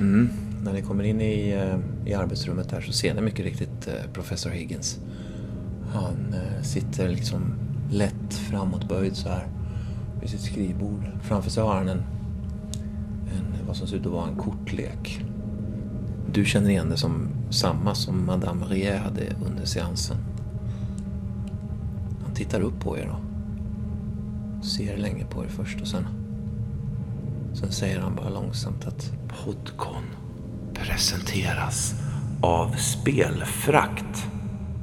Mm. När ni kommer in i, eh, i arbetsrummet där så ser ni mycket riktigt eh, professor Higgins. Han eh, sitter liksom lätt framåtböjd så här vid sitt skrivbord. Framför sig har han en, en, vad som ser ut att vara en kortlek. Du känner igen det som samma som Madame Rie hade under seansen. Han tittar upp på er då. Ser länge på er först och sen Sen säger han bara långsamt att Podcon presenteras av Spelfrakt.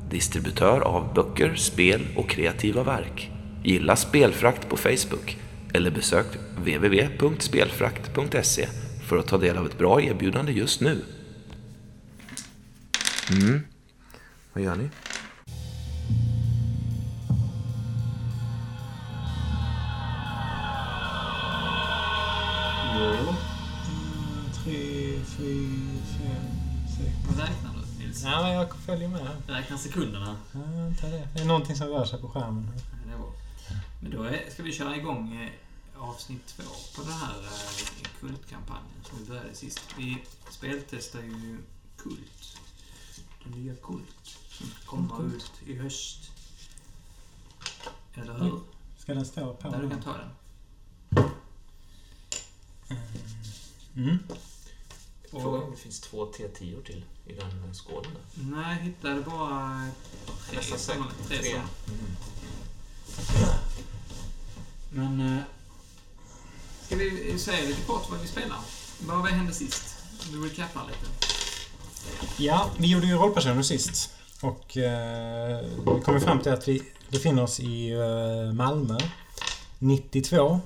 Distributör av böcker, spel och kreativa verk. Gilla Spelfrakt på Facebook eller besök www.spelfrakt.se för att ta del av ett bra erbjudande just nu. Mm. Vad gör ni? Ja, jag följer med. Räknar sekunderna. Ja, det. det är någonting som rör sig på skärmen. Ja, det är bra. Men då är, ska vi köra igång eh, avsnitt två på den här eh, kultkampanjen som vi började sist. Vi speltestar ju Kult. Den nya Kult. Som kommer Kult. ut i höst. Eller hur? Ska den stå på? Där du kan ta den. Mm. Frågan om det finns två T10 till i den skålen där. Nej, jag hittade bara tre. Nästan säkert. Tre Tre. Mm. Men... eh, Ska vi säga lite kort vad vi spelar? Vad vad hände sist? Vi recapar lite. Ja, vi gjorde ju rollpersoner sist. Och eh, vi kom fram till att vi befinner oss i eh, Malmö 92.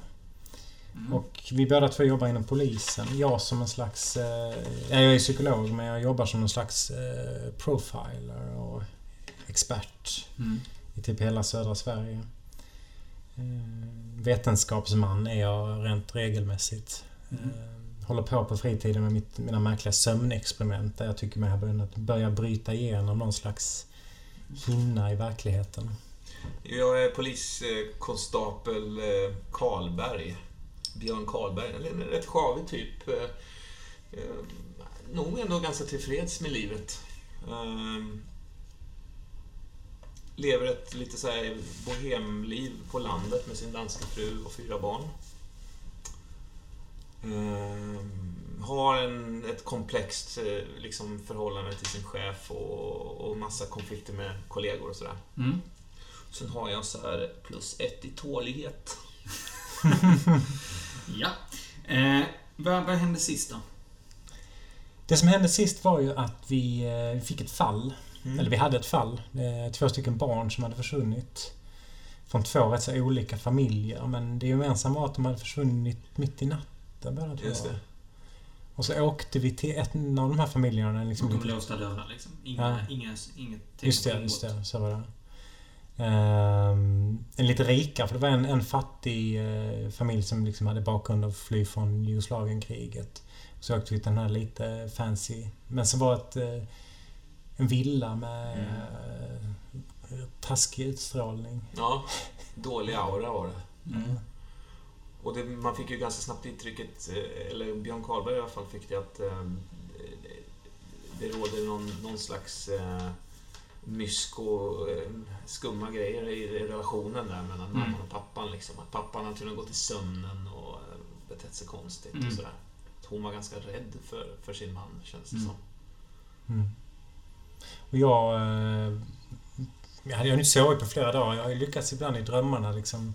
Mm. Och vi båda två jobbar inom polisen. Jag som en slags... Eh, ja, jag är psykolog men jag jobbar som en slags eh, profiler och expert Mm. i typ hela södra Sverige. Eh, vetenskapsman är jag rent regelmässigt. Mm. Eh, håller på på fritiden med mitt, mina märkliga sömnexperiment där jag tycker mig ha börjat börja bryta igenom någon slags hinna i verkligheten. Jag är poliskonstapel eh, Karlberg. Björn Karlberg. En rätt sjavig typ. eh, eh, Nog ändå ganska tillfreds med livet. Eh, Lever ett lite så här bohemliv på landet med sin danska fru och fyra barn. Eh, Har en, ett komplext eh, liksom, förhållande till sin chef och, och massa konflikter med kollegor och sådär. Mm. Sen har jag så här plus ett i tålighet. Ja. Eh, vad, vad hände sist då? Det som hände sist var ju att vi eh, fick ett fall. Mm. Eller vi hade ett fall. Eh, Två stycken barn som hade försvunnit. Från två rätt så olika familjer. Men det gemensamma var att de hade försvunnit mitt i natten båda två. Just det. Och så åkte vi till en av de här familjerna. Liksom Bakom lite- låsta dörrar liksom. Inga, Ja. inga, inget tecken Just det, just det. Så var det. Ehm, en lite rikare, för det var en, en fattig eh, familj som liksom hade bakgrund att fly från Jugoslavienkriget. Så åkte vi till den här lite fancy. Men så var det ett, eh, en villa med eh, taskig utstrålning. Ja, dålig aura var det. Mm. Och det, man fick ju ganska snabbt intrycket, eller Björn Karlberg i alla fall fick det att det råder någon, någon slags mysk och eh, skumma grejer i, relationen där mellan Mm. mamman och pappan. Liksom. Att pappan har tydligen gått i sömnen och eh, betett sig konstigt Mm. och sådär. Hon var ganska rädd för, för sin man, känns det Mm. som. Mm. Och jag... Eh, jag hade ju inte sovit på flera dagar. Jag har ju lyckats ibland i drömmarna liksom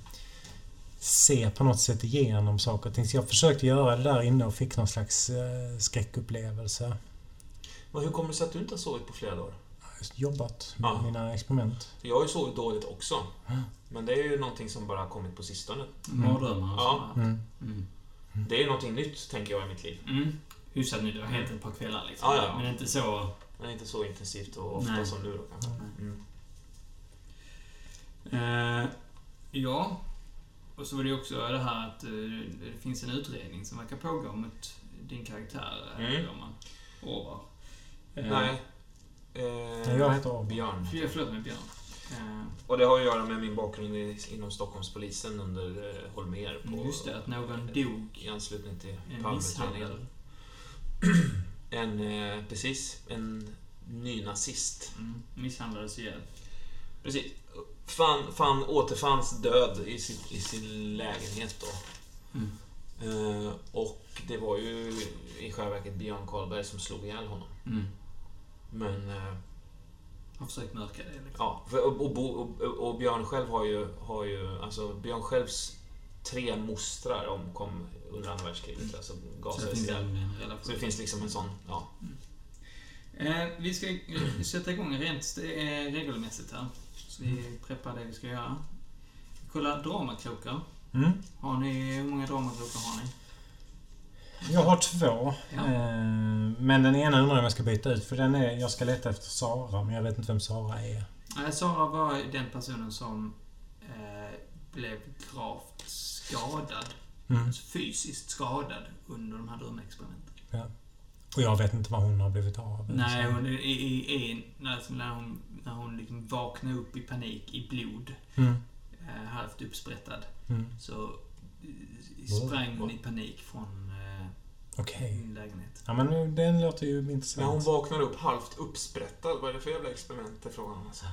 se på något sätt igenom saker och ting. Så jag försökte göra det där inne och fick någon slags skräckupplevelse. Men hur kommer det sig att du inte har sovit på flera dagar? Just jobbat med Ja. mina experiment. För jag har ju sovit dåligt också. Mm. Men det är ju någonting som bara har kommit på sistone. Mardrömmar och Ja. Mm. Mm. Det är ju någonting nytt, tänker jag, i mitt liv. Mm. Hyfsat nu, det har hänt ett par kvällar liksom. Ja, ja. Men inte så... Men inte så intensivt och ofta Nej. som nu då kanske. Mm. Eh, ja. Och så var det ju också det här att eh, det finns en utredning som verkar pågå mot din karaktär, Mm. mm. man. Orvar. Eh, Nej. Eh, Nej, jag heter. Björn. För- Förlåt mig, Björn. Eh, Och det har att göra med min bakgrund i, inom Stockholmspolisen under eh, Holmér. På, just det, att någon dog I anslutning till en Palmeutredningen. misshandel. en, eh, precis, en nynazist. Mm. Misshandlades ihjäl. Precis. Fann, fann, återfanns död i, sitt, i sin lägenhet då. Mm. Eh, och det var ju i själva verket Björn Karlberg som slog ihjäl honom. Mm. Men, eh, Har försökt mörka det liksom. ja. Och, och, och, och Björn själv har ju, har ju, alltså Björn självs tre mostrar omkom under andra världskriget. Alltså Så det gasades ihjäl. Så det finns liksom en sån, ja. Eh, vi ska sätta igång rent eh, regelmässigt här. Så vi preppar det vi ska göra. Kolla dramakrokar. Mm. Har ni, hur många dramakrokar har ni? Jag har två. Ja. Eh, Men den ena undrar jag om jag ska byta ut för den är... Jag ska leta efter Sara men jag vet inte vem Sara är. Sara var den personen som eh, blev gravt skadad. Mm. Alltså fysiskt skadad under de här drömexperimenten. Och jag vet inte vad hon har blivit av. Nej, hon, i, i, i, när hon, när hon liksom vaknar upp i panik i blod, Mm. eh, halvt uppsprättad, Mm. så eh, sprang hon i panik från Okej. min lägenhet. Ja men nu- den låter ju När hon intressant. vaknar upp halvt uppsprättad, vad är det för jävla experiment är frågan alltså?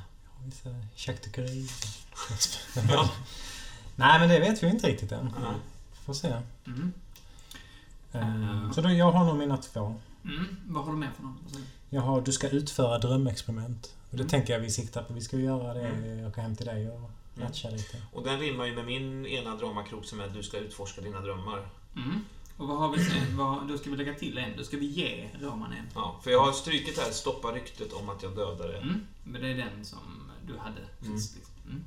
Vissa Jacques Ja. Nej men det vet vi inte riktigt än. Nej. Får se. Mm. Eh, Så då, jag har nog mina två. Mm. Vad har du med för någon? Jag har Du ska utföra drömexperiment. Och det Mm. tänker jag vi siktar på. Vi ska göra det. Mm. Åka hem till dig och matcha lite. Och den rimmar ju med min ena dramakrok som är att du ska utforska dina drömmar. Mm. Och vad har vi sen? Vad, då ska vi lägga till en. Då ska vi ge Roman en. Ja, för jag har strykit här, stoppa ryktet om att jag dödade. Mm. Men det är den som du hade sist. Liksom. Mm.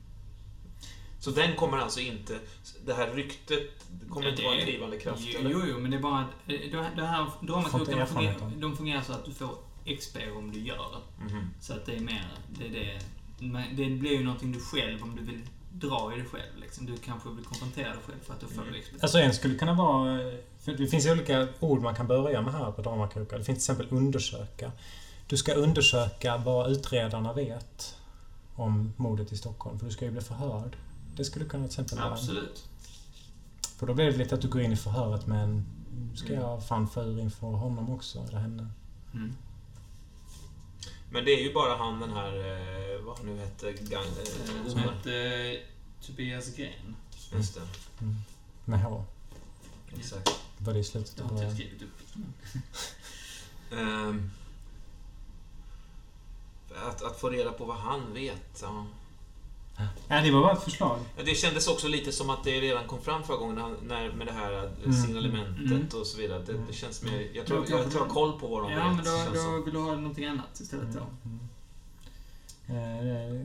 Så den kommer alltså inte... Det här ryktet kommer inte det- vara en drivande kraft, jo, eller? Jo, jo, men det är bara att eh, det det här erfarenhet fungerar, de fungerar så att du får XP om du gör. Mhm. Så att det är mer, det är det. Men det blir ju någonting du själv, om du vill dra i det själv. Liksom. Du kanske vill konfrontera dig själv för att då får Mm. du XP. Alltså en skulle kunna vara... För det finns olika ord man kan börja med här på dramakrokar. Det finns till exempel undersöka. Du ska undersöka vad utredarna vet om mordet i Stockholm. För du ska ju bli förhörd. Det skulle kunna till exempel vara... Absolut. För då blir det lite att du går in i förhöret med en... Ska jag fan få ur inför honom också, eller henne? Mm. Men det är ju bara han den här, eh, vad han nu hette, gang, Eh, eh, Som hette eh, Tobias Gren. Just det, Med H. exakt. Var det i slutet Det av har inte jag skrivit upp. Ehm, att, att få reda på vad han vet, ja. Ja, det var bara ett förslag. Ja, Det kändes också lite som att det redan kom fram förra gången när, med det här eh, Mm. signalementet Mm. och så vidare. Det, det känns mer... Jag Ja, tror, jag, ja, jag tror jag har koll på vad de Ja, vet. men då, då vill du ha någonting annat istället då. Eh,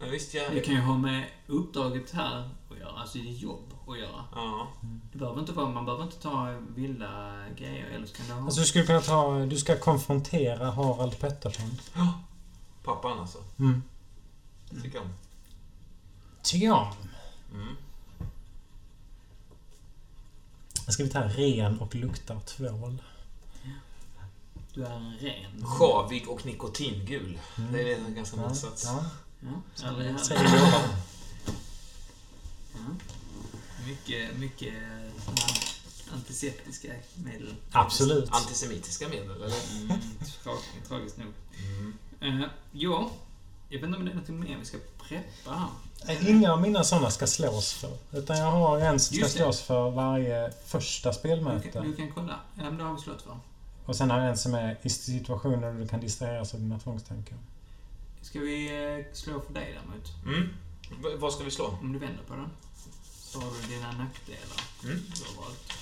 Men visst, jag... Det kan ju ha med uppdraget här att göra, alltså jobb att göra. Ja. Det behöver inte vara, man behöver inte ta vilda grejer, eller så kan det ha... Alltså du skulle kunna ta... Du ska konfrontera Harald Pettersson. Pappan alltså. Mm. Tycker jag om. Tycker om. Mm. Jag ska vi ta ren och luktar tvål. Du är en ren. Sjavig och nikotingul. Mm. Det är en ganska Ja, motsats. ja. Ja, hört. Säger jag. Ja. Mycket, mycket antiseptiska medel. Absolut. Antisemitiska medel, eller? Mm, tra- tragiskt nog. Mm. Uh, jo, jag vet inte om det är något mer vi ska preppa här. Eh, Inga av mina sådana ska slås för. Utan jag har en som ska det. slås för varje första Du kan, spelmöte. du kan kolla. Ja, men det har vi slått för. Och sen har jag en som är i situationer där du kan distraheras av dina tvångstankar. Ska vi eh, slå för dig däremot? Mm. V- vad ska vi slå? Om du vänder på den. Har du dina nackdelar. Mm. Du har valt.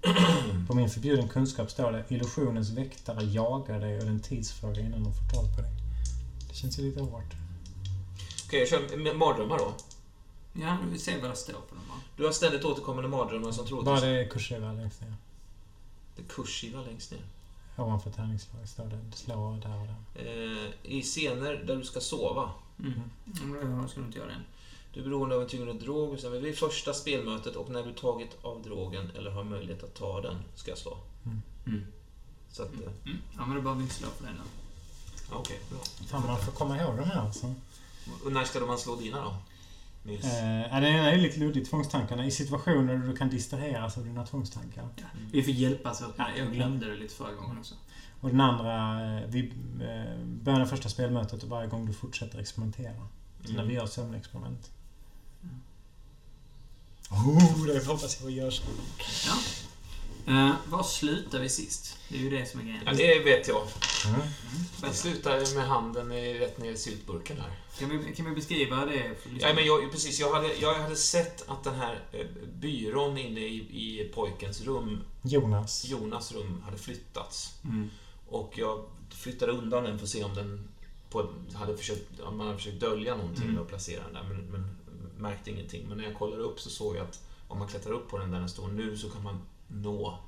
På min förbjuden kunskap står det illusionens väktare jagar dig och det är en tidsfråga innan de får tag på dig. Det känns ju lite hårt. Okej, jag kör med mardrömmar då. Ja, vi ser vad det står på dem va? Du har ständigt återkommande mardrömmar som Bara troligtvis... det kursiva längst ner. Det kursiva längst ner. Ovanför tärningsslag står det slå där och där. Eh, I scener där du ska sova. Mm. Mm. Då ska du inte göra den. Du är beroende av en tyngre drog. och sen Vid första spelmötet och när du tagit av drogen eller har möjlighet att ta den ska jag slå. Mm. Så att... eh, Mm. Ja, men då behöver vi inte slå för den då. ja, Okej, bra. Fan, man får komma ihåg de här alltså. Och när ska man slå dina då? Nils? Eh, ena är lite luddig, tvångstankarna. I situationer där du kan distraheras av dina tvångstankar. Ja. Vi får hjälpas åt Ja. det. Jag glömde det lite förra gången också. Och den andra, eh, vi eh, börjar det första spelmötet och varje gång du fortsätter experimentera. Så när vi gör sömnexperiment. Oh, det hoppas jag görs. Ja. Uh, var slutar vi sist? Det är ju det som är grejen. Ja, det vet jag. Mm. Det slutar med handen i- rätt ner i syltburken här. Kan vi, kan vi beskriva det? För Ja, men jag, precis, jag, hade, jag hade sett att den här eh, byrån inne i, i pojkens rum, Jonas. Jonas rum, hade flyttats. Mm. Och jag flyttade undan den för att se om den på, hade försökt, om man hade försökt dölja någonting Mm. att placera den där, men, men märkte ingenting. Men när jag kollade upp så såg jag att om man klättrar upp på den där den står nu så kan man nå,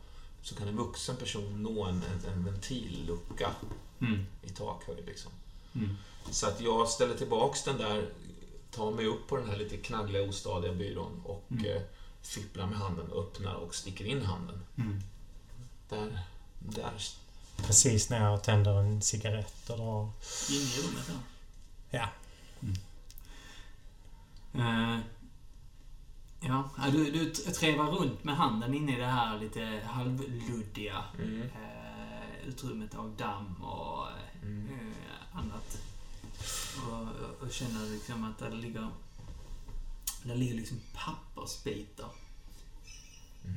så kan en vuxen person nå en, en, en ventillucka Mm. i takhöjd. Liksom. Mm. Så att jag ställer tillbaks den där, tar mig upp på den här lite knaggliga, ostadiga byrån och Mm. eh, fipplar med handen, öppnar och sticker in handen. Mm. Där, där. Precis när jag tänder en cigarett och drar... In i rummet då. Ja. Eh, ja, du, du trevar runt med handen inne i det här lite halvluddiga Mm. eh, utrymmet av damm och Mm. eh, annat. Och, och känner liksom att där ligger... Där ligger liksom pappersbitar.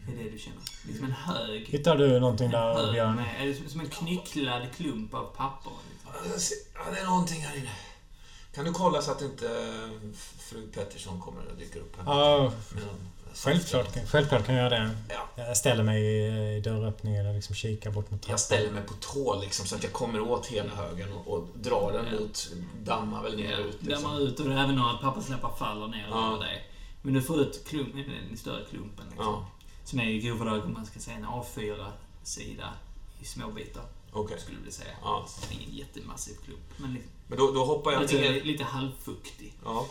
Det är det du känner. Liksom en hög... Hittar du någonting En där, hög Björn? med, som- en knycklad klump av papper. Liksom. Ja, det är någonting här inne. Kan du kolla så att inte eh, fru Pettersson kommer och dyker upp här? Ja, självklart, självklart kan jag göra det. Ja. Jag ställer mig i, dörröppningen och liksom kikar bort mot Jag ställer mig på tå liksom, så att jag kommer åt hela högen och, och drar den Ja. mot... Dammar väl ner Ja, ut. Liksom. man ut och även några papperslappar faller ner Ja. över dig. Men du får ut klump, den större klumpen. Liksom. Ja, Som är i grova drag, om man ska säga, en A4-sida i små bitar. okej. Skulle jag säga. Ja. Ingen jättemassiv klump, men lite, Men då, då hoppar jag lite, ner. lite halvfuktig. Ja.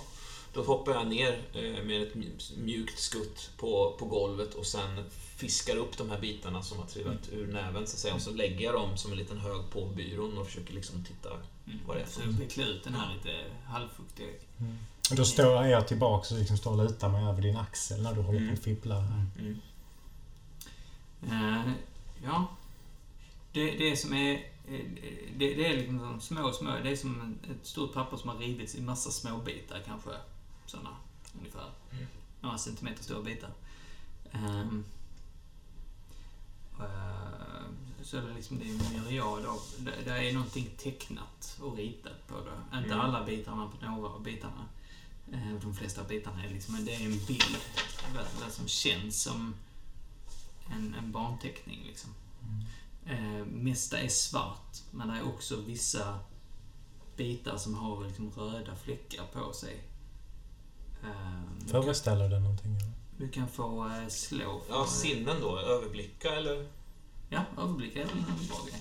Då hoppar jag ner eh, med ett mj- mjukt skutt på, på golvet och sen fiskar upp de här bitarna som har trillat ur näven så att säga. Och så lägger jag dem som en liten hög på byrån och försöker liksom titta Mm. vad det är Så för veckla ut den här lite halvfuktiga. Och Då står jag tillbaka och liksom står och lutar mig över din axel när du håller på Mm. och fipplar. mm. Eh, ja. Det, det som är... eh, Det, det är liksom små, små... Det är som ett stort papper som har rivits i massa små bitar kanske. Såna, ungefär. Mm. Några centimeter stora bitar. Ehm, eh, så är det liksom det är en myriad av... Det, det är någonting tecknat och ritat på det. Inte Mm. alla bitarna på några av bitarna. Eh, De flesta bitarna är liksom... Det är en bild. Vad, vad som känns som en, en barnteckning liksom. Eh, mesta är svart, men det är också vissa bitar som har liksom röda fläckar på sig. Eh, Föreställer det någonting? eller? du kan få eh, slå för... Ja, sinnen då. Överblicka eller? Ja, överblick är väl en bra grej.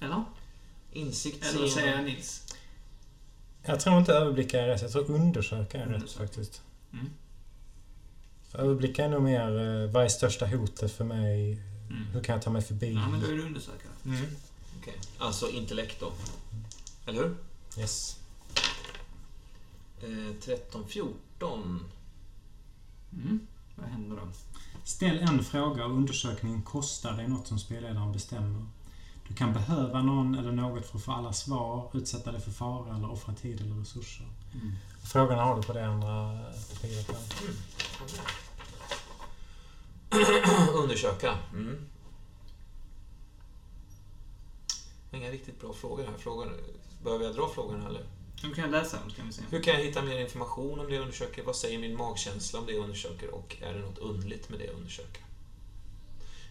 Eller? Insikt, Eller vad säger. Nils? Jag tror inte överblicka är rätt. Jag tror undersöka är rätt Undersöka. faktiskt. Mm. För överblicka är nog mer eh, vad är största hotet för mig? Mm. Hur kan jag ta mig förbi? Ja, men då är du undersökare. Mm. Okej. Alltså intellekt då. Eller hur? Yes. Eh, 13, 14. Mm. Vad händer då? Ställ en fråga och undersökningen kostar dig något som spelledaren bestämmer. Du kan behöva någon eller något för att få alla svar, utsätta dig för fara eller offra tid eller resurser. Mm. Frågorna har du på det andra papiret där. Undersöka. Mm. Inga riktigt bra frågor här. Frågor, behöver jag dra frågorna eller? De kan jag läsa dem, ska vi se. Hur kan jag hitta mer information om det jag undersöker? Vad säger min magkänsla om det jag undersöker? Och är det något underligt med det jag undersöker?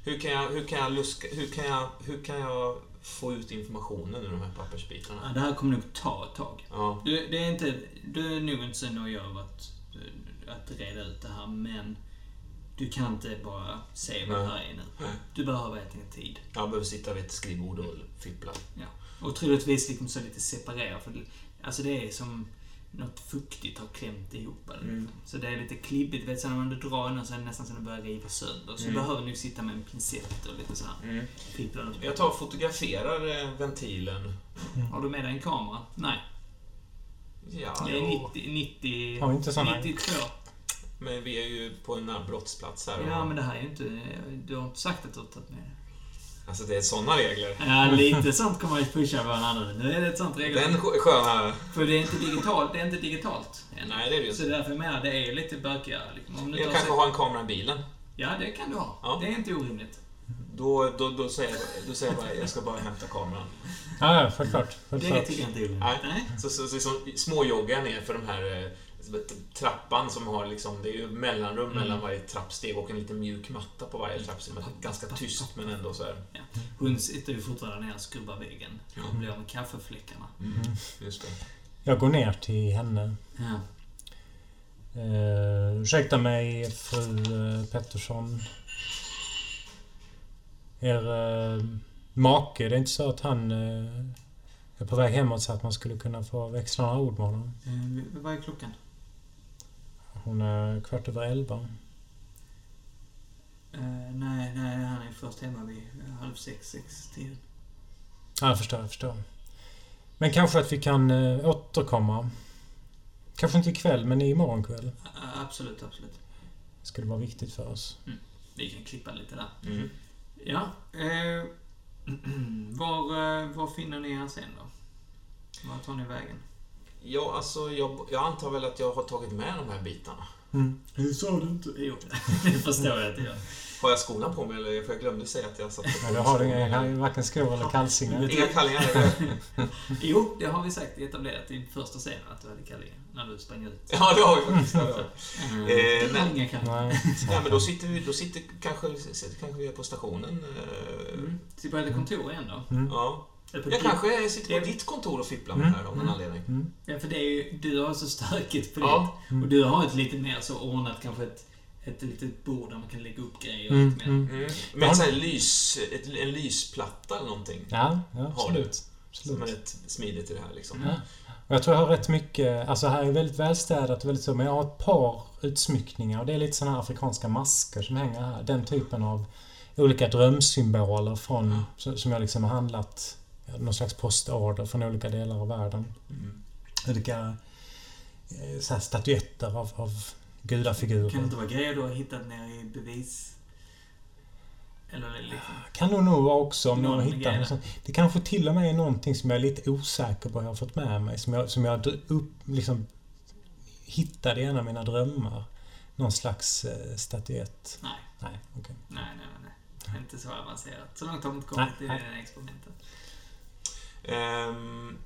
Hur kan jag, hur kan jag, luska, hur kan jag, hur kan jag få ut informationen ur de här Ja, pappersbitarna? det här kommer nog ta ett tag. Ja. Du, det är inte, du är nog inte så nöjd av att, att reda ut det här, men du kan inte bara se vad det här är nu. Du behöver helt enkelt tid. Jag behöver sitta vid ett skrivbord och fippla. Och troligtvis liksom så lite separera. För det, alltså det är som något fuktigt har klämt ihop. Eller Mm. liksom. Så det är lite klibbigt. Vet, så när man drar den så är det nästan som att det börjar riva sönder. Så Mm. du behöver nog sitta med en pincett och lite så här. runt. Jag tar och fotograferar eh, ventilen. Har du med dig en kamera? Nej. Ja, Det är jo. 90... 90 Har vi inte såna? 92. Men vi är ju på en brottsplats här. Ja, och- men det här är ju inte... Du har inte sagt att du har tagit med. Alltså det är såna regler. Ja, lite sånt kommer man ju pusha varandra. Nu är det ett sånt regel. Den skö- sköna... För det är inte digitalt. Det är inte digitalt. än. Nej, det är det ju Så därför jag menar, det är ju lite bökigare. Liksom. Om du Jag kanske har har en kamera i bilen. sett... Ja, det kan du ha. Ja. Det är inte orimligt. Då, då, då, säger jag, då säger jag bara, jag ska bara hämta kameran. Ja, ja, självklart. Det tycker jag inte är orimligt. Nej. Nej. Så, så, så, så småjoggar jag ner för de här eh, trappan som har liksom, det är ju mellanrum Mm. mellan varje trappsteg och en liten mjuk matta på varje trappsteg. Men Ganska tyst men ändå så här. Hon sitter ju fortfarande ner och skrubbar väggen. Och blir av med kaffefläckarna. Mm, just det. Jag går ner till henne. Ja. Uh, ursäkta mig, fru eh, Pettersson. Er uh, make, det är inte så att han eh, är på väg hemåt så att man skulle kunna få växla några ord med honom? Eh, vad är klockan? Hon är kvart över elva. Eh, nej, nej, han är först hemma vid halv sex, sex, tio. Ja, jag förstår, jag förstår. Men kanske att vi kan uh, återkomma. Kanske inte ikväll, men imorgon kväll. A- absolut, absolut. Det skulle vara viktigt för oss. Vi kan klippa lite där. Mm. Ja. Eh, var, var finner ni er sen då? Var tar ni vägen? Ja, alltså jag, jag antar väl att jag har tagit med de här bitarna. Mm. Hur sa du inte? Jo, det förstår jag att jag Har jag skorna på mig eller? För jag glömde säga att jag satt Ja, du har inga, varken skor eller kalsingar. Inga kallingar eller? Jo, det har vi sagt etablerat i första scenen att du hade kallingar. När du sprang ut. Ja, det har vi faktiskt. det. Mm. Eh, nej. inga kallingar. Nej. Men då sitter vi, då sitter kanske, sitter kanske vi är på stationen. eh, Mm. Så på kontor igen då? Mm. Ja. Jag ditt- kanske sitter på Det- ditt kontor och fipplar med Mm. det här av någon Mm. anledning. Mm. Ja, för det är ju, du har så stökigt på Ja. ditt. Och du har ett lite mer så ordnat, kanske ett, ett litet bord där man kan lägga upp grejer Mm, lite mer. mm. Mm. Men så här lys, ett, en lysplatta eller någonting. Ja, ja absolut. Som är rätt smidigt i det här liksom. Mm. Och jag tror jag har rätt mycket... Alltså här är väldigt välstädat och väldigt så, men jag har ett par utsmyckningar och det är lite såna här afrikanska masker som hänger här. Den typen av olika drömsymboler från... som- Som jag liksom har handlat ja, någon slags postorder från olika delar av världen. Mm. Olika eh, så här statyetter av, av Kan det gudafigurer. inte vara grejer du har hittat ner i bevis... Eller liksom... Kan nog nog vara också om någon Någon hittar. Det kanske till och med är någonting som jag är lite osäker på jag har fått med mig. Som jag, som jag upp, liksom hittade i en av mina drömmar. Någon slags eh, statyett. Nej, Nej, okej. nej, nej, nej. Inte så avancerat. Så långt har vi inte kommit Nej, i nej. det här Ehm,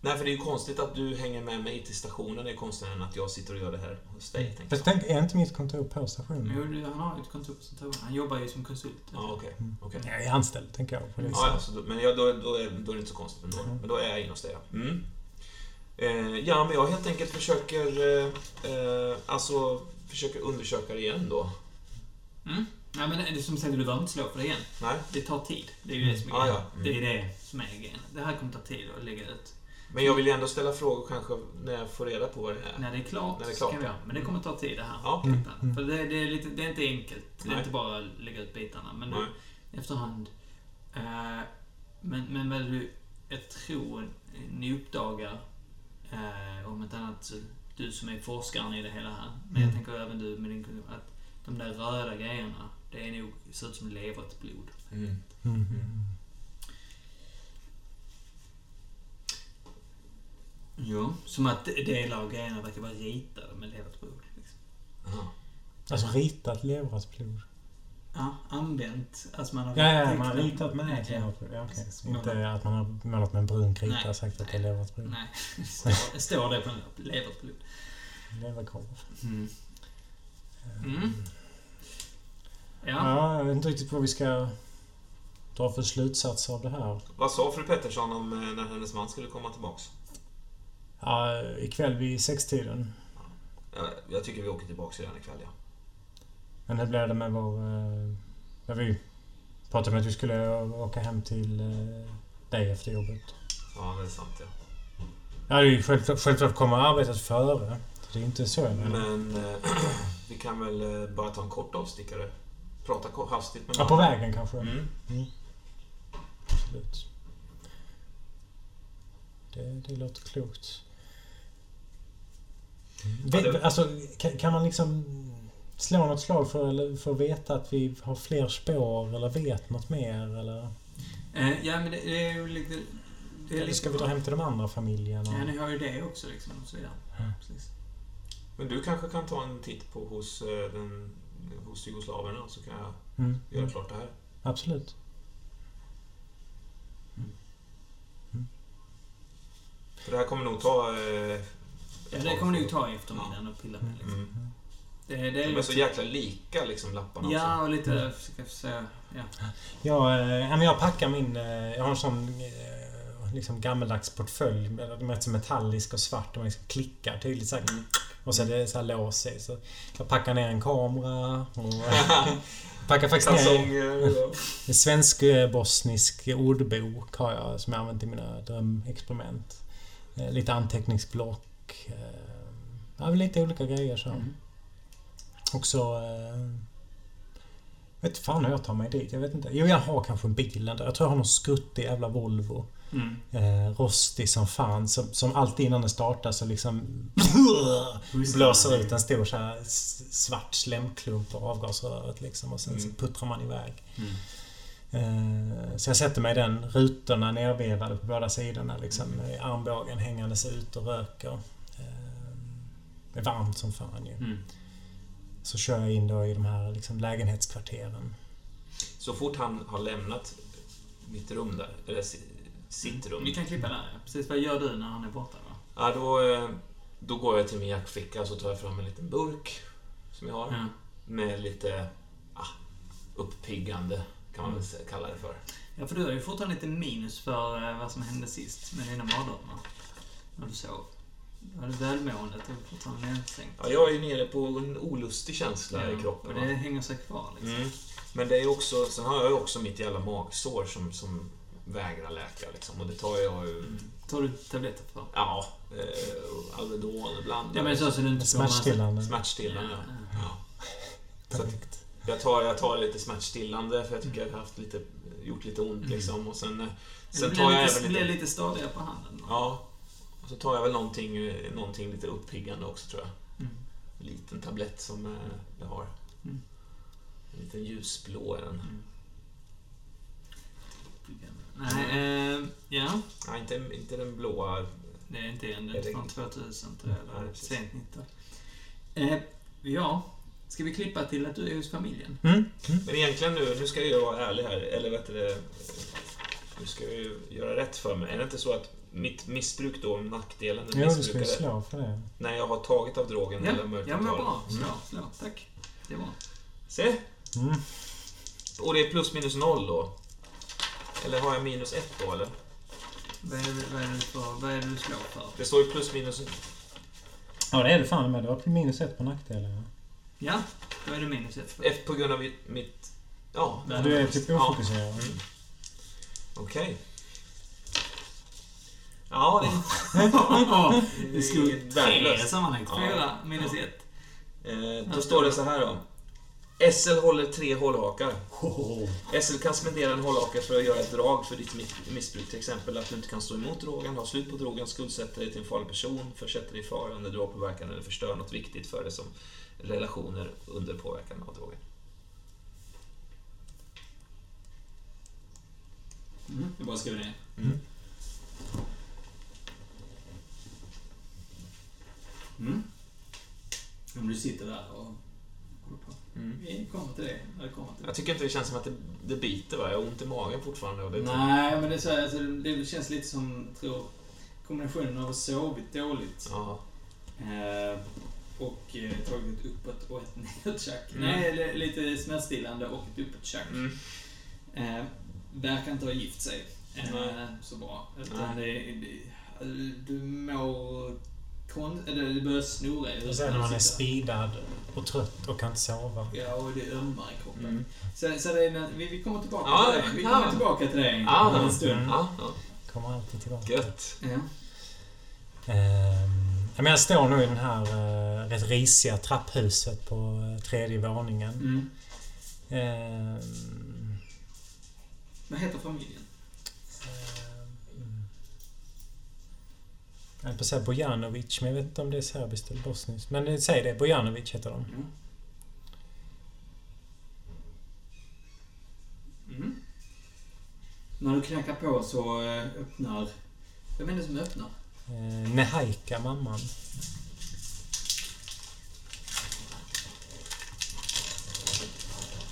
nej, för det är ju konstigt att du hänger med mig till stationen. Det är konstigare än att jag sitter och gör det här hos dig. tänkte Fast jag. tänk, är inte mitt kontor på stationen? Jo, han har ett kontor på Centauren. Han jobbar ju som konsult. Ja, okej. okej. Jag är anställd, tänker jag. På det Ja, ja, så då, men jag, då, då, är, då är det inte så konstigt ändå. Mm. Men då är jag inne hos dig. ja. Mm. Eh, ja, men jag helt enkelt försöker... Eh, eh, alltså, försöker undersöka det igen då. Mm. Nej, men det är som sagt, du behöver inte slå för det igen. Nej? Det tar tid. Det är ju det som är Ah, grejen. ja. Mm. Det är det som är grejen. Det här kommer ta tid att lägga ut. Men jag vill ju ändå ställa frågor kanske när jag får reda på vad det är. När det är klart, När det är klart. kan vi göra. Men det kommer ta tid det här. Ja. Mm, mm. För det, det, är lite, det är inte enkelt. Det är Nej. inte bara att lägga ut bitarna. Men Nej. du, efterhand. Eh, men, men vad du, jag tror ni uppdagar, eh, om inte annat så, du som är forskaren i det hela här. Men jag Mm. tänker även du med din kunskap, att de där röda grejerna, det är nog, ser ut som levrat blod. Mm. Mm. Jo. Som att delar av grejerna verkar vara ritade med levrat blod. Liksom. Aha. Alltså ritat leverat blod. Ja, använt. Alltså man har Ja, ja, man har ritat med ett Ja. leverat blod. Ja. Precis. Inte att man har målat med en brun krita och sagt att det är leverat blod. Nej, står, står det på en lapp. Levrat blod. Leverkorv. Mm. Mm. Ja. Ja, jag vet inte riktigt vad vi ska dra för slutsatser av det här. Vad sa fru Pettersson om eh, när hennes man skulle komma tillbaks? Ja, ikväll vid sextiden. Jag, jag tycker vi åker tillbaks redan ikväll, ja. Men hur blev det med vår... Eh, när vi pratade om att vi skulle åka hem till eh, dig efter jobbet. Ja, det är sant, ja. Ja, det är ju självklart, självklart kommer arbetet före. Det är inte så jag menar. Men vi kan väl bara ta en kort avstickare. Prata hastigt med Ja, på vägen kanske. Mm. Absolut. Det, det låter klokt. Ja, det- Alltså, kan, kan man liksom slå något slag för, för att veta att vi har fler spår eller vet något mer? Eller, Eh, ja, men det, det är ju lite... Det är eller lite ska vi dra hem till de andra familjerna? Ja, ni har ju det också liksom. Och så vidare. Ja. Precis. Men du kanske kan ta en titt på hos, eh, den, hos jugoslaverna så kan jag Mm. göra Mm. klart det här. Absolut. För det här kommer nog ta... Eh, Ja, det kommer nog ta i eftermiddagen och pilla med. Liksom. Mm. Det, det är De är så jäkla lika liksom lapparna Ja, också. och lite... Ska jag säga... Ja. Eh, ja, men jag packar min... eh, Jag har en sån eh, liksom gammeldags portfölj. med- De är så metallisk och svart. De liksom klickar tydligt så här, Mm. Och så är det så här lås i. Så jag packar ner en kamera. Och, eh, packar faktiskt ner en svensk-bosnisk ordbok har jag som jag använt i mina drömexperiment. Eh, Lite anteckningsblock. eh, Ja, lite olika grejer så. Mm. Också... Eh, vet fan hur jag tar mig dit. Jag vet inte. Jo, jag har kanske en bil där. Jag tror jag har någon skruttig jävla Volvo. Mm. Eh, rostig som fan. Som, som alltid innan den startar så liksom... blåser ut en stor så här svart slemklump på avgasröret liksom. Och sen så Mm. puttrar man iväg. Mm. Eh, Så jag sätter mig i den, rutorna nervevade på båda sidorna liksom. Med armbågen hängandes ut och röker. Eh, Det är varmt som fan ju. Mm. Så kör jag in då i de här liksom lägenhetskvarteren. Så fort han har lämnat mitt rum där, sitt rum. Vi kan klippa där. ja. Precis. Vad gör du när han är borta då? Ja, då, eh, då går jag till min jackficka så tar jag fram en liten burk som jag har. Ja. Med lite ah, uppiggande, kan man väl sä- kalla det för. ja, för du har ju fortfarande lite minus för eh, vad som hände sist med dina mardrömmar. När du sov. Du hade välmåendet är fortfarande nedsänkt. Ja, jag är ju nere på en olustig känsla i kroppen. Och va? det hänger sig kvar liksom. Mm. Men det är också, sen har jag ju också mitt jävla magsår som, som vägrar läka liksom. Och det tar jag ju... Mm. Tar du tabletter för? Ja, eh, Alvedon ibland. Ja, men så så du inte Smärtstillande. Smärtstillande. Ja, Ja. Så att Perfekt. jag, tar, jag tar lite smärtstillande för jag tycker jag har haft lite, gjort lite ont Mm. liksom. Och sen, eh, Det sen blir tar jag lite, även blir lite... lite stadigare på handen då. Ja. Och så tar jag väl någonting, eh, någonting lite uppiggande också tror jag. Mm. En liten tablett som eh, jag har. Mm. En liten ljusblå är den. Nej, eh, ja. Nej, inte, inte den blåa. Det är inte en. Det är från 2000 tror jag. Eller sent 19. Eh, ja. Ska vi klippa till att du är hos familjen? Mm. Mm. Men egentligen nu, nu ska jag vara ärlig här. Eller vet du det? Nu ska jag ju göra rätt för mig. Är det inte så att mitt missbruk då, nackdelen med Jo, du ska ju är slå för det. när jag har tagit av drogen Ja, eller möjligt ja men bra. den. Slå, Mm. slå. Tack. Det var. Se! Mm. Och det är plus minus noll då? Eller har jag minus ett då eller? Vad är, det, vad, är det för, vad är det du slår för? Det står ju plus minus... Ja, det är du fan med. Du har minus ett på nackdelen. Ja, då är det minus ett. för. Ett på grund av mitt... mitt ja, Ja, Du är typ Ja. ofokuserad. Mm. Okej. Ja, det det slog är tre sammanlagt. Ja. Fyra minus ett. Eh, då står det så här då. SL håller tre hållhakar. SL kan spendera en hållhake för att göra ett drag för ditt miss- missbruk. Till exempel att du inte kan stå emot drogen, ha slut på drogen, skuldsätta dig till en farlig person, försätta dig i fara under drogpåverkan eller förstör något viktigt för dig som relationer under påverkan av drogen. Mm. Jag bara skriver ner. Mm. Mm. Om du sitter där och. Mm. Vi kommer till det. kommer till det. Jag tycker inte det känns som att det, det biter va? Jag har ont i magen fortfarande. Och det Nej, men det, är så här, alltså, det känns lite som, tror kombinationen av att ha sovit dåligt Ja. eh, och eh, tagit ett uppåt och ett nedåt-tjack. Mm. Nej, lite smärtstillande och ett uppåt-tjack. Mm. Eh, verkar inte ha gift sig eh, så bra. Utan det, det, du mår kon, eller det börjar snurra i Och sen när man är speedad och trött och kan inte sova. Ja, och det ömmar i kroppen. Mm. Så, så det är, en- vi, vi kommer tillbaka Ja, till det. Vi ja. kommer tillbaka till det Ja, om en stund. Mm. Ja, ja. Kommer alltid tillbaka. Gött. Ja. Ehm, ja, men jag står nu i den här uh, rätt risiga trapphuset på eh, tredje våningen. Mm. Ehm, Vad heter familjen? Jag höll på att säga Bojanovic, men jag vet inte om det är serbiskt eller bosniskt. Men säg det, Bojanovic heter de. Mm. Mm. När du knackar på så eh, öppnar... Vem är det som öppnar? Eh, Nehaika, mamman.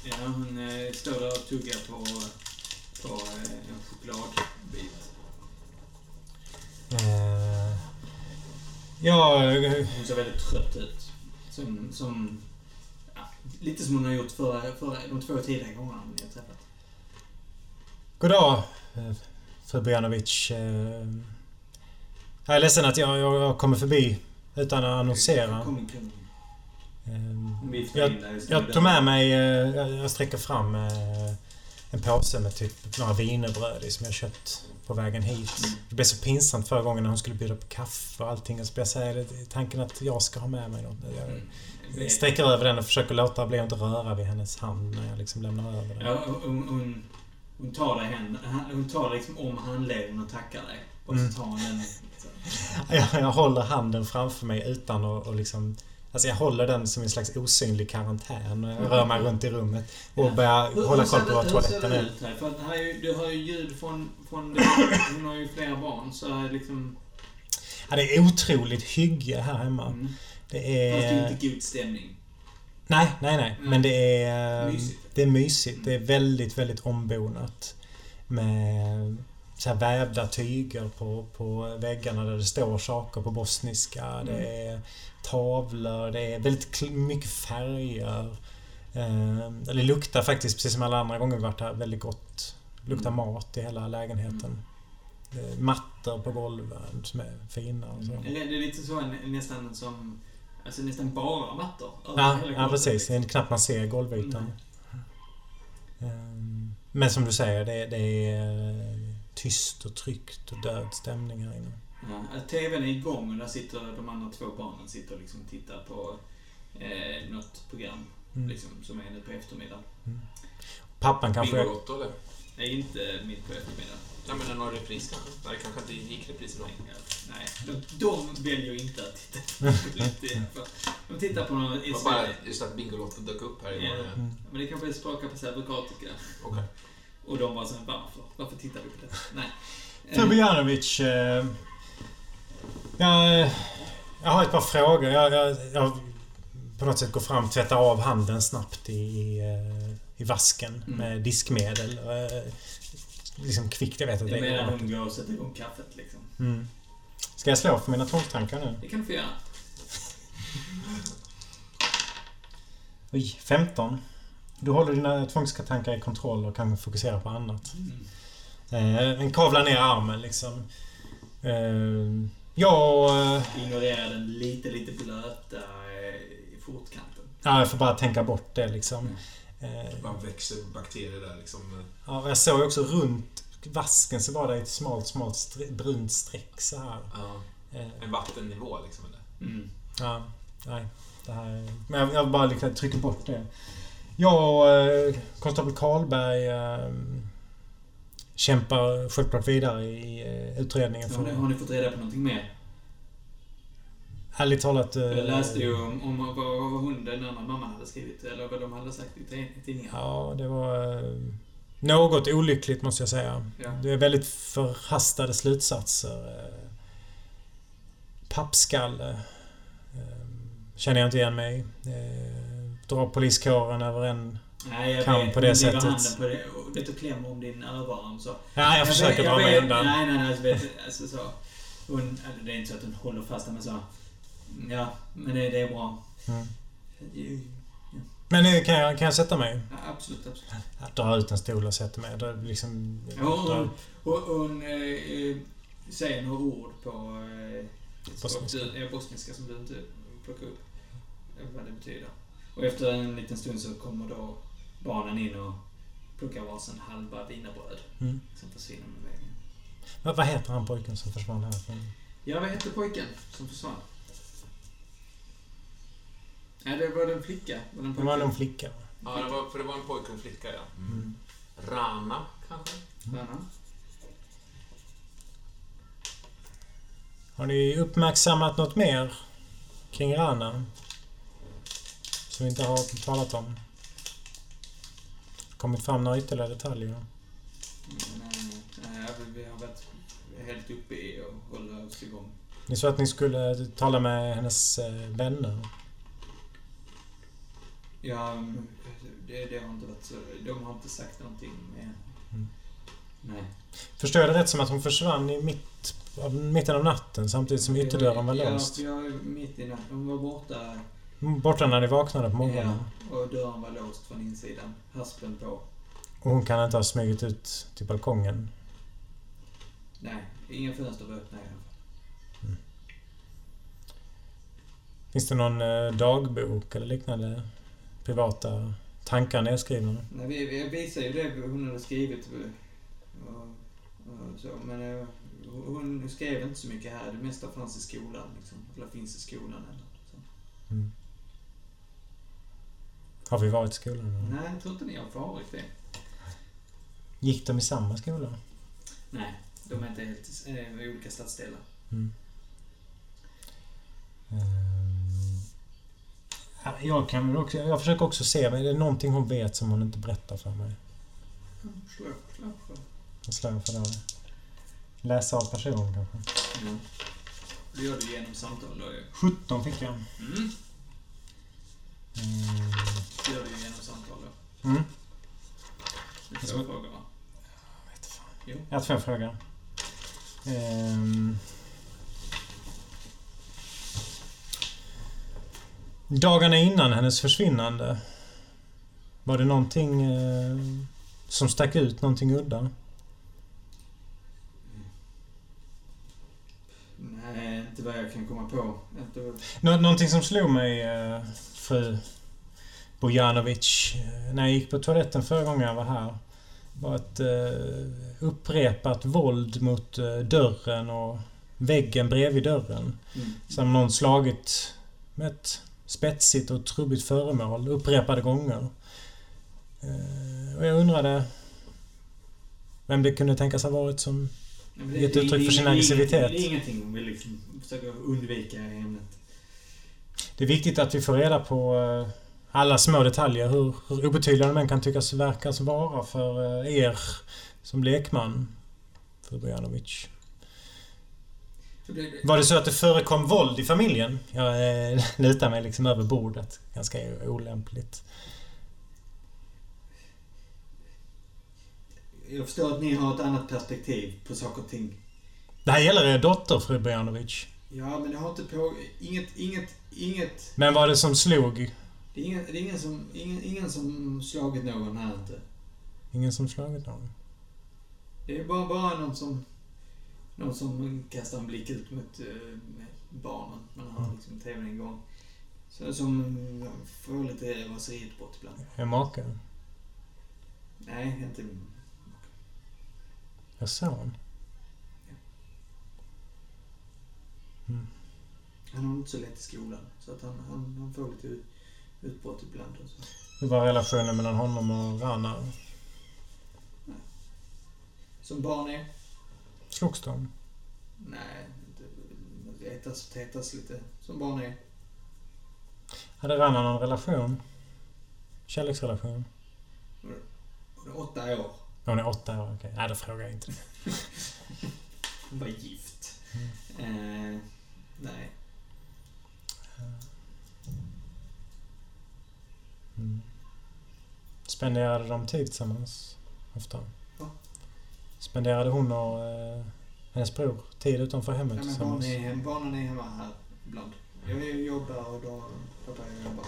Ja, hon eh, står där och tuggar på, på eh, en chokladbit. Eh, ja, Hon ser väldigt trött ut. Som... som ja, lite som hon har gjort för, för de två tidigare gångerna ni har träffat. goddag, fru Bojanovic. Jag är ledsen att jag, jag kommer förbi utan att annonsera. Kom kom. Eh, viftar Jag, jag tog med mig... eh, Jag jag sträcker fram eh, en påse med typ några wienerbröd som jag köpt på vägen hit. Mm. Det blev så pinsamt förra gången när hon skulle bjuda på kaffe och allting. Och så blev jag säga tanken att jag ska ha med mig något. Jag Mm. sträcker över den och försöker låta bli att inte röra vid hennes hand när jag liksom lämnar över den. Ja, hon, hon, hon tar dig hen, hon tar liksom om handleden och tackar dig. Och Mm. så tar hon den. Så. Jag, jag håller handen framför mig utan att och liksom... Alltså jag håller den som en slags osynlig karantän. Jag rör mig runt i rummet och Ja. börjar Hur- hålla koll på var det- hur ser toaletten det är. ut här? För att här är ju, du hör ju ljud från... från hon har ju flera barn, så är liksom... Ja, det är otroligt hygge här hemma. Mm. Det Fast det är är... inte god stämning. Nej, nej, nej. Mm. Men det är... eh, Mysigt. Det är mysigt. Det är väldigt, väldigt ombonat. Med så här vävda tyger på, på väggarna där det står saker på bosniska. Mm. Det är tavlor. Det är väldigt mycket färger. Eh, det luktar faktiskt, precis som alla andra gånger vi varit här, väldigt gott. Det luktar Mm. mat i hela lägenheten. Är mattor på golven som är fina och så. Det är lite så en- nästan som... Alltså nästan bara mattor. Ja, ja precis. Det är knappt man ser golvytan. Ehm, Men som du säger, det, det är tyst och tryggt och död stämning här inne. Ja, TVn är igång och där sitter de andra två barnen sitter och liksom tittar på eh, något program Mm. liksom, som är nu på eftermiddagen. Pappan kanske... Bingolotto eller? Det är inte mitt på eftermiddagen. Ja, men någon repris kanske? Nej, kanske inte gick repris idag. Ja, Nej, de, de väljer ju inte att titta på. De tittar på någon Det var bara just att Bingolotto dök upp här i Ja. morgon. Mm. Men det kanske är språka på Serbokratica. Okej. Och de var såhär, varför? Varför tittar vi på det? Nej. Trubojanovic... Eh, jag, jag har ett par frågor. Jag, jag, jag på något sätt går fram, tvättar av handen snabbt i, i, eh, i vasken Mm. med diskmedel. Eh, liksom kvickt, jag vet att Det det är medan är... hon går och sätter igång kaffet liksom. Mm. Ska jag slå för mina tvångstankar nu? Det kan du få göra. Oj, 15. Du håller dina tvångstankar i kontroll och kan fokusera på annat. Mm. Eh, en kavlar ner armen liksom. Eh, jag... Eh, Ignorera den lite, lite blöta eh, fotkanten. ja, jag får bara tänka bort det liksom. Eh, Bara växer bakterier där liksom. ja, jag såg ju också runt vasken så var det ett smalt, smalt stre- brunt streck så här. Ja, en vattennivå liksom. Eller? Mm. ja, nej. Det här, men jag, jag bara liksom trycker bort det. Jag, eh, konstapel Karlberg, eh, kämpar självklart vidare i eh, utredningen. Har, ni, har ni fått reda på någonting mer? ärligt talat... eh, Jag läste ju om, om vad, hon, den andra mamman hade skrivit, eller vad de hade sagt i tid- i tidningen. Ja, det var eh, något olyckligt måste jag säga. Ja. Det är väldigt förhastade slutsatser. Pappskalle. Känner jag inte igen mig. Drar poliskåren över en... Nej, jag Kan vet. på det sättet. handen på det och vet, och klämmer om din överarm så. Ja, jag försöker vet- dra mig undan. Nej, nej, nej. Alltså, vet, alltså, så. Hon, alltså, det är inte så att hon håller fast men så. Ja, men det, det är bra. Mm. Ja, Men kan jag, kan jag sätta mig? absolut, absolut. Jag drar ut en stol och sätter mig. Drar liksom, Ja, hon, hon, hon eh, eh, säger några ord på Bosniska. du- ja, bosniska som du inte plockar upp vad det betyder. Och efter en liten stund så kommer då barnen in och plockar varsin halva wienerbröd. Mm. Som försvinner med vägen. vad, vad heter han pojken som försvann härifrån? Ja, vad hette pojken som försvann? Ja, det var en flicka. Var det en Det var någon flicka. Ja, det var, för det var en pojke och en flicka ja. Mm. Rana kanske? Anna? Har ni uppmärksammat något mer kring Rana? Som vi inte har talat om? Kommit fram några ytterligare detaljer? Nej, nej, vi har varit helt uppe i och hålla oss igång. Ni sa att ni skulle tala med hennes eh, vänner. Ja, mm, det, det har inte varit så... De har inte sagt någonting mer. Mm. Nej. Förstår jag det rätt som att hon försvann i mitt, mitten av natten samtidigt som ytterdörren var låst? Ja, ja, mitt i natten. Hon var borta. Borta när ni vaknade på morgonen. Ja, och dörren var låst från insidan. Haspen på. Och hon kan inte ha smugit ut till balkongen. Nej, ingen fönster var öppna i alla fall. Finns det någon eh, dagbok eller liknande privata tankar nedskrivna? Nej, vi, vi visade ju det hon hade skrivit. Och, och så, men eh, hon skrev inte så mycket här. Det mesta fanns i skolan. Liksom. Eller finns i skolan. Eller, så. Mm. Har vi varit i skolan? Nej, jag tror inte ni har varit det. Gick de i samma skola? Nej, de är inte helt eh, i olika stadsdelar. Mm. Ja, Jag kan väl också... Jag försöker också se, men är det någonting hon vet som hon inte berättar för mig? Slå, slå, slå. Jag slår för det. Läsa av person kanske. Mm. Det gör du genom samtal då ju. 17 fick jag. Mm. Mm. Det gör du genom samtal då. Mm. Det är två frågor va? Jo. Jag har två frågor. Ehm. Dagarna innan hennes försvinnande. Var det någonting eh, som stack ut? Någonting udda? Nej, inte vad jag kan komma på. Inte... Nå någonting som slog mig, eh, fru Bojanovic, när jag gick på toaletten förra gången jag var här. Var ett eh, upprepat våld mot eh, dörren och väggen bredvid dörren. Mm. Som någon slagit med ett spetsigt och trubbigt föremål upprepade gånger. Eh, och jag undrade vem det kunde tänkas ha varit som... Gett uttryck för sin aggressivitet. Det är ingenting hon vill liksom försöka undvika ämnet. Det är viktigt att vi får reda på eh, alla små detaljer. Hur, hur obetydliga de än kan tyckas verkas vara för eh, er som lekman, det, Var det så att det förekom våld i familjen? Jag eh, lutar mig liksom över bordet. Ganska olämpligt. jag förstår att ni har ett annat perspektiv på saker och ting. Det här gäller er dotter, fru Bojanovic. Ja, men det har inte på... Inget, inget, inget... Men vad det som slog? Det är ingen, det är ingen, som, ingen, ingen som slagit någon här inte. Ingen som slagit någon? Det är bara, bara någon som... Någon som kastar en blick ut mot uh, barnen. Man har Mm. liksom TVn igång. Så, som får lite raseriutbrott ibland. Er make? Nej, inte... Er son? Han har inte så lätt i skolan. Så att han, han, han får lite ut- utbrott ibland. Och så. Hur var relationen mellan honom och Rana? Som barn är. Slogs de? Nej. Retas och tätas lite. Som barn är. Hade Rana någon relation? Kärleksrelation? Hon är åtta år. Hon är åtta år, okej. Nej, då frågar jag inte. Hon var gift. Mm. Eh, nej. Mm. Spenderade de tid tillsammans? Ofta? Va? Spenderade hon och eh, hennes bror tid utanför hemmet Ja, men tillsammans? barnen, är, hem- barnen är hemma här ibland. Jag jobbar och då... Pappa jobbar.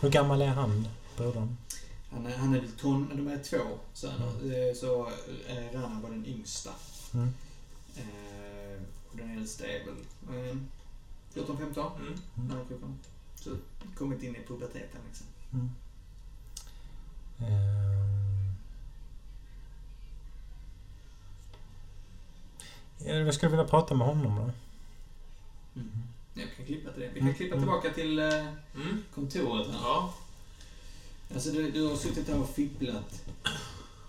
Hur gammal är han, brodern? Han är, han är väl ton... De är två söner. Eh, Så eh, Rana var den yngsta. Mm. Eh, och den äldsta är väl eh, 14-15. Mm. när jag kom. Så kommit in i puberteten liksom. Mm. Ja, Jag skulle vilja prata med honom då. Jag kan klippa till det. Vi kan Mm. klippa Mm. tillbaka till eh, Mm. kontoret här. Ja. Alltså du, du har suttit här och fipplat.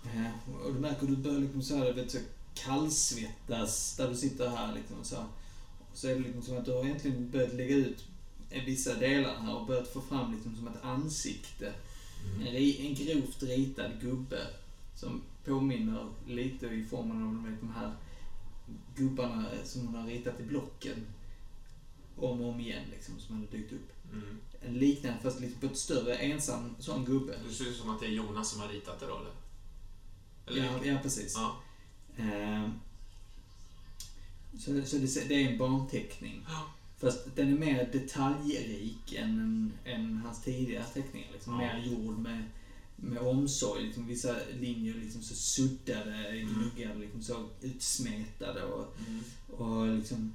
Eh, och du märker att du börjar liksom så här, vet, så kallsvettas där du sitter här liksom så. så är det liksom som att du har egentligen börjat lägga ut vissa delar här och börjat få fram liksom som ett ansikte. En, ri- en grovt ritad gubbe som påminner lite i formen av vet, de här gubbarna som hon har ritat i blocken. Om och om igen liksom, som hade dykt upp. Mm. En liknande fast liksom på ett större ensam sån gubbe. Det ser ut som att det är Jonas som har ritat det då, eller? eller Ja, ja precis. ja. Ehm, så så det, det är en barnteckning. Ja. Fast den är mer detaljrik än, än hans tidigare teckningar. Liksom. Ja. Mer gjord med, med omsorg. Liksom, vissa linjer liksom så suddade, gnuggade, liksom så utsmetade. Och, Mm. och, liksom,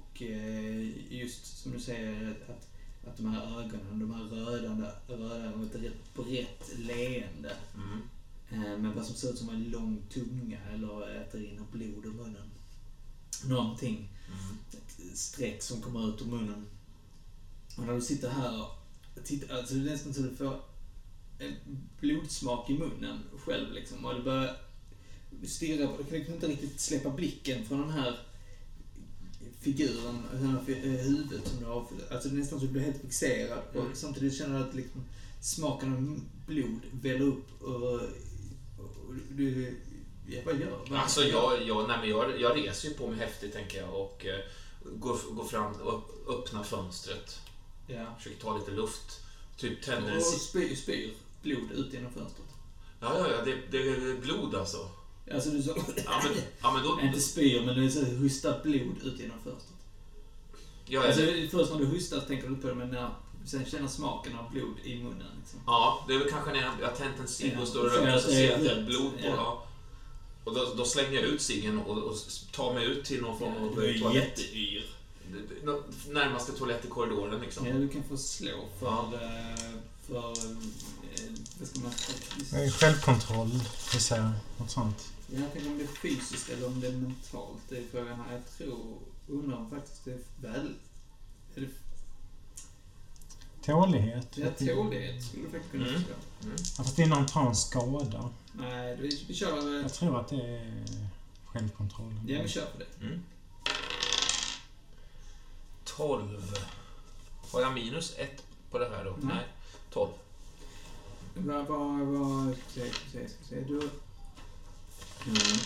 och eh, just som du säger, att, att de här ögonen, de här röda, röda och ett rätt brett leende. Mm. Eh, Men vad som ser ut som en lång tunga eller det rinner blod ur munnen. Någonting. Mm. Streck som kommer ut ur munnen. Och när du sitter här och tittar, alltså det är nästan så att du får en blodsmak i munnen själv liksom. Och du börjar stirra du kan inte riktigt släppa blicken från den här figuren, eh, huvudet som du har. Alltså det är nästan så att du blir helt fixerad. Och Mm. samtidigt känner du att liksom smaken av blod väller upp och, och du... Ja, vad gör vad Alltså jag, jag, nej men jag, jag reser ju på mig häftigt tänker jag och eh, går, går fram och öppnar fönstret. Ja. Försöker ta lite luft. Typ tänder en Och spyr, spyr blod ut genom fönstret. Ja, ja, ja, det, det är blod alltså. Alltså du så... Ja, men, ja, men då... Inte spyr, men du så hostar blod ut genom fönstret. Ja, Alltså, ja, först när du hostar så tänker du på det, men när, sen känner smaken av blod i munnen. Liksom. ja, det är väl kanske när jag har tänt en cigg och står och röker så det ser jag att det är blod på. Ja. Och då, då slänger jag ut ciggen och, och tar mig ut till någon form av Du är toalett. jätteyr. Närmaste toalett i korridoren liksom. Ja, du kan få slå för... Ja. eh, för eh, vad ska man Eh, Självkontroll, gissar jag. Något sånt. Jag tänker om det är fysiskt eller om det är mentalt. Det är frågan här. Jag tror... Undrar om faktiskt det är väl... Är det Tålighet. Ja, tålighet skulle du faktiskt kunna Mm. slå. Mm. Ja, Fast det är när han tar en skada. Nej, vi, vi kör... eh, Jag tror att det är självkontroll. Ja, vi kör för det. Mm. 12. Har jag minus ett på det här då? Mm. Nej. 12. Vad... Vad... Vad... Ska vi se, ska vi se. Du... Mm.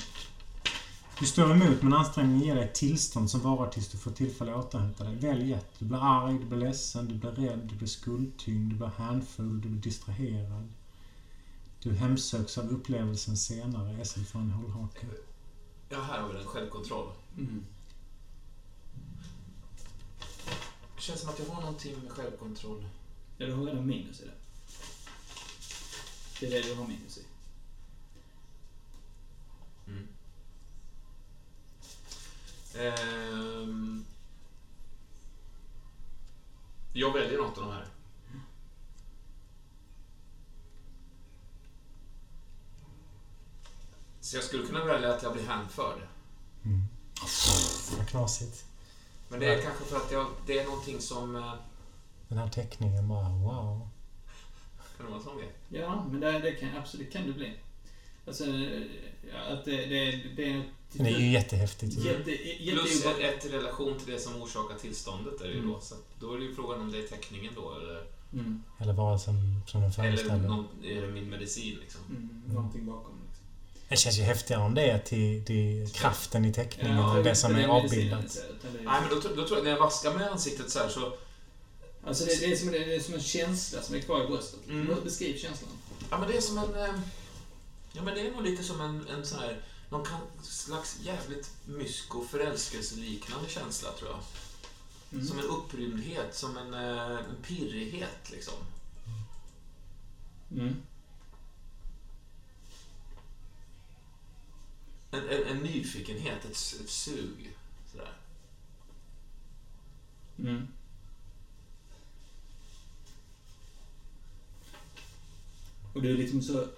Du står emot men ansträngningen ger dig ett tillstånd som varar tills du får tillfälle att återhämta dig. Välj ett. Du blir arg, du blir ledsen, du blir rädd, du blir skuldtyngd, du blir hänfull, du blir distraherad. Du hemsöks av upplevelsen senare. För en hållhake. Ja, här har vi den. Självkontroll. Mm. Det känns som att jag har någonting med självkontroll. Ja, du har redan minus i det. Det är det du har minus i. Ehm. Jag väljer något av de här. Så jag skulle kunna välja att jag blir hänförd. Mm. Vad knasigt. Men det är kanske för att jag, det är någonting som... eh, Den här teckningen bara wow. Kan det vara en sån grej? Ja, men det, det kan absolut kan det bli. Alltså, ja, att det, det, det är något... Men det är ju jättehäftigt. ju. Jätte, Plus jätte, ett, ett relation till det som orsakar tillståndet är det ju Mm. då. Så då är det ju frågan om det är teckningen då eller, mm, Eller bara som, som den eller föreställer. någon, är det min medicin liksom. mm, någonting bakom. Liksom. Det känns ju häftigare om det är till, till kraften i teckningen tror det inte som är avbildat. det Nej men då, då tror jag när jag vaskar med ansiktet så här så... Alltså det, det, är som, det är som en känsla som är kvar i bröstet. Mm. Beskriv känslan. Ja men det är som en... eh, Ja men det är nog lite som en, en sån här... Någon kan, slags jävligt mysko förälskelseliknande känsla tror jag. Mm. Som en upprymdhet, som en, eh, en pirrighet liksom. Mm. En, en, en nyfikenhet, ett, ett sug. Sådär. Mm. Och du liksom så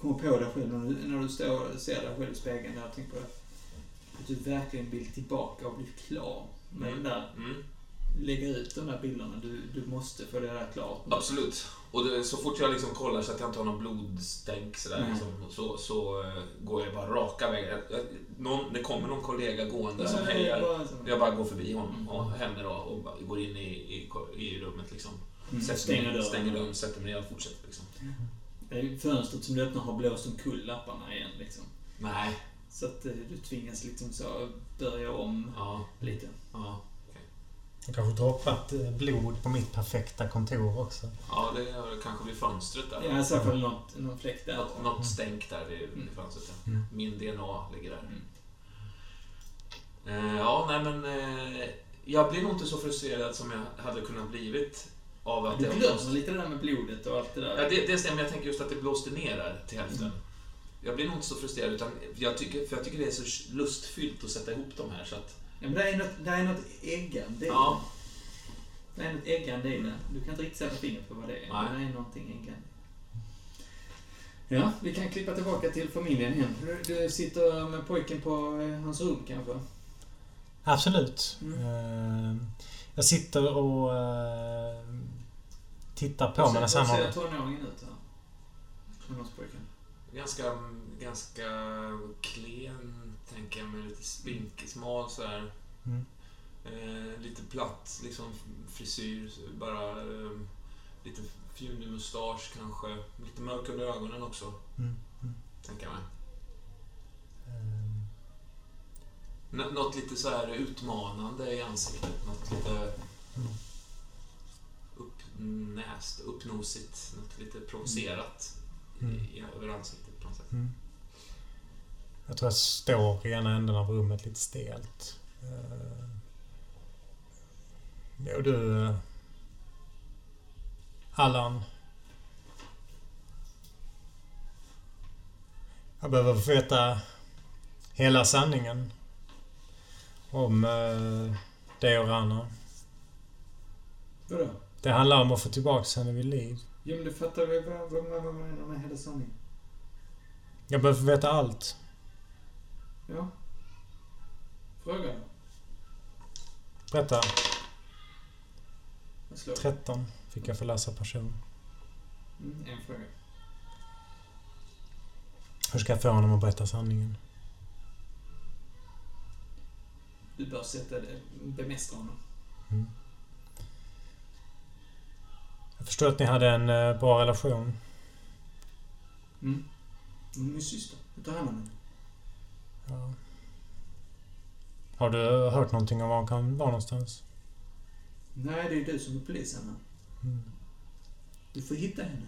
kommer på dig själv när du, när du står och ser dig själv i spegeln där och tänker på att du verkligen vill tillbaka och bli klar med Mm. den där Mm. lägga ut de där bilderna. Du, du måste få det där klart. Absolut. Och det, så fort jag liksom kollar så att jag inte har någon blodstänk sådär, liksom, så, så eh, går jag bara raka jag- Någon, det kommer någon kollega gående som Nej, hejar. bara. Jag bara går förbi honom och henne då och bara går in i, i, i rummet liksom. Mm, Sätter stänger dörren. stänger dörren, sätter mig ner och fortsätter liksom. Det ju Fönstret som du öppnar har blåst omkull lapparna igen liksom. Nej. Så att eh, du tvingas liksom så börja om Ja. lite. Ja. Jag kanske droppat eh, blod på mitt perfekta kontor också. Ja, det är- kanske blir fönstret där. Ja, i så fall något, någon fläkt där. Något, något stänk där vid, vid fönstret. Ja. Mm. Min DNA ligger där. Mm. Eh, ja, nej men... Eh, jag blir nog inte så frustrerad som jag hade kunnat blivit av att Du det glömmer lite det där med blodet och allt det där. Ja, det, det stämmer. Jag tänker just att det blåste ner där till hälften. Jag blir nog inte så frustrerad, utan jag tycker, för jag tycker det är så lustfyllt att sätta ihop de här. Så att, Ja, men det är något, det är något äggande ja, det. Är något äggande i det. Du kan inte riktigt sätta fingret på vad det är. Nej. Men det är någonting äggande. Ja, vi kan klippa tillbaka till familjen igen. Du, du sitter med pojken på eh, hans rum kanske? Absolut. Mm. Eh, Jag sitter och eh, tittar på ser- han Hur ser tonåringen ut här? Tonårspojken. ganska, ganska klen, tänker jag, med lite spinkig, smal sådär. Mm. Eh, lite platt, liksom frisyr, bara eh, lite fjunig mustasch kanske. Lite mörk under ögonen också, Mm. Mm. tänker jag mig. Nå- Något lite så här utmanande i ansiktet. Något lite Mm. Uppnäst, uppnosigt. Något lite provocerat Mm. i, i, över ansiktet på något sätt. Mm. Jag tror jag står i ena änden av rummet lite stelt. Eh, Jo du... eh, Allan. Jag behöver få veta hela sanningen. Om eh, dig och Rana. Vadå? Det handlar om att få tillbaka henne vid liv. Jo, men du fattar väl vad, vad menar med hela sanningen? Jag behöver veta allt. Ja. Fråga då. Berätta. Jag slår. 13 fick jag för läsa person. Mm, en fråga. Hur ska jag få honom att berätta sanningen? Du bör sätta det, bemästra honom. Mm. Jag förstår att ni hade en eh, bra relation. Mm. Är min syster. Du tar hand om henne. Ja. Har du hört någonting om var hon kan vara någonstans? Nej, det är du som är polisen här. Mm. Du får hitta henne.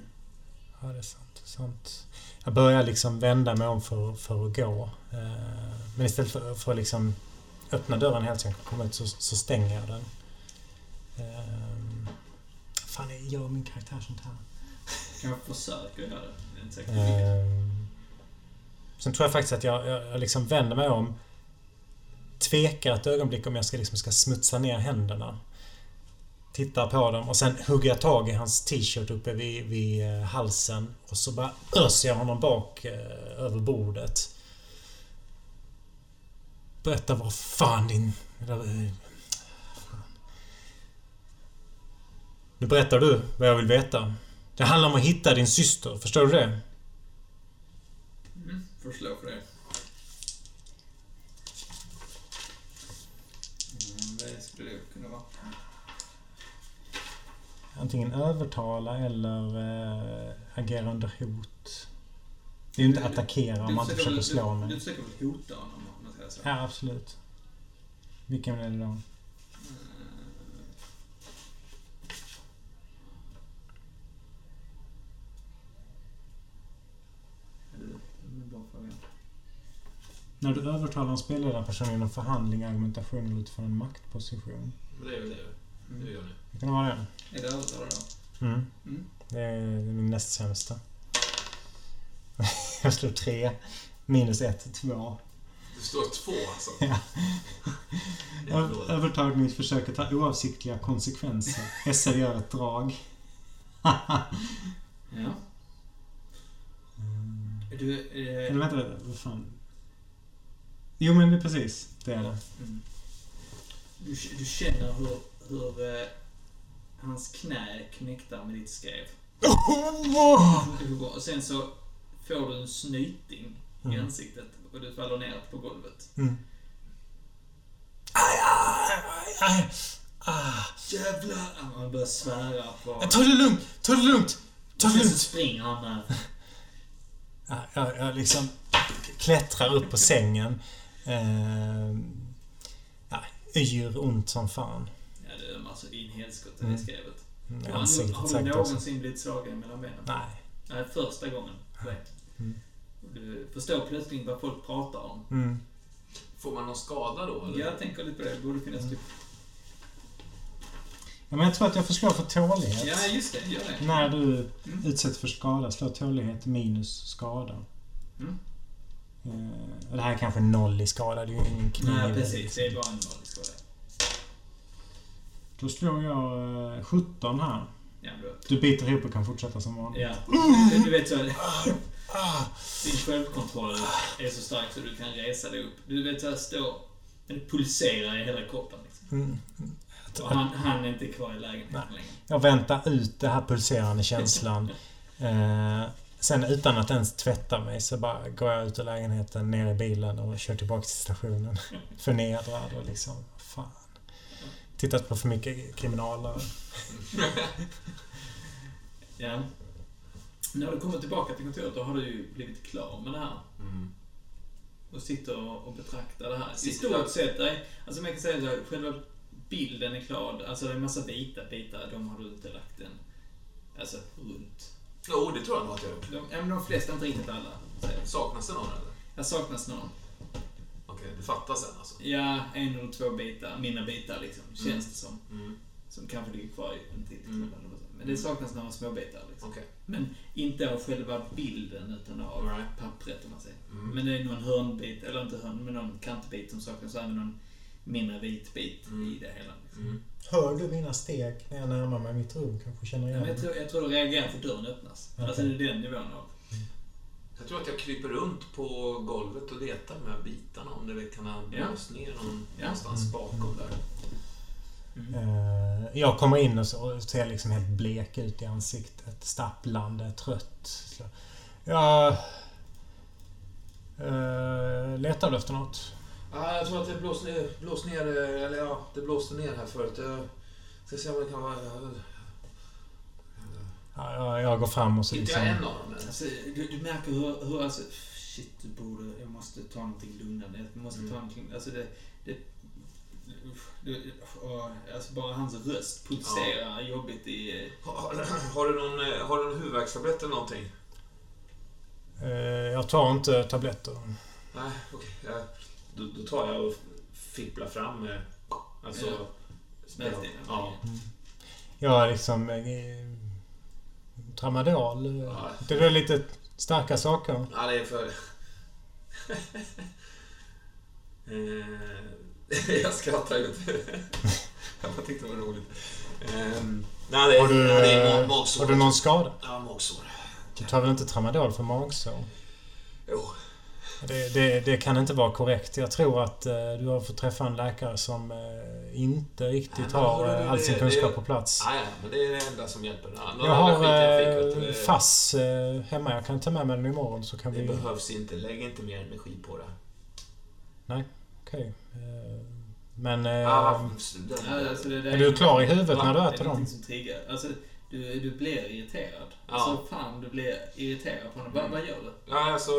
Ja, det är sant. sant. Jag börjar liksom vända mig om för, för att gå. Eh, Men istället för, för att liksom öppna dörren helt jag komma ut så, så stänger jag den. Fan, gör min karaktär sånt här? Kanske försöker göra det. Jag är inte. Ehm, Sen tror jag faktiskt att jag, jag, jag liksom vänder mig om. Tvekar ett ögonblick om jag ska, liksom ska smutsa ner händerna. Tittar på dem och sen hugger jag tag i hans t-shirt uppe vid, vid eh, halsen. Och så bara öser jag honom bak eh, över bordet. Berätta vad fan din... Nu berättar du vad jag vill veta. Det handlar om att hitta din syster, förstår du det? Mm, får slå för det. Mm, det skulle det kunna vara. Antingen övertala eller äh, agera under hot. Det är ju inte attackera om man inte försöker slå du, du mig. försöker väl hota honom? Ja, absolut. Vilken är det då? Eh, det är en. När du övertalar en spelledarperson genom förhandling, argumentation eller utifrån en maktposition. Men det är väl det det Mm. gör ni. Det kan det vara det? Är det övertalare då? Mm. Mm. Det är min näst sämsta. Jag slår tre. Minus ett, två. Det står två alltså. Ja. Övertagningsförsöket har oavsiktliga konsekvenser. SL gör ett drag. Ja. Du, Eller eh, vänta, vänta. Vad fan? Jo men precis. Det är det. mm. du, du känner hur, hur eh, hans knä knäcktar med ditt skrev. Och sen så får du en snyting i Mm. ansiktet och du faller ner på golvet. Mm. Aj, aj, aj, aj. Ah. Jävlar! Han börjar svära på... Ta det lugnt! Ta det lugnt! Ta det Sen så lugnt! springer han där. Ja, jag, jag liksom klättrar upp på sängen. Eh, ja, yr ont som fan. Ja, det är alltså in helskotta Mm. i skrevet. I Har, ansiktet har du säkert också. någonsin blivit slagen mellan benen? Nej. Nej, första gången. Mm. Du förstår plötsligt vad folk pratar om. Mm. Får man någon skada då? Eller? Jag tänker lite på det. Det borde finnas typ... Ja, men jag tror att jag får slå för tålighet. Ja, just det. Gör det. När du Mm. utsätts för skada, slå tålighet minus skada. Mm. Och det här är kanske noll i skada, det är ju ingen kniv. Nej, precis. Det är bara en vanlig skada. Då slår jag eh, 17 här. Ja. Du biter ihop och kan fortsätta som vanligt. Ja. Du vet så... Din självkontroll är så stark så du kan resa dig upp. Du vet så här stå... Det pulserar i hela kroppen. Liksom. Mm. Och han, han är inte kvar i lägenheten längre. Jag väntar ut den här pulserande känslan. Eh, sen utan att ens tvätta mig så bara går jag ut ur lägenheten, ner i bilen och kör tillbaka till stationen. Förnedrad och liksom, fan. Tittat på för mycket kriminaler. Ja. När du kommer tillbaka till kontoret då har du ju blivit klar med det här. Mm. Och sitter och, betraktar det här. I Sitter- stort sett, är, alltså man kan säga så här, själva bilden är klar. Alltså det är en massa vita bitar, de har du inte lagt en... Alltså runt. Jo, det tror jag nog att jag gjort. De, ja, men de flesta, inte riktigt alla. säger. Saknas det någon eller? Jag saknas någon. Okej, det fattas en alltså. Ja, en eller två bitar, mina bitar liksom, känns Mm. det som. Mm. Som kanske ligger kvar i en titel. Mm. Men det saknas några små bitar liksom. Okej. Men inte av själva bilden utan av right. pappret om man säger. Mm. Men det är någon hörnbit, eller inte hörn, men någon kantbit som saknas. Även någon mindre vit bit Mm. i det hela. Liksom. Mm. Hör du mina steg när jag närmar mig mitt rum? Kanske känner Ja, igen men jag, tror, jag tror du reagerar för dörren öppnas. Okej. Alltså det är den nivån av... Jag tror att jag kryper runt på golvet och letar med de här bitarna om det kan ha blåst ner någon, Ja. någonstans Mm. bakom där. Eh, jag kommer in och, så, och ser liksom helt blek ut i ansiktet. Stapplande, trött. Så, jag... Uh, letar du efter något? Ja, jag tror att det blåste ner, blåst ner, eller ja, det blåste ner här förut. Jag ska se om det kan vara... Ja, jag, jag går fram och så Inte liksom... jag en av dem? Alltså, du, du märker hur, hur alltså... Shit, du borde... Jag måste ta någonting lugnande. Jag måste ta Mm. någonting... Alltså det... det alltså bara hans röst pulserar jobbigt i... Har, har, du någon, eh, har du någon huvudvärkstablett eller någonting? Eh, jag tar inte tabletter. Nej, okej. Jag- Då, då tar jag och fipplar fram eh, alltså... Ja. Smältdina. Ja. Jag är liksom... Eh, tramadol. Ja. Det är lite starka saker. Ja, det är för... Eh, jag skrattar ju inte. jag bara tyckte det var roligt. Ehm, nej, det, Har du, ja, det är eh, mag- magsår. har du någon skada? Ja, magsår. Du tar väl inte tramadol för magsår? Jo. Det, det, det kan inte vara korrekt. Jag tror att eh, du har fått träffa en läkare som eh, inte riktigt Nej, men har eh, all det- sin det- kunskap på plats. Ja, ja, men det är det enda som hjälper. Ja, någon Jag har skit jag fick, eh, det- fass eh, hemma. Jag kan ta med mig den imorgon så kan Det vi... behövs inte. Lägg inte mer energi på det. Okej. Eh, Men... eh, Ah, den, Ja, alltså det, det är du klar i huvudet Va? när du Det är äter dem? någonting som triggar. Alltså, du, du blir irriterad. Ja. Alltså fan, du blir irriterad på honom. Vad, vad gör du? Ja, alltså...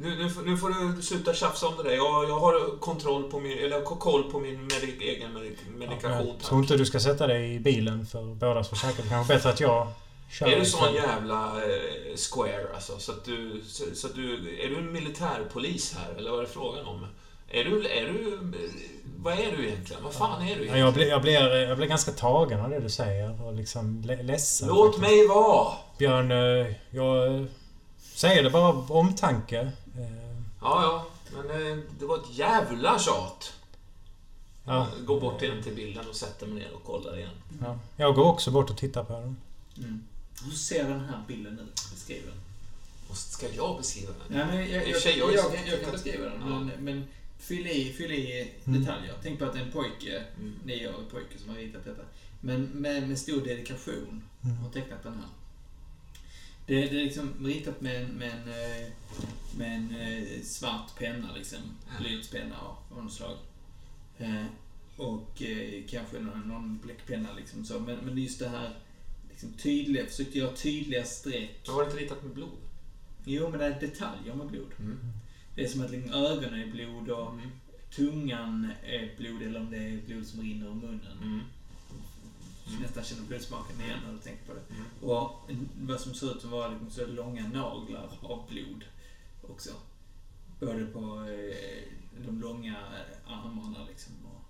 Nu, nu, nu får du sluta tjafsa om det där. Jag, jag har kontroll på min, eller jag koll på min medik, egen medik, medikation. jag tack. tror inte du ska sätta dig i bilen för bådas försäkring. Det kanske bättre att jag kör. Är du sån jävla eh, square alltså? Så att du... Så, så att du är du en militärpolis här, eller vad är det frågan om? Är du... Är du... Vad är du egentligen? Vad fan är du Ja, egentligen? jag, blir, jag, blir, jag blir ganska tagen av det du säger och liksom le- ledsen. Låt faktiskt. mig vara! Björn, eh, jag eh, säger det bara av omtanke. Ja, ja. Men eh, det var ett jävla tjat. Ja, Gå bort igen till bilden och sätter mig ner och kollar igen. ja. Jag går också bort och tittar på den. Mm. Hur ser den här bilden ut? Beskriv den. Och ska jag beskriva den? Ja, men jag, jag, jag jag, kan det. beskriva den, Ja. men, men fyll i, fyll i Mm. detaljer. Tänk på att det är en pojke, Mm. nioårig pojke som har ritat detta. Men med, med stor dedikation Mm. har tecknat den här. Det, det är liksom ritat med en, med en, eh, med en eh, svart penna, liksom. Blyertspenna av av något slag. Eh, och kanske någon, någon bläckpenna, liksom så. Men, men just det här liksom tydliga, försökte göra tydliga streck. Men var det inte ritat med blod? Jo, men det är detaljer med blod. Mm. Det är som att liksom ögonen är blod och Mm. tungan är blod, eller om det är blod som rinner ur munnen. Mm. Mm. Nästan känner blodsmaken igen när du tänker på det. Mm. Och vad som ser ut att vara liksom så långa naglar av blod också. Både på eh, de långa eh, armarna liksom. Och,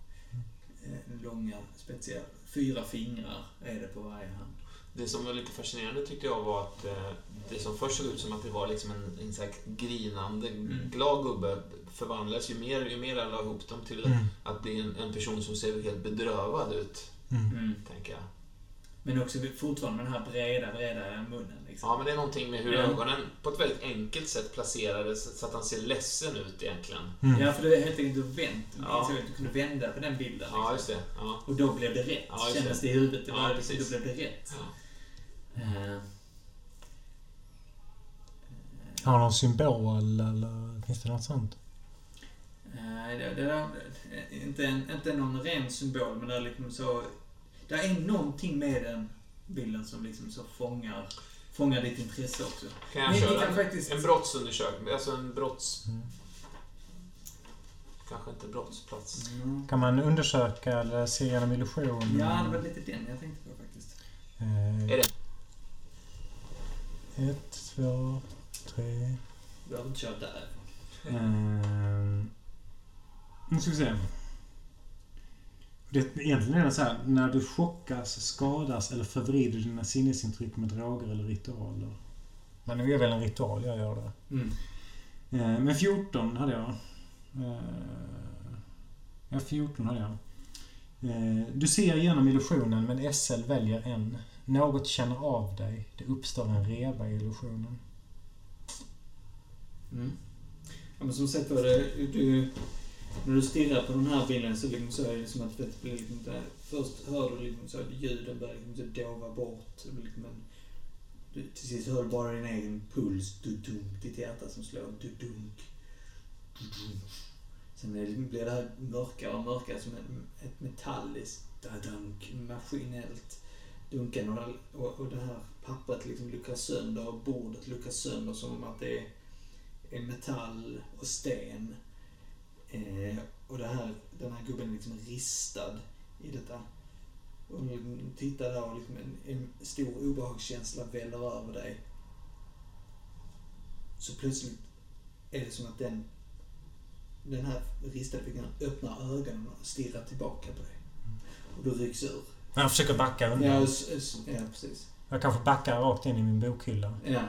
eh, långa, spetsiella, fyra fingrar är det på varje hand. Det som var lite fascinerande tyckte jag var att eh, det som först såg ut som att det var liksom en, en så grinande, Mm. glad gubbe förvandlas ju mer, ju mer jag la ihop dem till Mm. att bli en, en person som ser helt bedrövad ut, Mm. Mm. tänker jag. Men också fortfarande med den här breda, breda munnen. Liksom. Ja, men det är någonting med hur Ja. ögonen på ett väldigt enkelt sätt placerades så att han ser ledsen ut egentligen. Mm. Ja, för det är helt enkelt du vänt. Ja. Ja. Du kunde vända på den bilden. Ja, liksom. just det. Ja. Och då blev det rätt. Ja, just Kändes det. det i huvudet. Det Ja, var, liksom, precis. då blev det rätt. Ja. Eh, Har han någon symbol eller finns det något sånt? Nej, det, det där, inte, en, inte någon ren symbol, men det är liksom så... Det är någonting med den bilden som liksom så fångar, fångar ditt intresse också. Kan jag köra kan en, faktiskt- en brottsundersökning? Alltså en brotts... Mm. Kanske inte brottsplats. Kan man undersöka eller se genom illusion? Ja, det var lite den jag tänkte på faktiskt. Eh, Är det? Ett, två, tre... Du behöver inte köra där. Eh, nu ska vi se. Det, egentligen är det så här, när du chockas, skadas eller förvrider dina sinnesintryck med droger eller ritualer. Men nu är väl en ritual jag gör det. Mm. Eh, men 14 hade jag. Eh, ja, 14 hade jag. Eh, du ser igenom illusionen men SL väljer en. Något känner av dig. Det uppstår en reva i illusionen. Mm. Ja, men som sagt var det, du, när du stirrar på den här bilden så, liksom så är det som att det blir liksom där, Först hör du liksom så att ljuden börjar liksom så dova bort. Liksom en, du, till sist hör du bara din egen puls, du-dunk, ditt hjärta som slår, du-dunk, du-dunk. Sen är det, liksom- blir det här mörkare och mörkare som ett, ett metalliskt, da-dunk, maskinellt dunkande och, och, och det här pappret liksom luckras sönder och bordet luckras sönder som att det är är metall och sten. Eh, och det här, den här gubben är liksom ristad i detta. Och du tittar där och liksom en, en stor obehagskänsla väller över dig. Så plötsligt är det som att den, den här ristade figuren öppnar ögonen och stirrar tillbaka på dig. Och du rycks ur. Jag försöker backa undan. Ja, ja precis. Jag kanske backar rakt in i min bokhylla. Ja.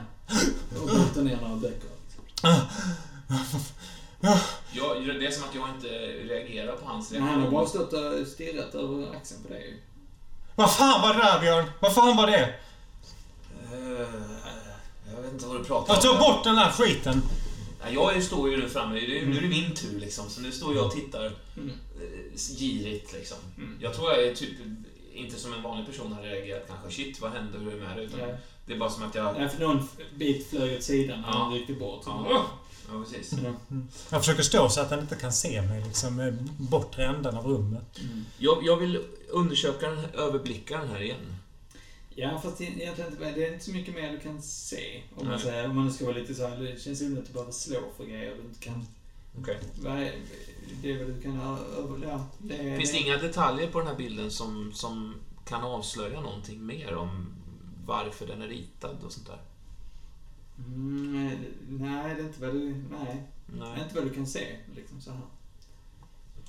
Och bryter ner några böcker. Jag, det är som att jag inte reagerar på hans Men han har bara stått och stirrat över axeln på dig. Vad fan var det där Björn? Vad fan var det? Eh, jag vet inte vad du pratar Jag tar bort den här skiten! Nej, Jag står ju nu framme, nu är det min tur liksom. Så nu står jag och tittar Mm. eh, girigt liksom. Mm. Jag tror jag är typ inte som en vanlig person hade reagerat kanske. Shit, vad hände? Hur är det med det? Utan Ja. det är bara som att jag... Nej, för någon bit flög åt sidan när Ja. han ryckte bort. Ja, ja precis. Mm. Jag försöker stå så att han inte kan se mig liksom. eh, Bortre änden av rummet. Mm. Jag, jag vill undersöka den här, överblicka den här igen. Ja, fast det, egentligen inte, det är inte så mycket mer du kan se. Om man, säger, om man ska vara lite så här, det känns onödigt att behöva slå för grejer du inte kan... Okej. Är, det är väl du kan ha över... Ja, det Finns det inga detaljer på den här bilden som, som kan avslöja någonting mer om varför den är ritad och sånt där? Mm, nej, det är inte vad du... Nej. Det är Nej. inte vad du kan se, liksom så här.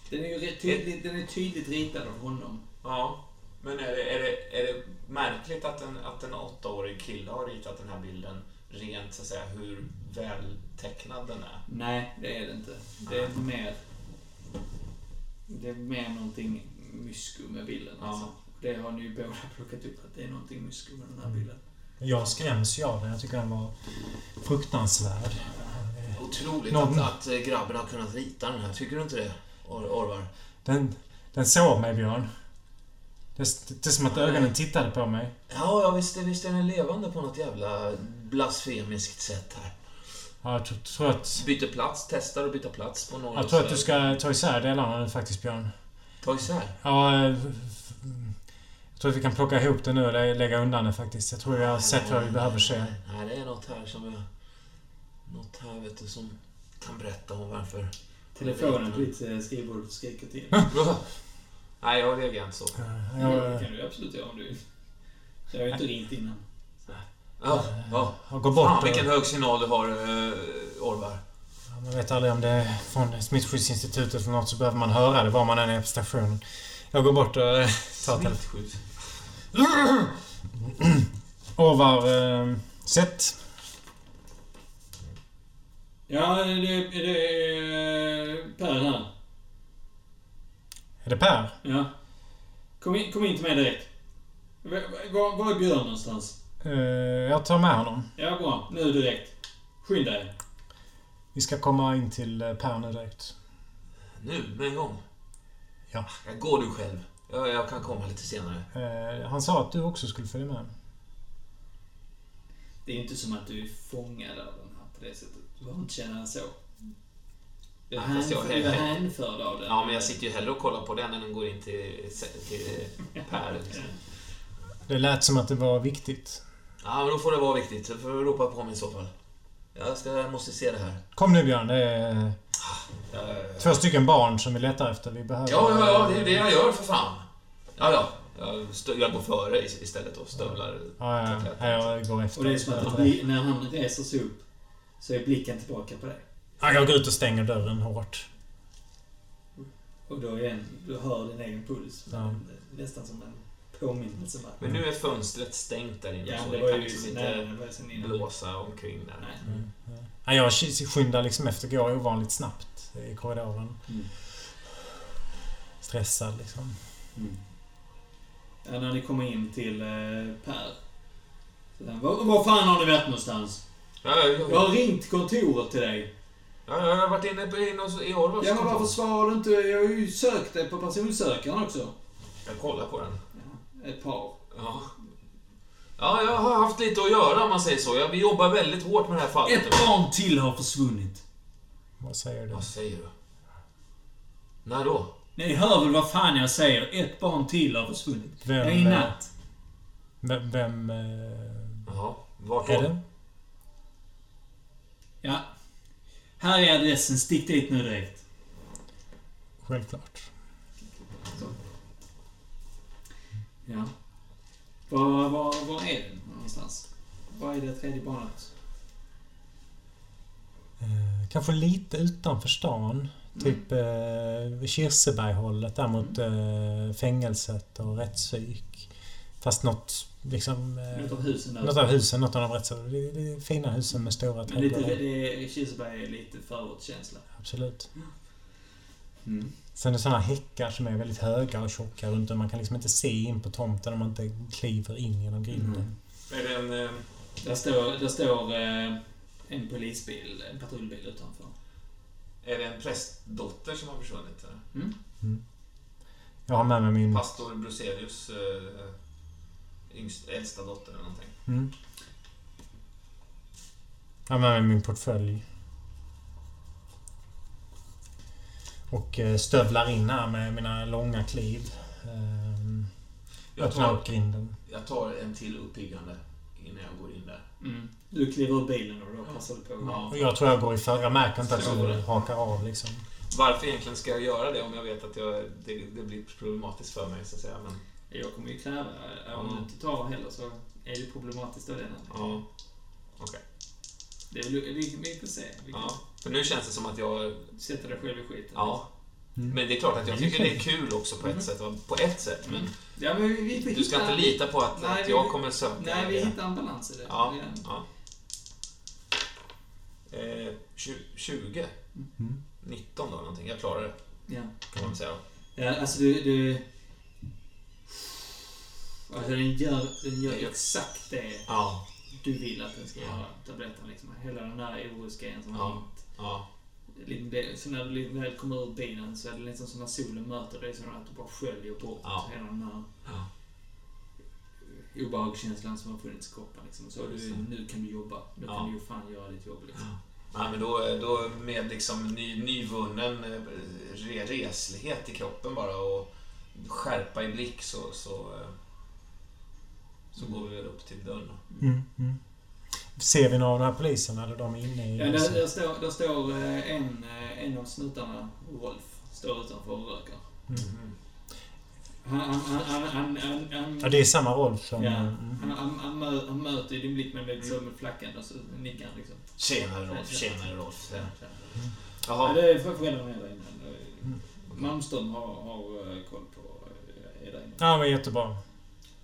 Den är ju rätt tydligt, den är tydligt ritad av honom. Ja, men är det, är det, är det märkligt att en, att en åttaårig kille har ritat den här bilden rent så att säga hur vältecknad den är? Nej, det är det inte. Det är mer... Det är mer någonting mysko med bilden. Ja. Alltså. Det har ni ju båda plockat upp, att det är någonting mysko med den här bilden. Jag skräms ju av den. Jag tycker den var fruktansvärd. Otroligt Någon- att, att eh, grabben har kunnat rita den här. Tycker du inte det, Or- Orvar? Den, den såg mig, Björn. Det, det är som att ögonen tittade på mig. Ja, ja visst, visst är den levande på något jävla blasfemiskt sätt här. Ja, jag tror, tror att... Byter plats, testar att byta plats på några. Jag tror att du ska ta isär delarna nu faktiskt, Björn. Ta isär. Ja, eh, tror att vi kan plocka ihop det nu och lä- lägga undan det faktiskt. Jag tror jag har sett vad vi behöver se. Nej, det är något här som jag... Något här, vet du, som kan berätta om varför... Telefonen på ditt eh, skrivbord skriker till. Nej, jag reagerar inte så. Det Jag, kan du absolut göra om du vill. Jag har ju inte ringt innan. Ja, ja. går bort Fan, och- vilken hög signal du har, uh, Orvar. Ja, Man vet aldrig om det är från Smittskyddsinstitutet eller något så behöver man höra det var man än är på stationen. Jag går bort och eh, tar telefonen. Orvar, eh, sätt. Ja, är det, är det eh, Per här? Är det Per? Ja. Kom in, kom in till mig direkt. Var, var, var är Björn någonstans? Eh, jag tar med honom. Ja, bra. Nu direkt. Skynda er. Vi ska komma in till eh, Per nu direkt. Nu, med en gång. Ja. Jag går du själv. Jag, jag kan komma lite senare. Eh, han sa att du också skulle följa med. Det är inte som att du är fångad av den här på det sättet. Du behöver inte känna så. Du jag- du är hänförd av den. Ja, men jag sitter ju hellre och kollar på den än den går in till, till Per. Liksom. Det lät som att det var viktigt. Ja, men då får det vara viktigt. Du får ropa på mig i så fall. Jag, ska, jag måste se det här. Kom nu Björn, det är Ja, två stycken barn som vi letar efter. Vi behöver... ja, ja, det är det jag gör för fan. Ja, ja. Jag, går före is- istället och stövlar. Ja, ja, ja, jag går efter. Och det är som att bli, när han reser sig upp så är blicken tillbaka på dig. Ja, jag går ut och stänger dörren hårt. Och då igen, du hör din egen puls. Ja. Nästan som en påminnelse. bara. Men nu är fönstret stängt där inne Ja, så det det var kan ju... liksom Nej, inte innan. blåsa omkring där. Nej. Mm. Ja, jag skyndar liksom efter, går ovanligt snabbt i korridoren. Mm. Stressad liksom. Mm. Ja, när ni kommer in till eh, Per. Var, var fan har ni varit någonstans? Ja, ja, Jag ja, har ringt kontoret till dig. ja, jag har varit inne på inne hos- i Orvals Ja, men varför svarar du inte? Jag har ju sökt dig på personsökaren också. Jag kollar på den. Ett par. Ja. Ja, jag har haft lite att göra om man säger så. Ja, vi jobbar väldigt hårt med det här fallet. Ett barn till har försvunnit. Vad säger du? Vad säger du? När då? Ni hör väl vad fan jag säger? Ett barn till har försvunnit. Vem, Ja, i natt. Vem... vem eh, Jaha, vart då? är det? Ja. Här är adressen. Stick dit nu direkt. Självklart. Ja. Var, var, var är den någonstans? Var är det tredje barnet? Eh, kanske lite utanför stan. Typ eh, Kirseberghållet där mot eh, fängelset och rättspsyk. Fast något liksom... Eh, Något av husen där. något av husen, något av de rättspsyk. Det, det är fina husen med stora trädgårdar. det, Kirseberg är lite förortskänsla. Absolut. Mm. Sen är det såna häckar som är väldigt höga och tjocka runt om. Man kan liksom inte se in på tomten om man inte kliver in genom grinden. Mm. Är det en... Eh, Där står, där står eh, en polisbil, en patrullbil utanför. är det en prästdotter som har försvunnit? Eller? Mm. Jag har med mig min... Pastor Bruselius eh, yngst, äldsta dotter eller någonting. Mm. Jag har med mig min portfölj. Och eh, stövlar in här med mina långa kliv. Ehm, Jag Öppnar tar, upp grinden. jag tar en till uppiggande innan jag går in där. Mm. Du kliver ur bilen och då passar du på. Ja. Och jag tror jag går i för... Jag märker inte att du hakar av liksom. Varför egentligen ska jag göra det om jag vet att jag, det, det blir problematiskt för mig så att säga. Men, Jag kommer ju kräva, om Ja. du inte tar heller så är det problematiskt av den anledningen. ja, Det är, vi, vi får se. Vi kan ja. För nu känns det som att jag... sätta dig själv i skiten. Ja. Mm. Men det är klart att jag tycker det är kul också på ett Mhm. sätt. På ett sätt. Men Ja, men vi, vi, du ska hittar- inte lita på att, Nej, att jag kommer söka Nej, vi det. hittar en balans i det. Ja, Ja. ja. Eh, tju- 20? Mm. 19 då någonting. Jag klarar det, Ja. kan man säga. Ja, alltså du... du alltså den gör, den gör exakt det Ja. Du vill att den ska göra tabletten. Liksom. Hela den där orosgrejen som Ja. har. Ja. Det- Så när du väl kommer ur bilen så är det liksom som när solen möter dig så att du bara sköljer bort Ja. hela den här Ja. obehagskänslan som har funnits i kroppen. Liksom. Så du, nu kan du jobba. Nu Ja. kan du ju fan göra ditt jobb. Liksom. Nej, men då, då med liksom ny, nyvunnen eh, re, reslighet i kroppen bara och skärpa i blick så, så, eh, så går vi väl upp till dörren. Mm, mm. Ser vi några av de här poliserna? Eller de är inne i... Ja, där, där, står, där står eh, en, eh, en av snutarna, Rolf, står utanför och röker. Mm. Han, han, han, han, han, han, han, Ja, det är samma Rolf som... Ja, Mm. han, han, han, mö, han möter din blick med lite så med flackan och så nickar han liksom. Tjenare Rolf, tjenare Rolf. Ja, Ja. ja. Jaha. Ja, det är för föräldrarna är där inne. Mm. Malmström har, har eh, koll på är där inne. Ja, men jättebra.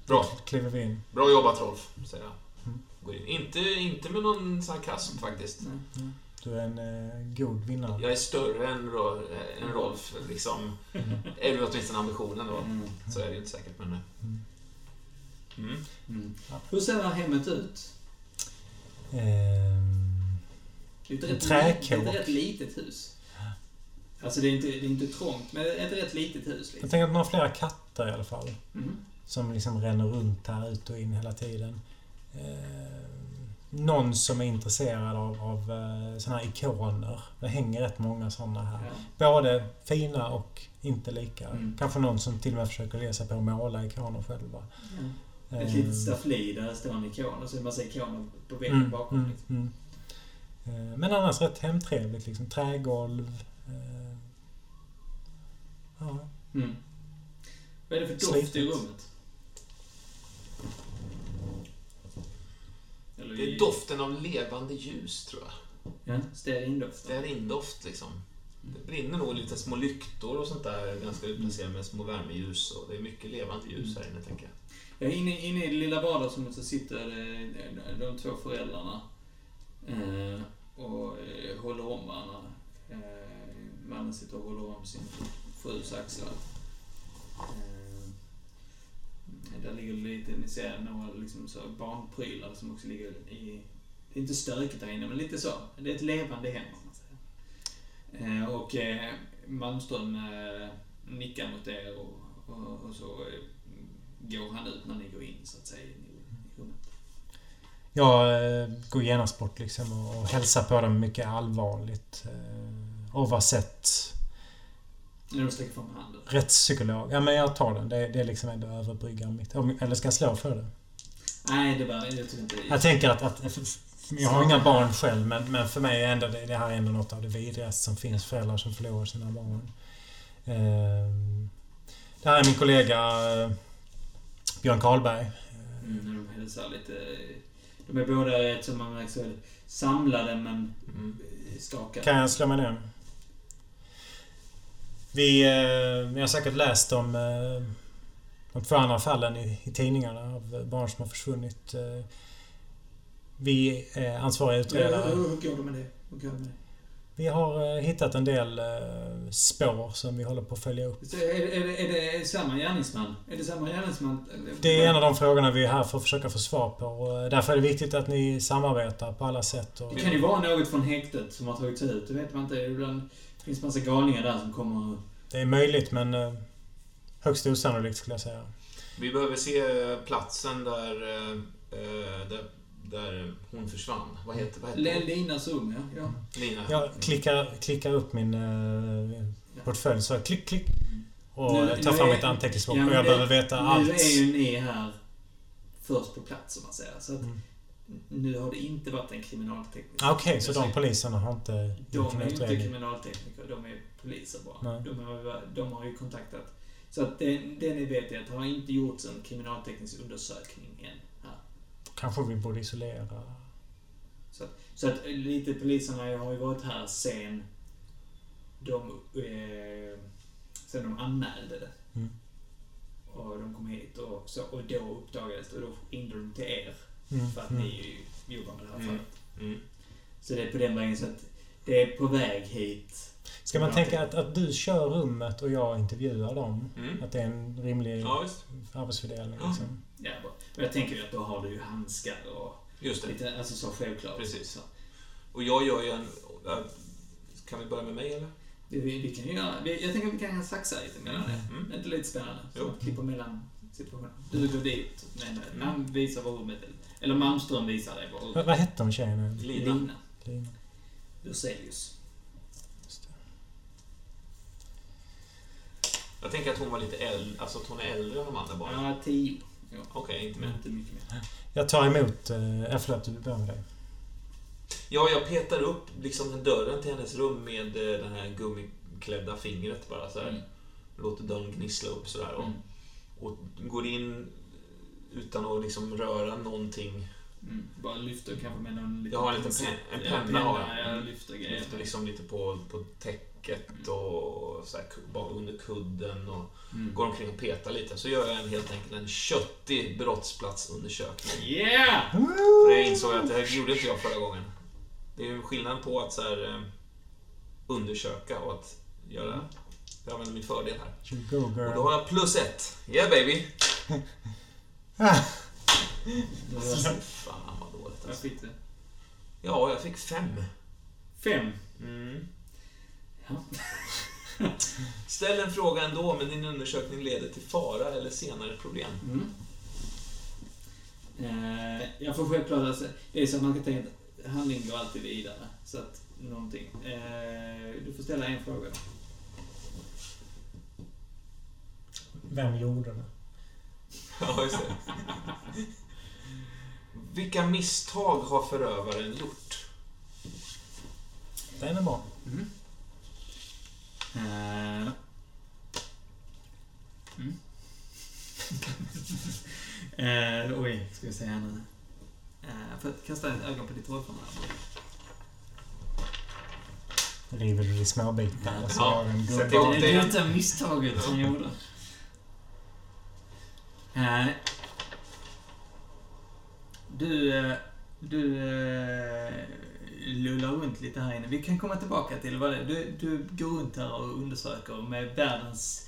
Bra. Kliver vi in. Bra jobbat Rolf, säger jag. Mm. Går in. Inte, inte med någon sarkasm faktiskt. Nej. Du är en eh, god vinnare. Jag är större än, Ro- eh, än Rolf, liksom. Är det åtminstone ambitionen då. Mm. Så är det ju inte säkert, men... eh. Mm. Mm. Mm. Hur ser det här hemmet ut? Ehm, Det är ett En rätt, ett rätt litet hus. Alltså det är inte, det är inte trångt, men det är ett rätt litet hus. jag Liksom. tänker att de har flera katter i alla fall. Mm. Som liksom ränner runt här ut och in hela tiden. Ehm, någon som är intresserad av, av eh, såna här ikoner. Det hänger rätt många såna här. Ja. Både fina och inte lika. Mm. Kanske någon som till och med försöker sig på att måla ikoner själva. Ett Ehm, litet staffli där det står en ikon och så är det massa ikoner på väggen Mm, bakom. mm, Liksom. mm. Eh, Men annars rätt hemtrevligt. Liksom. Trägolv. eh, Ja. Mm. Vad är det för doft Slitet. i rummet? Eller Det är doften av levande ljus, tror jag. Ja, stearindoft. Stearindoft, liksom. Det brinner nog lite små lyktor och sånt där, ganska utplacerade med små värmeljus. Och det är mycket levande ljus här inne, tänker jag. Ja, inne, inne i det lilla vardagsrummet så sitter eh, de två föräldrarna eh, och eh, håller om varandra. Mannen sitter och håller om sin frus axlar. Där ligger lite, ni ser några liksom så barnprylar som också ligger i... Det är inte stökigt där inne, men lite så. Det är ett levande hem, om man säger. Eh, och eh, Malmström eh, nickar mot er och, och, och så går han ut när ni går in, så att säga, i, rummet. Jag går genast bort liksom och, hälsar på dem mycket allvarligt. Oavsett när de sträcker fram handen. rättspsykolog. Ja, men jag tar den. Det, det är liksom ändå överbryggan mitt. Eller ska jag slå för det? Nej, det var... Jag tycker inte... Jag tänker att... att jag har inga barn själv, men, men för mig är ändå det, det här är ändå något av det vidrigaste som finns. Föräldrar som förlorar sina barn. Ehm, det här är min kollega eh, Björn Karlberg. Mm, de hälsar lite... De är båda rätt som man märker så samlade men Mm. eh, skakade. Kan jag slå mig ner? Vi, eh, ni har säkert läst om eh, de två andra fallen i, i tidningarna av barn som har försvunnit. Eh, vi är ansvariga Ja, utredare. hur, hur går det med det? Hur går det med det? Vi har hittat en del spår som vi håller på att följa upp. Så är, det- är, det, är det samma gärningsman? Är det samma gärningsman? Det är en av de frågorna vi är här för att försöka få svar på. Och därför är det viktigt att ni samarbetar på alla sätt. Och, Det kan ju vara något från häktet som har tagits ut. Det vet man inte. Ibland finns massa galningar där som kommer... det är möjligt men eh, högst osannolikt skulle jag säga. Vi behöver se platsen där, eh, eh, där, där hon försvann. Vad heter, vad heter L- hon? Linas rum, ja. ja. Lina? Jag klickar, klickar upp min eh, portfölj så jag klick, klick. Och Nu- tar nu fram mitt anteckningsblock Ja, och jag det- behöver veta allt. Nu är ju ni här först på plats, om man säger. Så att Mm. Nu har det inte varit en kriminaltekniker. Ah, Okej, så de poliserna har inte De är inte utredning? kriminaltekniker, de är poliser bara. Nej. De har, de har ju kontaktat... Så att det, det ni vet är att det har inte gjorts en kriminalteknisk undersökning än. Här. Kanske vi borde isolera... Så att lite poliserna har ju varit här sen de, eh, sen de anmälde det. Mm. Och de kom hit och, så, och då uppdagades det och då ringde de till er. Mm, För att mm. ni är ju jobbar med det här Mm. fallet. Mm. Så det är på den vägen så att det är på väg hit. Ska man tänka att, att du kör rummet och jag intervjuar dem? Mm. Att det är en rimlig Ja, arbetsfördelning Ja. liksom? Ja, bra. och jag tänker ju att då har du ju handskar och Just det. Lite, alltså så självklart. Precis. Så. Och jag gör ju en... äh, Kan vi börja med mig eller? Vi, vi, vi kan ju göra, jag tänker att vi kan saxa lite mellan det. Mm. Är inte lite spännande? Så Jo. man klipper mellan situationer. Du går dit, men man visar var rummet är. Eller Malmström visar dig Vad, hette hon tjejen? Lina. Lina. Lina. Jag tänker att hon var lite äldre, alltså att hon är äldre än de andra barnen. Ja, tio. Ja. Okej, inte Men mer. inte mycket mer. Jag tar emot... Eh, jag förlåt, du börjar med dig. Ja, jag petar upp liksom dörren till hennes rum med eh, det här gummiklädda fingret bara så här. Mm. Låter dörren gnissla upp sådär. Och, Mm. och går in utan att liksom röra någonting. Mm. Bara lyfter kanske med någon liten Jag har en liten pen- en penna har jag. Ja, lyfter liksom lite på, på täcket och så här, bara under kudden och Mm. går omkring och petar lite. Så gör jag en, helt enkelt en köttig brottsplatsundersökning. Yeah! För jag insåg att det här gjorde inte jag förra gången. Det är ju skillnad på att så här, eh, undersöka och att göra... Jag använder min fördel här. Och då har jag plus ett. Yeah baby! Fan vad dåligt Vad alltså. fick du? Ja, jag fick fem. Fem. Mm. Ja. Ställ en fråga ändå, men din undersökning leder till fara eller senare problem. Mm. Eh, jag får självklart, alltså, det är så att man kan tänka att handlingen går alltid vidare. Så att, någonting. Eh, du får ställa en fråga. Vem gjorde det? Ja, just det. Vilka misstag har förövaren gjort? Den är bra. Mm. Eh. Mm. eh, oj, ska vi se här nu. Eh, för att kasta ett öga på ditt rollformulär. River du det i små bitar? eller så Ja, har du en sätt gubbe. ihop Det det. är detta misstaget som jag gjorde. Eh, du, eh, du eh, lullar runt lite här inne. Vi kan komma tillbaka till vad det är. Du, du går runt här och undersöker med världens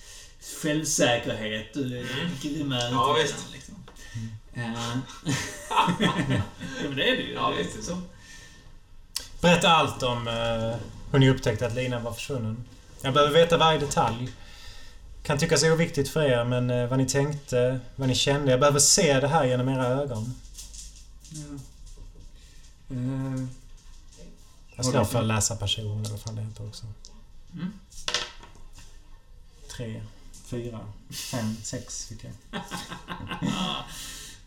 självsäkerhet. Du är Mm. grymma Ja, visst. Liksom. Eh, ja, men det är du ju. Ja, är visst. så. Berätta allt om uh, hur ni upptäckte att Lina var försvunnen. Jag behöver veta varje detalj. Kan tyckas oviktigt för er, men eh, vad ni tänkte, vad ni kände. Jag behöver se det här genom era ögon. Ja. Eh, Jag slår för läsa person, eller vad fan det heter också. Mm. Tre, fyra, fem, sex fick jag.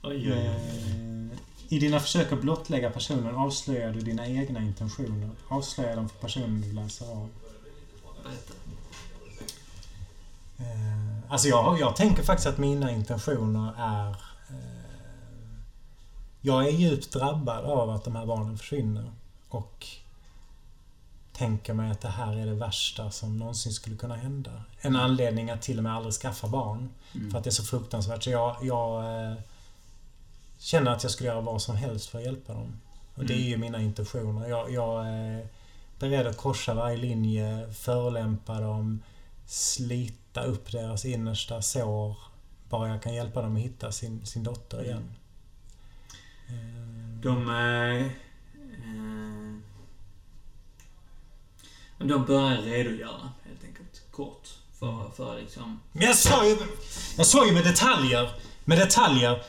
oj, oj, oj. Eh, I dina försök att blottlägga personen avslöjar du dina egna intentioner. Avslöjar dem för personen du läser av. Berätta. Eh, Alltså jag, jag tänker faktiskt att mina intentioner är... Eh, jag är djupt drabbad av att de här barnen försvinner. Och tänker mig att det här är det värsta som någonsin skulle kunna hända. En anledning att till och med aldrig skaffa barn. Mm. För att det är så fruktansvärt. Så jag, jag eh, känner att jag skulle göra vad som helst för att hjälpa dem. Och det är ju mina intentioner. Jag, jag är beredd att korsa varje linje, förolämpa dem, slita upp deras innersta sår. Bara jag kan hjälpa dem att hitta sin, sin dotter igen. Eh, De... Eh, eh, de börjar redogöra, helt enkelt. Kort. För, för liksom... Men jag sa ju... Jag sa ju med detaljer. Med detaljer.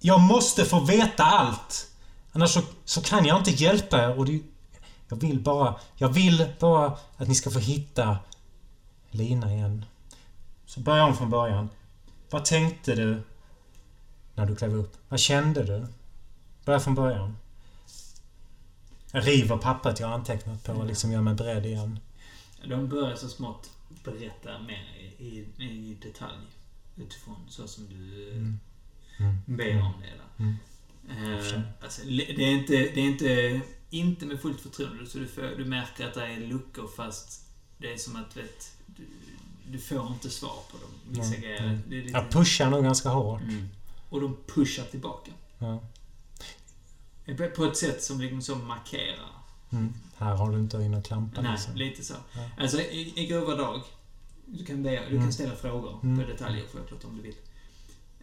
Jag måste få veta allt. Annars så, så kan jag inte hjälpa er och det, Jag vill bara... Jag vill bara att ni ska få hitta Lina igen. Så börja om från början. Vad tänkte du när du klev upp? Vad kände du? Börja från början. Jag river pappret jag antecknat på och liksom gör mig beredd igen. De börjar så smått berätta mer i, i, i detalj. Utifrån så som du Mm. Mm. ber om det. Mm. Förstår. alltså, det är inte, det är inte, inte med fullt förtroende. Så du, får, du märker att det är luckor fast det är som att vet, du, får inte svar på dem. Vissa Nej, grejer. Det är lite, Jag pushar nog ganska hårt. mm. Och de pushar tillbaka. Ja. På- ett sätt som liksom så markerar. Mm. Här har du inte in och klampa Nej, liksom. lite så. Ja. Alltså i, i grova drag. Du kan, be, du Mm. kan ställa frågor Mm. på detaljer självklart om du vill.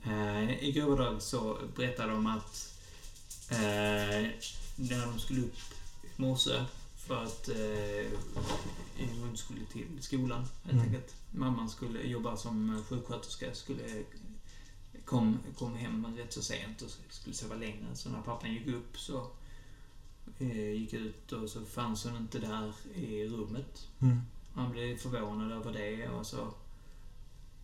Eh, I grova drag så berättar de att Eh, när de skulle upp i morse för att eh, hon skulle till skolan helt Mm. enkelt. Mamman skulle jobba som sjuksköterska, skulle kom, kom hem rätt så sent och skulle sova längre. Så när pappan gick upp så eh, gick ut och så fanns hon inte där i rummet. Mm. Han blev förvånad över det och så...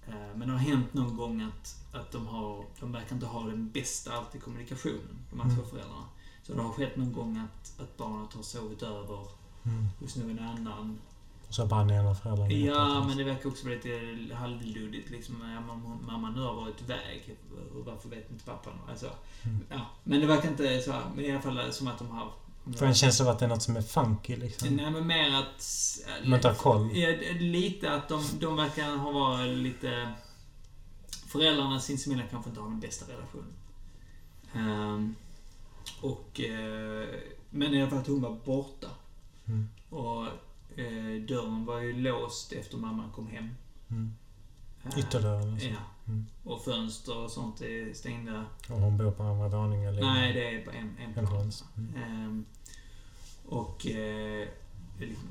Eh, Men det har hänt någon gång att, att de har... De verkar inte ha den bästa alltid kommunikationen, de här Mm. två föräldrarna. Så det har skett någon gång att, att barnet har sovit över Mm. hos någon annan. Och så bara den ena föräldern. Ja, men det verkar också vara lite halvluddigt liksom. Ja, mam- Mamma nu har varit iväg. Och varför vet inte pappan? Alltså, Mm. ja. Men det verkar inte så här, Men i alla fall som att de har... Får en känsla av att det är något som är funky liksom. Nej, men mer att... De inte har koll. Ja, lite att de, de verkar ha varit lite... Föräldrarna sinsemellan kanske inte har den bästa relationen. Ehm, och... eh, men i alla fall att hon var borta. Mm. Och eh, dörren var ju låst efter mamman kom hem. Mm. Eh, Ytterdörren alltså. Ja. Mm. Och fönster och sånt är stängda. Och hon bor på andra våningen. eller- Nej, det är på en, en plan. Mm. Ehm, och... Eh, liksom,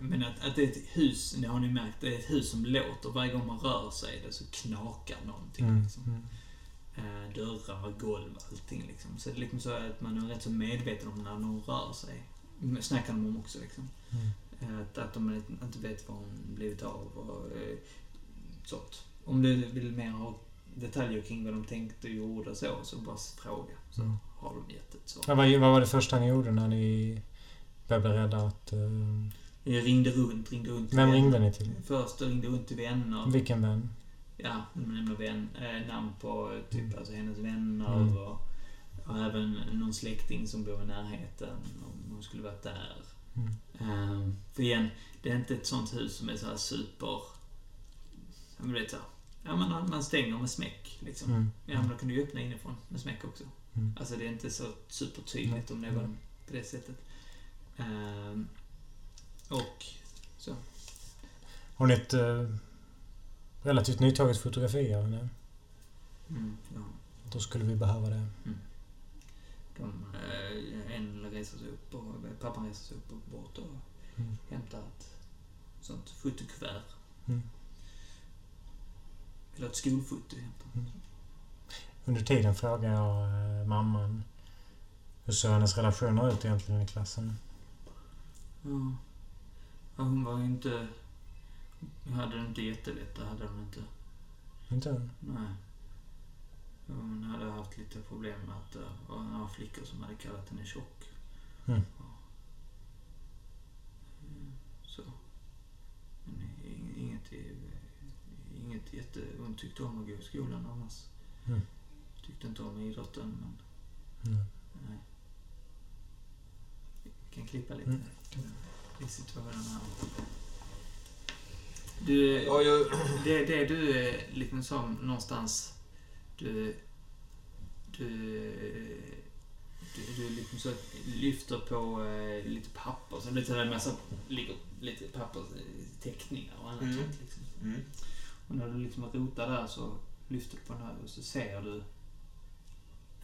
men att, att det är ett hus, det har ni märkt, det är ett hus som låter. Varje gång man rör sig i det så knakar någonting. Mm. Liksom. Eh, dörrar, golv, allting liksom. Så det är liksom så att man är rätt så medveten om när någon rör sig. Snackar de om också liksom. Mm. Eh, Att, att de inte vet vad hon blivit av och eh, sånt. Om du vill mer ha detaljer kring vad de tänkte och gjorde och så, så bara fråga. Så Mm. har de gett ett svar. Ja, vad, vad var det första ni gjorde när ni började bli rädda att... eh, Jag ringde runt, ringde runt vem vänner. ringde ni till? Först ringde runt till vänner. Vilken vän? Ja, nämna vän, äh, namn på typ Mm. alltså hennes vänner Mm. och, och även någon släkting som bor i närheten om hon skulle varit där. Mm. Ehm, för igen, det är inte ett sånt hus som är så här super... Ja, men du vet så Ja, man- man stänger med smäck liksom. Mm. Ja, men då kan du ju öppna inifrån med smäck också. Mm. Alltså det är inte så supertydligt om var Mm. på det sättet. Ehm, och så. Har ni ett eh, relativt nytaget fotografi av henne? Mm, ja. Då skulle vi behöva det. De, eh, en reser sig upp och pappan reser sig upp och bort och Mm. hämtar ett sånt fotokuvert. Mm. Eller ett skolfoto hämtar han. Under tiden frågar jag eh, mamman hur ser hennes relationer ut egentligen i klassen? Ja. ja. Hon var ju inte... Hade det inte jättelätt, det hade hon inte. Inte? Nej. Hon hade haft lite problem med att det var några flickor som hade kallat henne tjock. Mm. Så. Men ing- inget, inget jätte... Hon tyckte om att gå i skolan annars. Mm. Tyckte inte om idrotten, men Mm. nej. Vi kan klippa lite Mm. i situationen här. Du, Jag har ju... det, det du eh, liksom som någonstans... Du... Du... Du, du liksom så lyfter på eh, lite papper. Så lite där massa... Ligger lite pappersteckningar och annat Mm. sånt liksom. Mm. Och när du liksom rotar där så lyfter du på den här och så ser du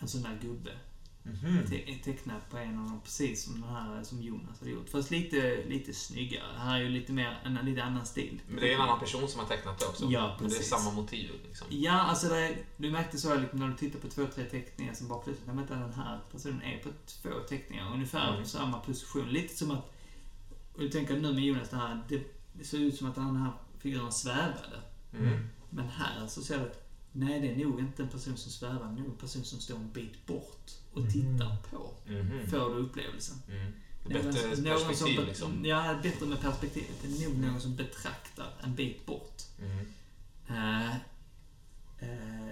en sån där gubbe Mhm. te- tecknad på en av dem, precis som den här som Jonas hade gjort. Fast lite, lite snyggare. Här är ju lite mer, en lite annan stil. Men det är en annan person som har tecknat det också. Ja, Men det är precis. samma motiv liksom. Ja, alltså det, du märkte så liksom, när du tittar på två, tre teckningar som bara plötsligt, nej vänta den här personen är på två teckningar, ungefär Mm. samma position. Lite som att, och du tänker nu med Jonas, det här, det, det ser ut som att den här figuren svävade. Mm. Men här så ser du att Nej, det är nog inte en person som svävar. Det är nog en person som står en bit bort och Mhm. tittar på. Mhm. Får du upplevelsen. Mm. Någon- Bättre någon perspektiv som liksom. Ja, bättre med perspektivet. Det är nog någon som betraktar en bit bort. Mm. Eh, eh,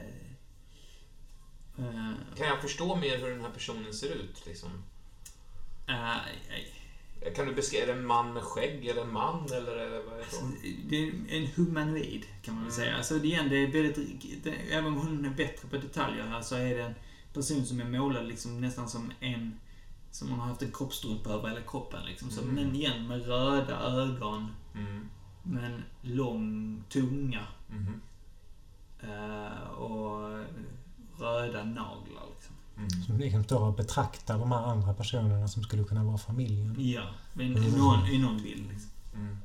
eh, Kan jag förstå mer hur den här personen ser ut? Liksom? eh, eh, Kan du beskriva, är det en man med skägg eller en man eller det, vad är det? alltså, det är en humanoid, kan man väl Mm. säga. Alltså, det, igen, det är väldigt, det, även om hon är bättre på detaljer här så är det en person som är målad liksom nästan som en som man har haft en kroppstrumpa över hela kroppen. Liksom. Så, Mm. Men igen, med röda ögon, Mm. men lång tunga. Mhm. Eh, och röda naglar liksom. Mm. Som liksom står och betraktar de här andra personerna som skulle kunna vara familjen. Ja, men i någon, i någon bild. Liksom. Mm.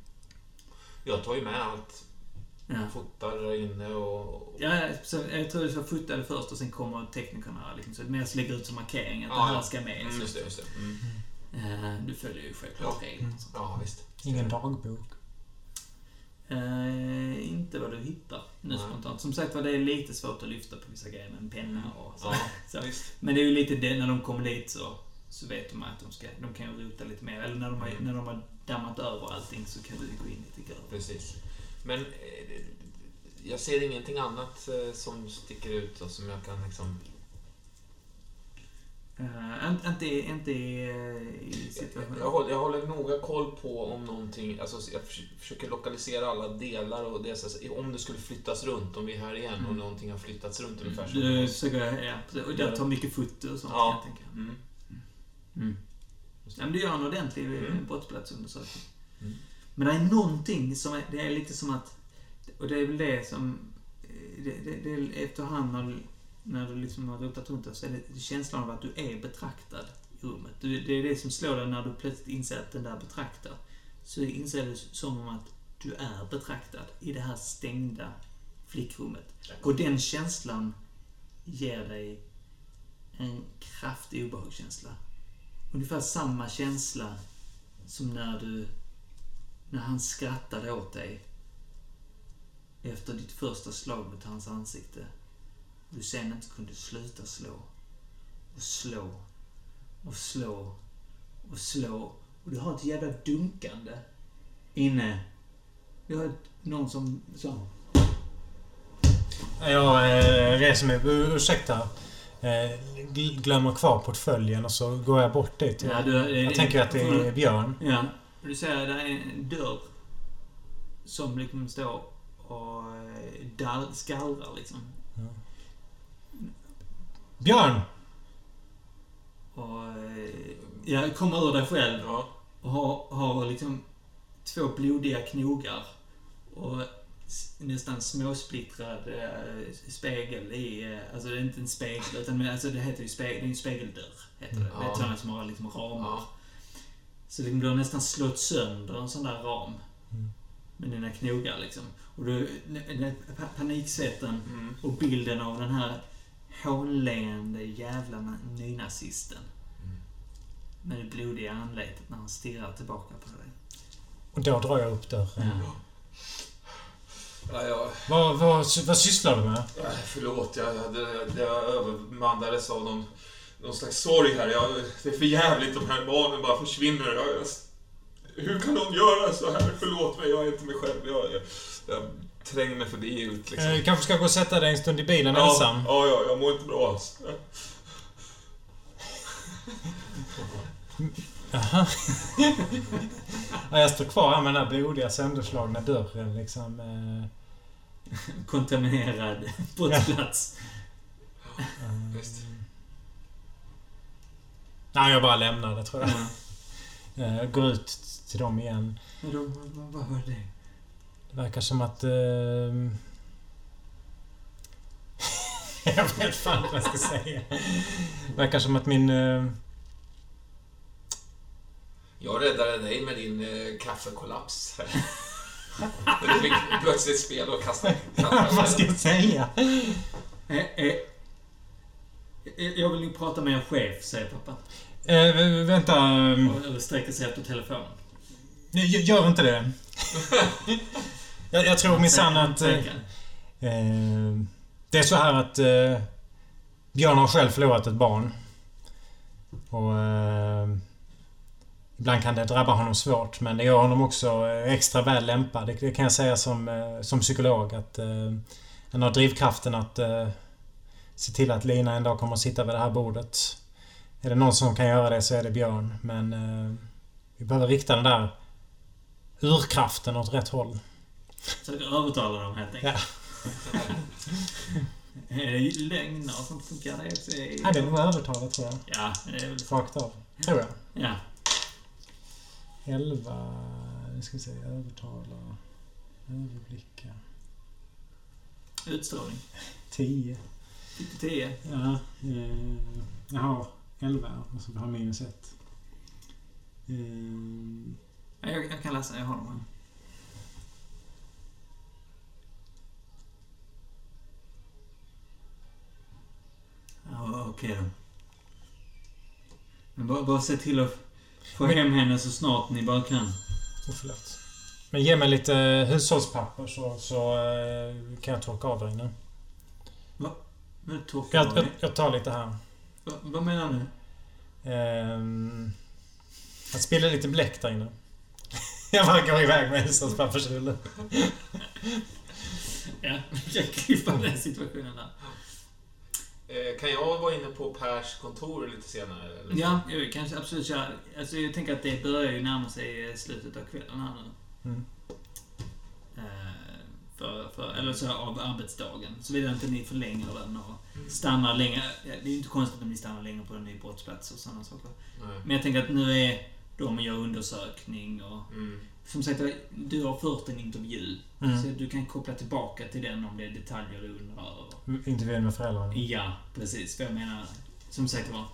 Jag tar ju med allt. Ja. Fotar där inne och... Ja, så jag tror det var fotade först och sen kommer teknikerna. Liksom, så det mer lägger ut som markering att Ja, det här ska med. Mm, så. just det, just det. Mm. Eh, Du följer ju självklart Ja. reglerna. Ja, visst. Ingen dagbok. Eh, inte vad du hittar nu spontant. Som sagt var det är lite svårt att lyfta på vissa grejer med en penna och så. Ja. Men det är ju lite det, när de kommer dit så, så vet de att de, ska, de kan ju rota lite mer. Eller när de, har, Mm. när de har dammat över allting så kan du gå in lite grann. Precis. Men eh, jag ser ingenting annat eh, som sticker ut och som jag kan liksom... Uh, inte, inte, i- inte i, eh, i Jag, situationen. jag, håller, jag håller noga koll på om någonting... Alltså jag förs- försöker lokalisera alla delar och det, så om det skulle flyttas runt, om vi är här igen och Mm. någonting har flyttats runt ungefär som Du det försöker, ja, precis. och jag tar mycket foto och sånt Ja. kan jag tänka. Mm. Mm. Ja, men du gör en ordentlig Mm. brottsplatsundersökning. Mm. Men det är någonting som är, det är lite som att, och det är väl det som, eh, det, det, det efterhand du, när du liksom har rotat runt där så är det känslan av att du är betraktad i rummet. Det är det som slår dig när du plötsligt inser att den där betraktar. Så inser du som om att du är betraktad i det här stängda flickrummet. Och den känslan ger dig en kraftig obehagskänsla. Ungefär samma känsla som när du... När han skrattade åt dig efter ditt första slag mot hans ansikte. Du sen inte kunde sluta slå. Och slå. Och slå. Och slå. Och du har ett jävla dunkande inne. Du har någon som... som Jag eh, reser mig. Ursäkta. Eh, gl- glömmer kvar portföljen och så går jag bort dit. Ja, du, jag tänker att det är Björn. Ja. Du ser det är en dörr som liksom står och eh, skallrar liksom. Björn! Och eh, jag kommer ur dig själv Ja. och har, har liksom två blodiga knogar och nästan småsplittrad eh, spegel i... Eh, alltså det är inte en spegel utan men alltså det heter ju spegel, det är en spegeldörr. Heter det. Det är Ja. sådana som har liksom ramar. Ja. Så liksom, du har nästan slått sönder en sån där ram. Mm. Med dina knogar liksom. Och du, paniksvetten Mm. och bilden av den här hånleende jävla na- nynazisten. Mm. Med det blodiga anletet när han stirrar tillbaka på dig. Och då drar jag upp dörren. Ja. Ja, jag, Vad, vad, vad sysslar du med? förlåt, jag, jag, jag, jag övermannades av någon, någon slags sorg här. Jag, det är för jävligt de här barnen bara försvinner. Jag, jag, hur kan de göra så här? Förlåt mig, jag är inte mig själv. Jag, jag, jag tränger mig förbi ut liksom. Eh, kanske ska gå och sätta dig en stund i bilen ja, ensam. ja, ja, jag mår inte bra alls. Jaha. ja, jag står kvar här med den här blodiga sönderslagna dörren liksom. eh, Kontaminerad brottsplats. eh, Visst. Nej, jag bara lämnar det tror jag. Ja. Eh, går ut till dem igen. Vad var det? Det verkar som att... ehm, jag vet fan vad jag ska säga. Det verkar som att min... eh, Jag räddade dig med din eh, kaffekollaps. Du fick plötsligt spel och kastade vad ska jag säga? Eh, eh, eh, jag vill nog prata med en chef, säger pappa. Eh, vä- vänta. ehm, Och- Eller sträcker sig efter telefonen. Gör inte det. Jag, jag tror minsann att... eh, Eh, det är så här att eh, Björn har själv förlorat ett barn. Och eh, Ibland kan det drabba honom svårt men det gör honom också eh, extra väl lämpad. Det, det kan jag säga som, eh, som psykolog att han har drivkraften att se till att Lina en dag kommer att sitta vid det här bordet. Är det någon som kan göra det så är det Björn men eh, vi behöver rikta den där urkraften åt rätt håll. Försöker övertala dem helt enkelt. Är det lögner som funkar det också? Ja, det är nog övertalat tror jag. Ja, det är väl. Rakt av. Tror jag. Ja. 11... Nu ska vi se. Övertala. Överblicka. Utstrålning. 10. Fick du 10? Ja, eh, jag har 11 och så har minus 1. Eh, Ja, jag, jag kan läsa, jag har dem här. Ja, okej då. Men bara, bara se till att få hem henne så snart ni bara kan. oh, förlåt. Men ge mig lite hushållspapper så, så eh, kan jag torka av inne. Nu torkar Jag, jag jag, jag tar lite här. Va, Vad menar du? Ehm, jag spiller lite bläck där inne. jag bara går iväg med hushållspappersrullen. Ja, kan klippa den situationen där. Eh, Kan jag vara inne på Pers kontor lite senare? Eller? Ja, jag kanske absolut köra. Alltså jag tänker att det börjar ju närma sig eh, slutet av kvällen här nu. Mm. Eh, För, för, eller så av arbetsdagen. Såvida inte ni förlänger den och stannar länge. Det är ju inte konstigt om ni stannar länge på en ny brottsplats och sådana saker. Nej. Men jag tänker att nu är de och gör undersökning och... Mm. Som sagt, du har fört en intervju. Mm. Så du kan koppla tillbaka till den om det är detaljer du undrar över. Intervjun med föräldrarna. Ja, precis. För jag menar, som sagt var.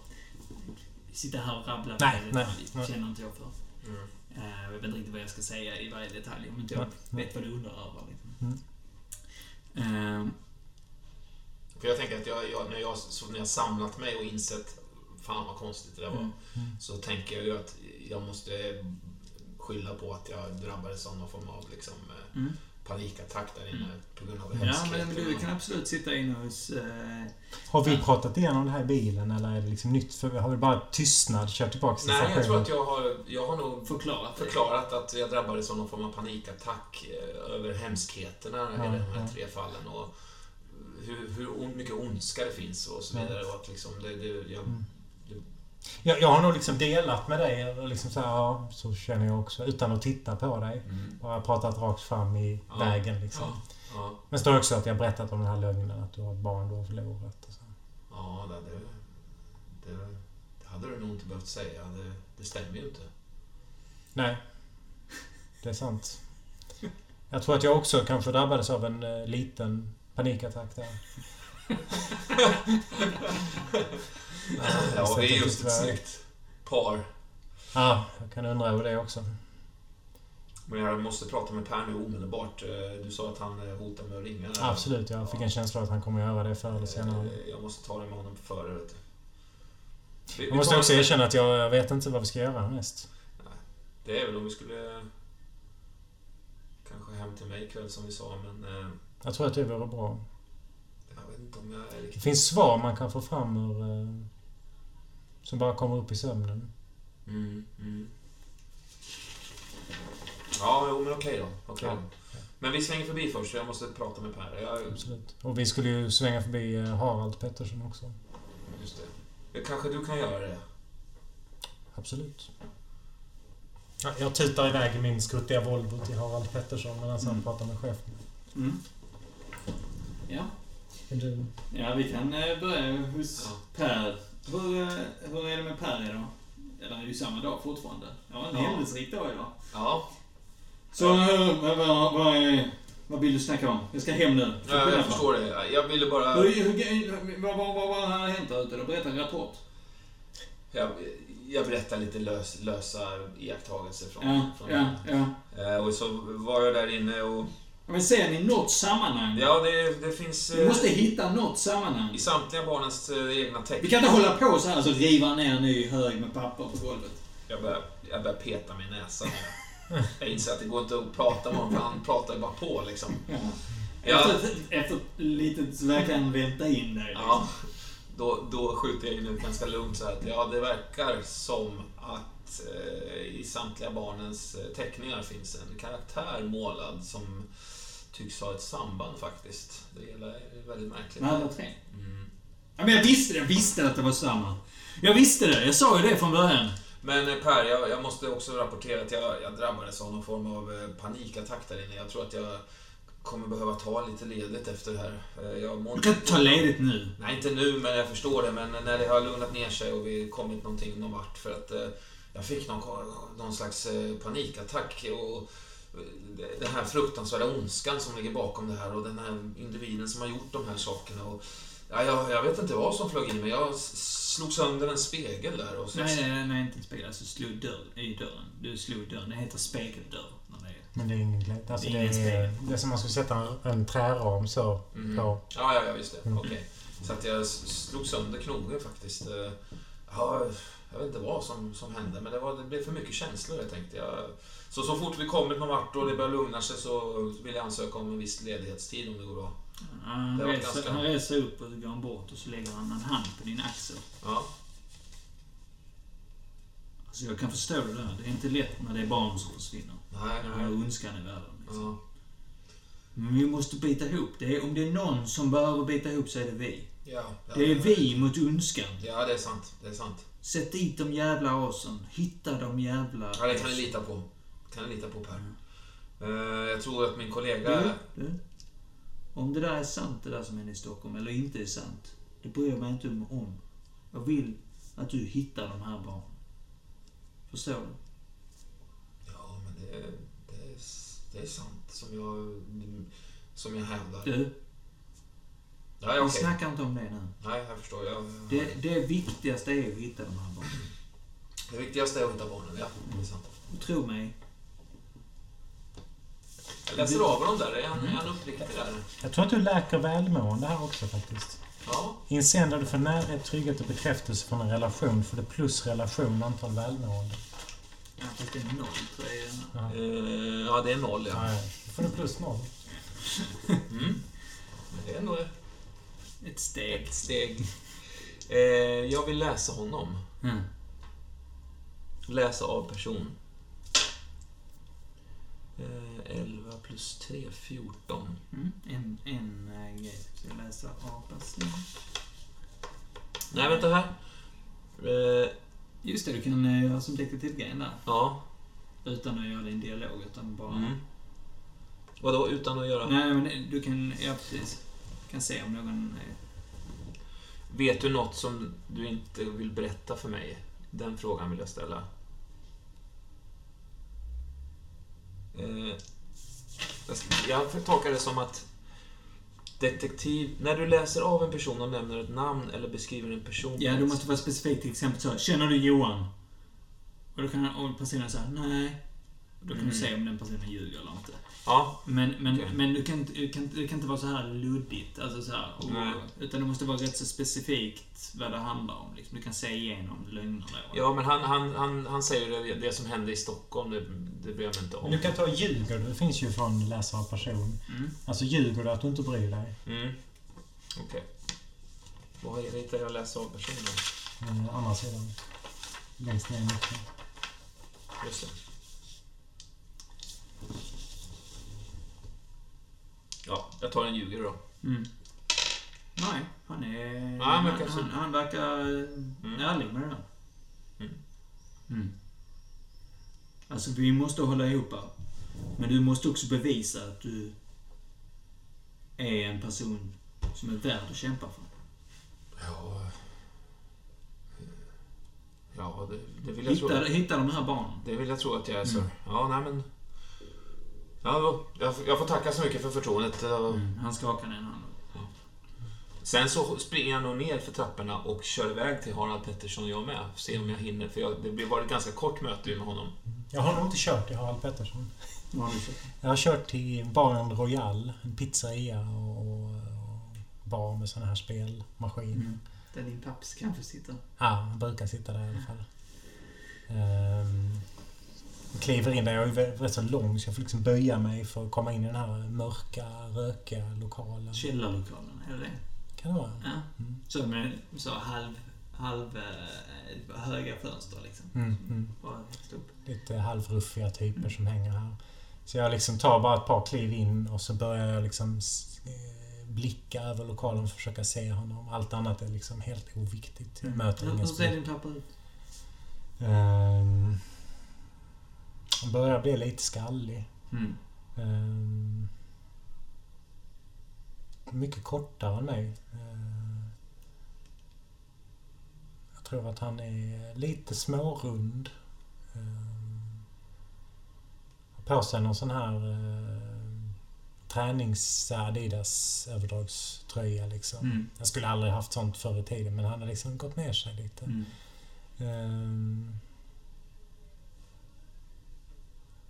Sitta här och rabbla Nej, varje nej, detalj nej. känner inte jag för. Mm. Eh, Jag vet inte riktigt vad jag ska säga i varje detalj om inte jag Nej. vet vad du undrar över. Liksom. Mm. Eh, För jag tänker att jag, jag, när, jag, så när jag samlat mig och insett Fan vad konstigt det där var. Mm. Så tänker jag ju att jag måste skylla på att jag drabbades av någon form av liksom, eh, Mm. panikattack där inne på grund av Ja, hemskheter. men du kan absolut sitta inne hos... Eh, Har vi pratat igenom det här i bilen eller är det liksom nytt? För vi har väl bara tystnad kört tillbaka till Nej, jag tror att jag har, jag har nog förklarat förklarat att jag drabbades av någon form av panikattack eh, över hemskheterna Ja, i de här ja. tre fallen. Och hur, hur mycket ondska det finns och så Ja. vidare. Och att liksom det, det, jag, Mm. Jag, jag har nog liksom delat med dig och liksom så här, ja, så känner jag också. Utan att titta på dig. mm, Bara pratat rakt fram i Ja. vägen liksom. ja, Men står också att jag berättat om den här lögnen att du har ett barn du har förlorat. Och så. ja det, det, det, det hade du nog inte behövt säga. Det, det stämmer ju inte. Nej. Det är sant. Jag tror att jag också kanske drabbades av en eh, liten panikattack där. Ja, så vi är just ett snyggt par. Ja, jag kan undra över det också. Men jag måste prata med Per nu omedelbart. Eh, Du sa att han eh, hotar med att ringa. där. Absolut, jag fick en känsla att han kommer göra det förr eller senare. Eh, Jag måste ta det med honom före. Vet. Vi- vi Jag måste också erkänna att jag, jag vet inte vad vi ska göra härnäst. Det är väl om vi skulle... Kanske hem till mig ikväll som vi sa, men... eh, Jag tror att det vore bra. Jag vet inte om jag är Det riktigt... finns svar man kan få fram ur... eh, Som bara kommer upp i sömnen. Mm, mm. Ja, jo, men okej då. Okej Ja. då. Men vi svänger förbi först, för jag måste prata med Per. Jag, Absolut. Och vi skulle ju svänga förbi eh, Harald Pettersson också. just det. Kanske du kan göra det? Absolut. Ja, jag tutar iväg i min skruttiga Volvo till Harald Pettersson medan han Mm. pratar med chefen. Mm. Ja. Ja, vi kan eh, börja hos Ja. Per. Hur, eh, hur är det med Per idag? Eller det är ju samma dag fortfarande. Ja, en Ja. händelserik dag idag. Ja, Så, eh, vad, vad, vad, vad vill du snacka om? Jag ska hem nu. jag, jag förstår det. Jag ville bara... Hur, hur, vad, vad, vad, vad har hänt där ute? då? Berätta en rapport. Jag, jag berättar lite lös, lösa iakttagelser från... Ja, från ja, ja. Eh, Och så var jag där inne och... Men ser ni något sammanhang? Ja, det, det finns... Vi eh, måste hitta något sammanhang. I samtliga barnens eh, egna Vi tecken. kan inte hålla på så här, alltså riva ner en ny hög med papper på golvet. Jag börjar, jag börjar peta mig i näsan. Jag, jag inser att det går inte att prata med honom, för han pratar ju bara på liksom. Ja. Ja. Efter, efter lite så verkar han vänta in dig. Liksom. Ja, då, då skjuter jag in ett ganska lugnt så här att ja, det verkar som att eh, i samtliga barnens eh, teckningar finns en karaktär målad som tycks ha ett samband faktiskt. Det hela är väldigt märkligt. Med alla tre. Mm. Ja, men jag visste det. Jag visste att det var samma. Jag visste det. Jag sa ju det från början. Men eh, Per, jag, jag måste också rapportera att jag, jag drabbades av någon form av eh, panikattack där inne. Jag tror att jag kommer behöva ta lite ledigt efter det här. Eh, Jag mår Du kan inte ta ledigt nu. Nej, inte nu, men jag förstår det. Men när det har lugnat ner sig och vi kommit någonting, någon vart. För att jag fick någon, någon slags panikattack. Och den här fruktansvärda ondskan som ligger bakom det här och den här individen som har gjort de här sakerna. Och Ja, jag, jag vet inte vad som flög in mig. Jag slog sönder en spegel där. Och så Nej, nej, nej, inte en spegel. Alltså slog dörr i dörren. Du slog dörren. Det heter spegeldörr. Det. Men det är ingen glädje. Alltså, Det det, är ingen är, det är som man skulle sätta en, en träram så Mm. på. Ja, ja, ja, just det. Mm. Okej. Så att jag slog sönder knogen faktiskt. Eh, Ja, jag vet inte vad som, som hände, men det, var, det blev för mycket känslor, jag tänkte jag. Så, så fort vi kommit någon vart och det börjar lugna sig så vill jag ansöka om en viss ledighetstid om det går bra. Han, Det var reser, ganska- han reser upp och så går han bort och så lägger han en hand på din axel. Ja, Alltså jag kan förstå det där. Det är inte lätt när det är barn som försvinner. nej, När det är nej. ondskan i världen. Liksom. Ja, Men vi måste bita ihop. Det är, om det är någon som behöver bita ihop så är det vi. ja, ja, Det är vi mot ondskan. Ja, det är sant. Det är sant. Sätt dit de jävla asen. Hitta de jävla Ja, det kan ni lita på. Kan ni lita på, Per. Eh, Jag tror att min kollega... Du, du. Om det där är sant, det där som händer i Stockholm, eller inte är sant. Det bryr jag mig inte om. Jag vill att du hittar de här barnen. Förstår du? Ja, men det, det, är, det är sant som jag, som jag hävdar. Du, Ja, ja, vi snackar inte om det nu. Nej, jag förstår. Jag, Det, det viktigaste är att hitta de här barnen. det viktigaste är att hitta barnen, ja. Det är sant. Tro mig, Jag läser av honom där. Är han, är han uppriktig där? Jag tror att du läker välmående här också faktiskt. Ja. I en scen där du får närhet, trygghet och bekräftelse från en relation får du plus relation antal välmående. ja, fast det är noll tror jag. Ja. Eh, ja, det är noll, ja. Nej, då får du plus noll. Mm. Men det är ändå Ett steg. ett steg. Eh, jag vill läsa honom. Mm. Läsa av person. Eh, 11 plus 3, 14. Mm. En, en äh, grej. Ska jag läsa av person? Nej, vänta här. Eh, Just det, du kan äh, göra som detektivgrejen där. ja. Utan att göra en dialog, utan bara... Mm. Vadå, utan att göra... Nej, men du kan... Ja, precis. Du kan se om någon... är- Vet du något som du inte vill berätta för mig? Den frågan vill jag ställa. Eh, jag ska- jag tolkar det som att detektiv... När du läser av en person och nämner ett namn eller beskriver en person... Ja, du måste vara specifik. Till exempel så. Känner du Johan? Och då kan och personen säga nej. Och då kan Mm. du se om den personen ljuger eller inte. Ja, Men, men, Okej. men du, kan, inte- du, kan, du kan inte vara så här luddigt. Alltså så här, och, utan det måste vara rätt så specifikt vad det handlar om. Liksom. Du kan se igenom lögnerna. då. ja men han, han, han, han säger det, det som hände i Stockholm, det, det bryr jag mig inte Men om. du kan ta ljuger du. Det finns ju från läsare av person. Mm. Alltså ljuger du att du inte bryr dig. Mm. Okej. Vad hittar jag läsa av personen? Eh, andra sidan. Längst ner i mitten. Just det. Ja, jag tar en ljuger då. Mm. Nej, han är... men han, kanske- han, han verkar mm. ärlig med det där. Mm. Mm. Alltså, vi måste hålla ihop här. Men du måste också bevisa att du är en person som är värd att kämpa för. Ja... Ja, det, det vill jag tro. Hitta, hitta de här barnen. Det vill jag tro att jag är, så. Mm. Ja, nej men... Ja, då, jag, jag får tacka så mycket för förtroendet. Mm. Han skakar ner en hand. Sen så springer jag nog ner för trapporna och kör iväg till Harald Pettersson jag med. Se om jag hinner, för jag, det blir- var ett ganska kort möte med honom. Jag har nog inte kört till Harald Pettersson. Har? Jag har kört till baren Royal, en pizzeria och, och, och bar med såna här spelmaskiner. Mm. Där din papps kanske sitter. Ja, han brukar sitta där i alla fall. Jag kliver in där. Jag är rätt så lång så jag får liksom böja mig för att komma in i den här mörka, rökiga lokalen. Källarlokalen, är det det? Kan det vara? Ja. Mm. Så med så halv, halv eh, höga fönster liksom. Mm, mm. Lite halvruffiga typer som hänger här. Så jag liksom tar bara ett par kliv in och så börjar jag liksom eh, blicka över lokalen och försöka se honom. Allt annat är liksom helt oviktigt. Jag möter Hur, ingen hur ser din pappa ut? Um, börjar bli lite skallig. Mm. Ehm, mycket kortare än mig. Ehm, jag tror att han är lite smårund. Um, har på sig någon sån här uh, tränings Adidas överdragströja liksom. Mm. Jag skulle aldrig haft sånt förr i tiden men han har liksom gått ner sig lite. Mm. Ehm.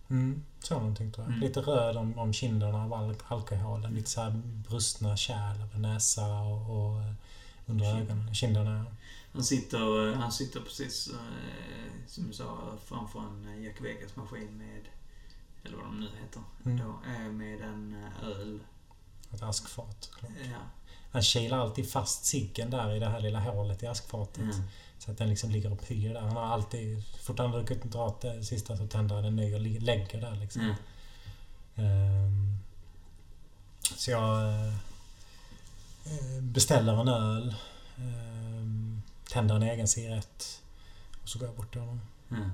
Mm, så någonting tror jag. Mm. Lite röd om, om kinderna av al alkoholen. Lite så här brustna kärl över näsa och, och eh, under Kind. ögonen. Kinderna. Han sitter, han sitter precis, eh, som du sa, framför en eh, Jack Vegas-maskin med, eller vad de nu heter, Mm. då, eh, med en eh, öl. Ett askfat. klart. Ja. Han kilar alltid fast ciggen där i det här lilla hålet i askfatet. Mm. Så att den liksom ligger och pyr där. Han har alltid, fort han druckit dragit det sista så tänder han en ny och lägger där liksom. Mm. Ehm, så jag eh, eh, beställer en öl. ehm, tänder en egen cigarett. Och så går jag bort till honom. Mm.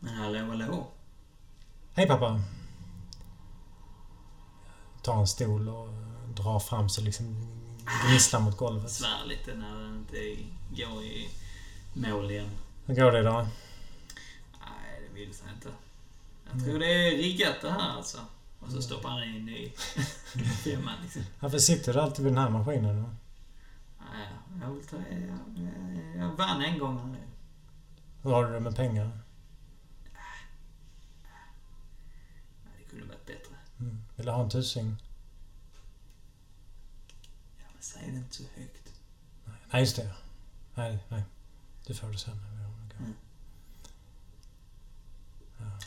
Men hallå, hallå. Hej pappa! Tar en stol och drar fram så liksom gnisslar mot golvet. Svär lite när den inte går i mål igen. Hur går det idag? Nej, det vill sig inte. Jag tror det är riggat det här alltså. Och så stoppar han in i femman liksom. Varför sitter du alltid vid den här maskinen då? Nej, jag vill ta... Jag, jag, jag vann en gång här. Hur har du det med pengar? Nej, Det kunde varit bättre. Mm. Vill du ha en tusing? Ja, men säg det inte så högt. Nej, just det. Nej, nej. Du får det sen. Mm.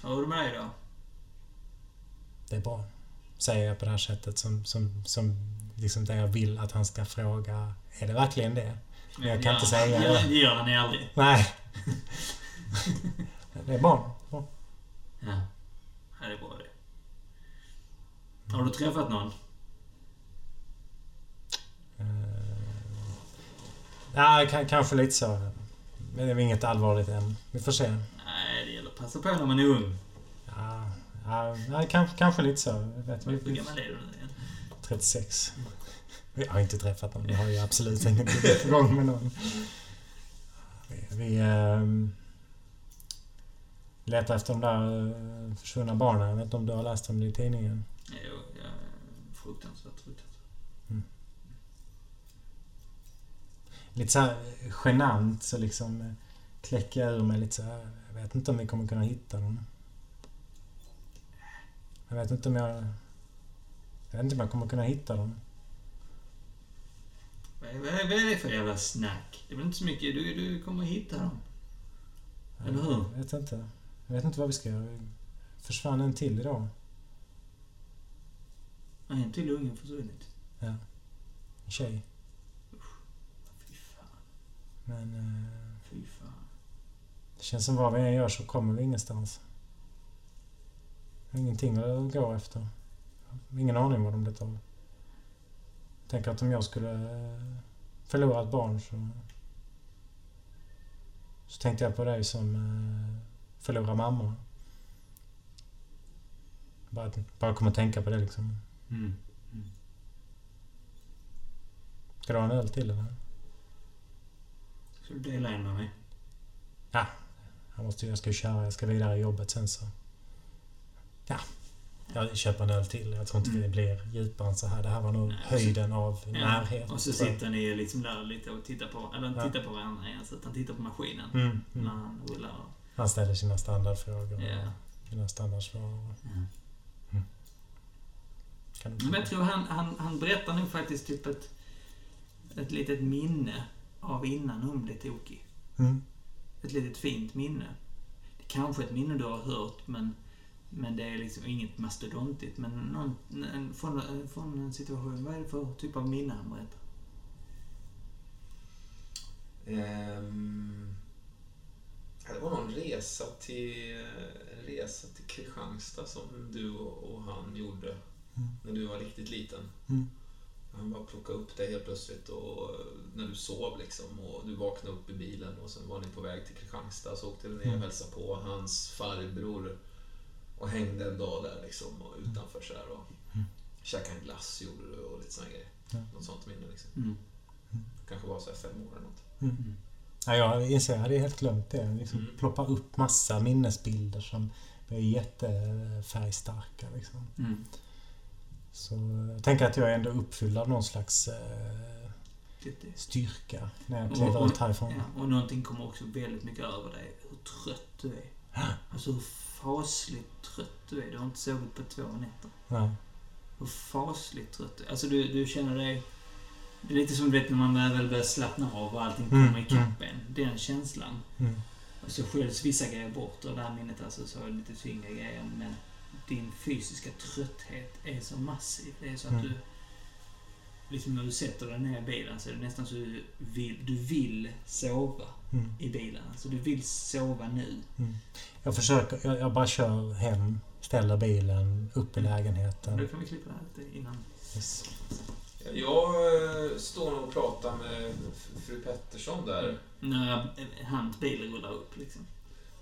Är det med dig då? Det är bra. Säger jag på det här sättet som, som, som liksom det jag vill att han ska fråga. Är det verkligen det? Men jag kan Ja, inte säga ja, det. Det gör han aldrig. Nej. det är bra. bra. Ja. ja, det är bra det. Har du träffat någon? Ja, kanske lite så. Men det är inget allvarligt än. Vi får se. Nej, det gäller att passa på när man är ung. Ja, ja, kanske, kanske lite så. Vet, vi, Hur gammal är du nu igen? 36. Vi har inte träffat någon. Vi har ju absolut inget på gång med någon. Vi, vi ehm, letar efter de där eh, försvunna barnen. Jag vet inte om du har läst om det i tidningen? Jo, ja, fruktansvärt, fruktansvärt. Lite så här genant så liksom eh, kläcker jag ur mig lite så här. Jag vet inte om vi kommer kunna hitta dem. Jag vet inte om jag... Jag vet inte om jag kommer kunna hitta dem. Vad är, vad, är, det för jävla snack? Det är väl inte så mycket. Du, du kommer hitta dem. Eller hur? Jag vet inte. Jag vet inte vad vi ska göra. Försvann en till idag. En till unge försvunnit? En tjej. Men eh, Fy fan. det känns som vad vi än gör så kommer vi ingenstans. Ingenting att gå efter. Ingen aning vad de blivit av. Tänker att om jag skulle eh, förlora ett barn så... Så tänkte jag på dig som eh, förlorar mamma. Bara, bara kommer att tänka på det liksom. Mm. Ska du ha en öl till eller? Ska du dela en med mig? Jag, måste, jag ska ju köra, jag ska vidare i jobbet sen så... Ja. Jag köper en öl till. Jag tror inte Mm. det blir djupare än så här. Det här var nog Nej, höjden av Ja. närhet. Och så sitter ni liksom där lite och tittar på, eller Ja. tittar på varandra igen, så att han tittar på maskinen. Mm, När mm. han rullar. Han ställer sina standardfrågor Ja. och sina standardsvar. Ja. Du Men jag tror han, han, han berättar nog faktiskt typ ett, ett litet minne av innan hon blev tokig. Mm. Ett litet fint minne. Det är kanske ett minne du har hört, men, men det är liksom inget mastodontigt. Men någon, en, från, från en situation, vad är det för typ av minne han berättar? Ja, det var någon resa till, en resa till Kristianstad som du och och han gjorde Mm. när du var riktigt liten. Mm. Han bara plockade upp dig helt plötsligt och när du sov liksom och du vaknade upp i bilen och sen var ni på väg till Kristianstad så åkte ni ner och Mm. hälsade på hans farbror och hängde en dag där liksom och utanför så här och Mm. käkade en glass gjorde du och lite såna grejer. Ja. Något sånt minne liksom. Mm. Kanske var så här fem år eller något. Ja, jag inser, jag hade helt glömt det. Liksom Mm. ploppar upp massa minnesbilder som är jättefärgstarka liksom. Mm. Så jag tänker att jag är ändå uppfylld av någon slags eh, det- styrka när jag kliver ut härifrån. Ja, och någonting kommer också väldigt mycket över dig. Hur trött du är. Alltså hur fasligt trött du är. Du har inte sovit på två nätter. Nej. Hur fasligt trött du är. Alltså du, du känner dig... Det är lite som du vet när man väl börjar slappna av och allting Mm, kommer ikapp en. Den känslan. Mm. Och så sköljs vissa grejer bort och det här minnet alltså så är det lite tyngre grejer. Men din fysiska trötthet är så massiv. Det är så att Mm. du... Liksom när du sätter dig ner i bilen så är det nästan så du vill, du vill sova Mm. i bilen. Alltså du vill sova nu. Jag försöker, jag, jag bara kör hem, ställer bilen, upp i Då lägenheten. kan vi klippa det här lite innan. Yes. Jag eh, står nog och pratar med fru Pettersson där. När hans bil rullar upp liksom.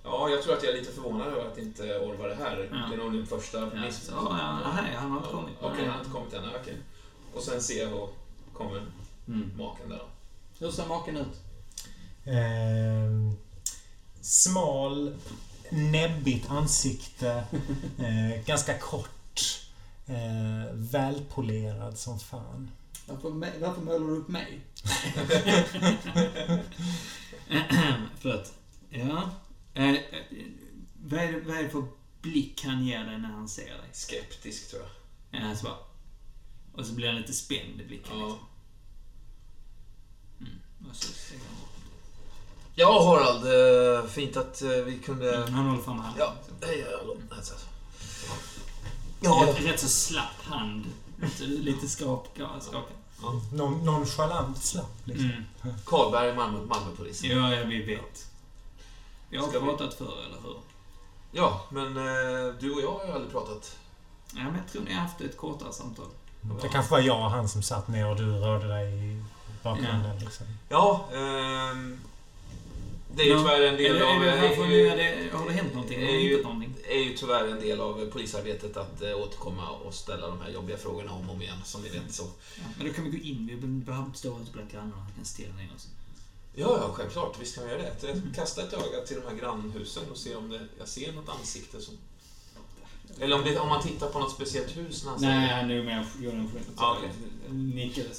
Ja, jag tror att jag är lite förvånad över att inte Orvar är här. Ja. Det är nog din första Ja, miss. så, ja, nej, han har inte kommit. Okej, han har inte kommit än. Okej. Och sen ser jag och kommer Mm. maken där då. Hur ser maken ut? Ehm, smal, näbbigt ansikte. Eh, ganska kort. Eh, välpolerad som fan. Varför, varför målar du upp mig? Förlåt. Ja. Eh, eh, vad, är det, vad är det för blick han ger dig när han ser dig? Skeptisk, tror jag. Ja, så bara. Och så blir han lite spänd i blicken. Ja. Liksom. Mm. Och så ser han bort. Ja, Harald. eh, Fint att eh, vi kunde... Mm, Han håller fram handen. Ja, hej, hallå. Alltså. Ja. Ja, Rätt, rätt så slapp hand. Lite, lite skap, skakad. Non, nonchalant slapp liksom. Mm. Karlberg, Malmö, Malmöpolisen. Ja, ja, vi vet. Vi har Ska vi- pratat förr, eller hur? Ja, men eh, du och jag har ju aldrig pratat. Ja, men jag tror ni har haft ett kortare samtal. Det kanske var jag och han som satt ner och du rörde dig i bakgrunden. Liksom. Ja, ehm, det är ju Ja, tyvärr en del Eller, av... är nu är det, har det hänt någonting? Har är det ju- inte någonting? är ju tyvärr en del av polisarbetet att eh, återkomma och ställa de här jobbiga frågorna om och om igen, som ni vet. Så. Ja, men då kan vi gå in. Vi behöver inte stå ute bland grannarna. Vi kan stilla ner oss. Ja, ja, självklart. Visst kan vi göra det. Jag kastar ett öga till de här grannhusen och ser om det, jag ser något ansikte som... Eller om, det, om man tittar på något speciellt hus när han säger Nej, han är nog mer Jordan Schmidt. Ja. Nickade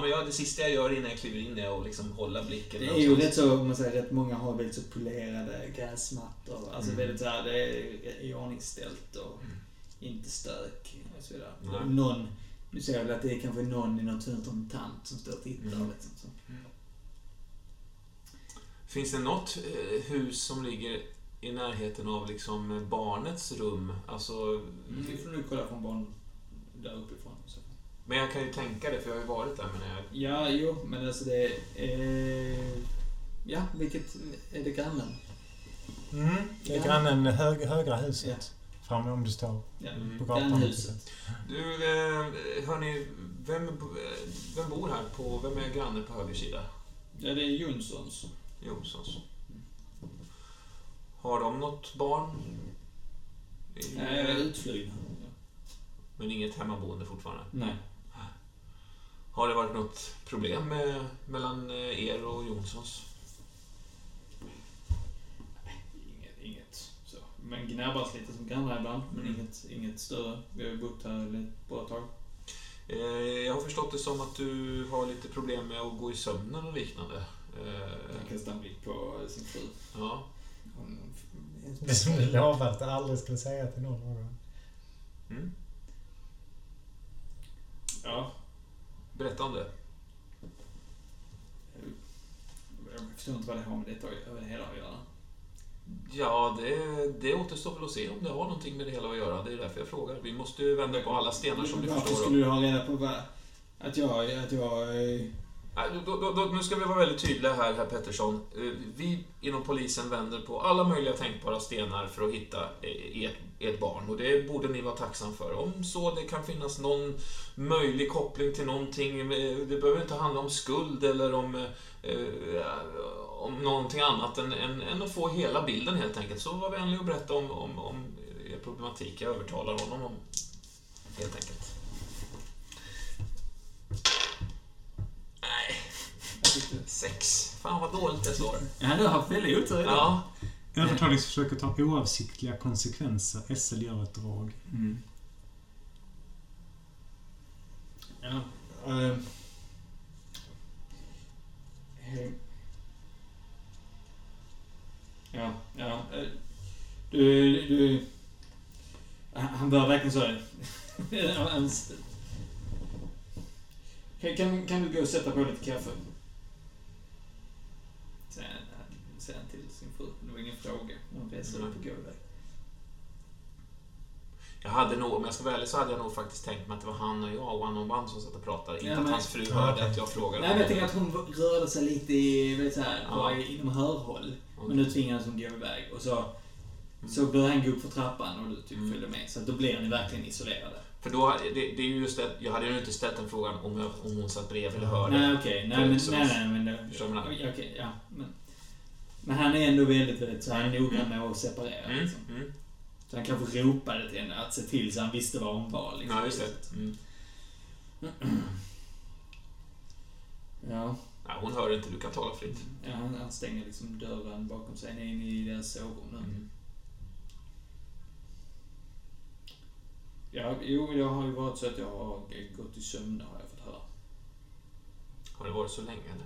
men ja, det sista jag gör innan jag kliver in är att liksom hålla blicken. Det är ju rätt så, om man säger rätt många har väldigt så polerade gräsmattor. Alltså Mm. väldigt såhär, det är iordningställt och Mm. inte stök och så vidare. Nej. Någon, du ser väl att det är kanske någon i något hus, en tant som står och tittar Mm. liksom. Så. Finns det något eh, hus som ligger i närheten av liksom barnets rum? Alltså, Mm, vi får nu kolla från barn där uppifrån. Så. Men jag kan ju tänka det, för jag har ju varit där. Men jag, Ja, jo, men alltså det är... Ja, vilket... Är det grannen? Mm. Det är Ja. grannen hög, högra huset. Framme om du står Ja, Mm. på gatan. grannhuset. du, eh, hörni, vem, eh, vem bor här på... Vem är granne på höger sida? Ja, det är Jonssons. Jonssons. Har de något barn? I- utflygna. Ja. Men inget hemmaboende fortfarande? Nej. Har det varit något problem med, mellan eh, er och Jonssons? Inget, inget så. Men gnabbas lite som grannar ibland, men Mm. inget, inget större. Vi har ju bott här ett bra tag. Eh, jag har förstått det som att du har lite problem med att gå i sömnen och liknande. Eh, Jag kastar en blick på sin fru. ja. Hon Det som du lovade att du aldrig skulle säga till någon annan. Mm. Ja, Berätta om det. jag förstår inte vad det har med detta över det hela att göra. Ja, det, det återstår väl att se om det har någonting med det hela att göra. Det är därför jag frågar. Vi måste ju vända på alla stenar som du Varför förstår. skulle du ha reda på vad... Att jag... Att jag då, då, då, nu ska vi vara väldigt tydliga här, herr Pettersson. Eh, vi inom polisen vänder på alla möjliga tänkbara stenar för att hitta eh, ert, ert barn. Och det borde ni vara tacksam för. Om så det kan finnas någon möjlig koppling till någonting. Eh, det behöver inte handla om skuld eller om, eh, om någonting annat än, än, än att få hela bilden helt enkelt. Så var vänlig och berätta om, om, om er problematik. Jag övertalar honom om helt enkelt. Nej, jag tyckte- sex. Fan vad dåligt jag slår. Ja, du har haft väldigt otur idag. Ja. Övertalningsförsöker ta oavsiktliga konsekvenser. SL gör ett drag. Mm. Ja. Eh. Ja, ja. eh, Du, du... Han han bör verkligen så... Kan, kan, kan du gå och sätta på lite kaffe? Säger han, säger han till sin fru. Det var ingen fråga. Hon reser upp och går iväg. Jag hade nog, om jag ska vara ärlig, så hade jag nog faktiskt tänkt mig att det var han och jag, one on one, som satt och pratade. Ja, inte att men- hans fru Ja, hörde att jag frågade. Nej, men jag tänker att hon rörde sig lite i, vet så här, Ja. inom hörhåll. Okej. Men nu tvingades hon gå iväg. Och så, så började han gå upp för trappan och du typ Mm. följde med. Så att då blir ni verkligen isolerade. För då, det, det är ju just det, jag hade ju inte ställt den frågan om, jag, om hon satt bredvid eller hörde. Nej, okej. Nej, För men, så- nej, nej, men det, Förstår menar? Okej, ja. Men, men han är ändå väldigt, väldigt så här noggrann med att separera. Mm, Liksom. mm. Så han kanske ropade till henne att se till så han visste var hon var. Liksom. Ja, just det. Mm. Ja. Nej, hon hör inte, du kan tala fritt. ja han, han stänger liksom dörren bakom sig in i deras sovrum nu. Mm. Ja, jo, jag har ju varit så att jag har gått i sömn har jag fått höra. Har det varit så länge eller?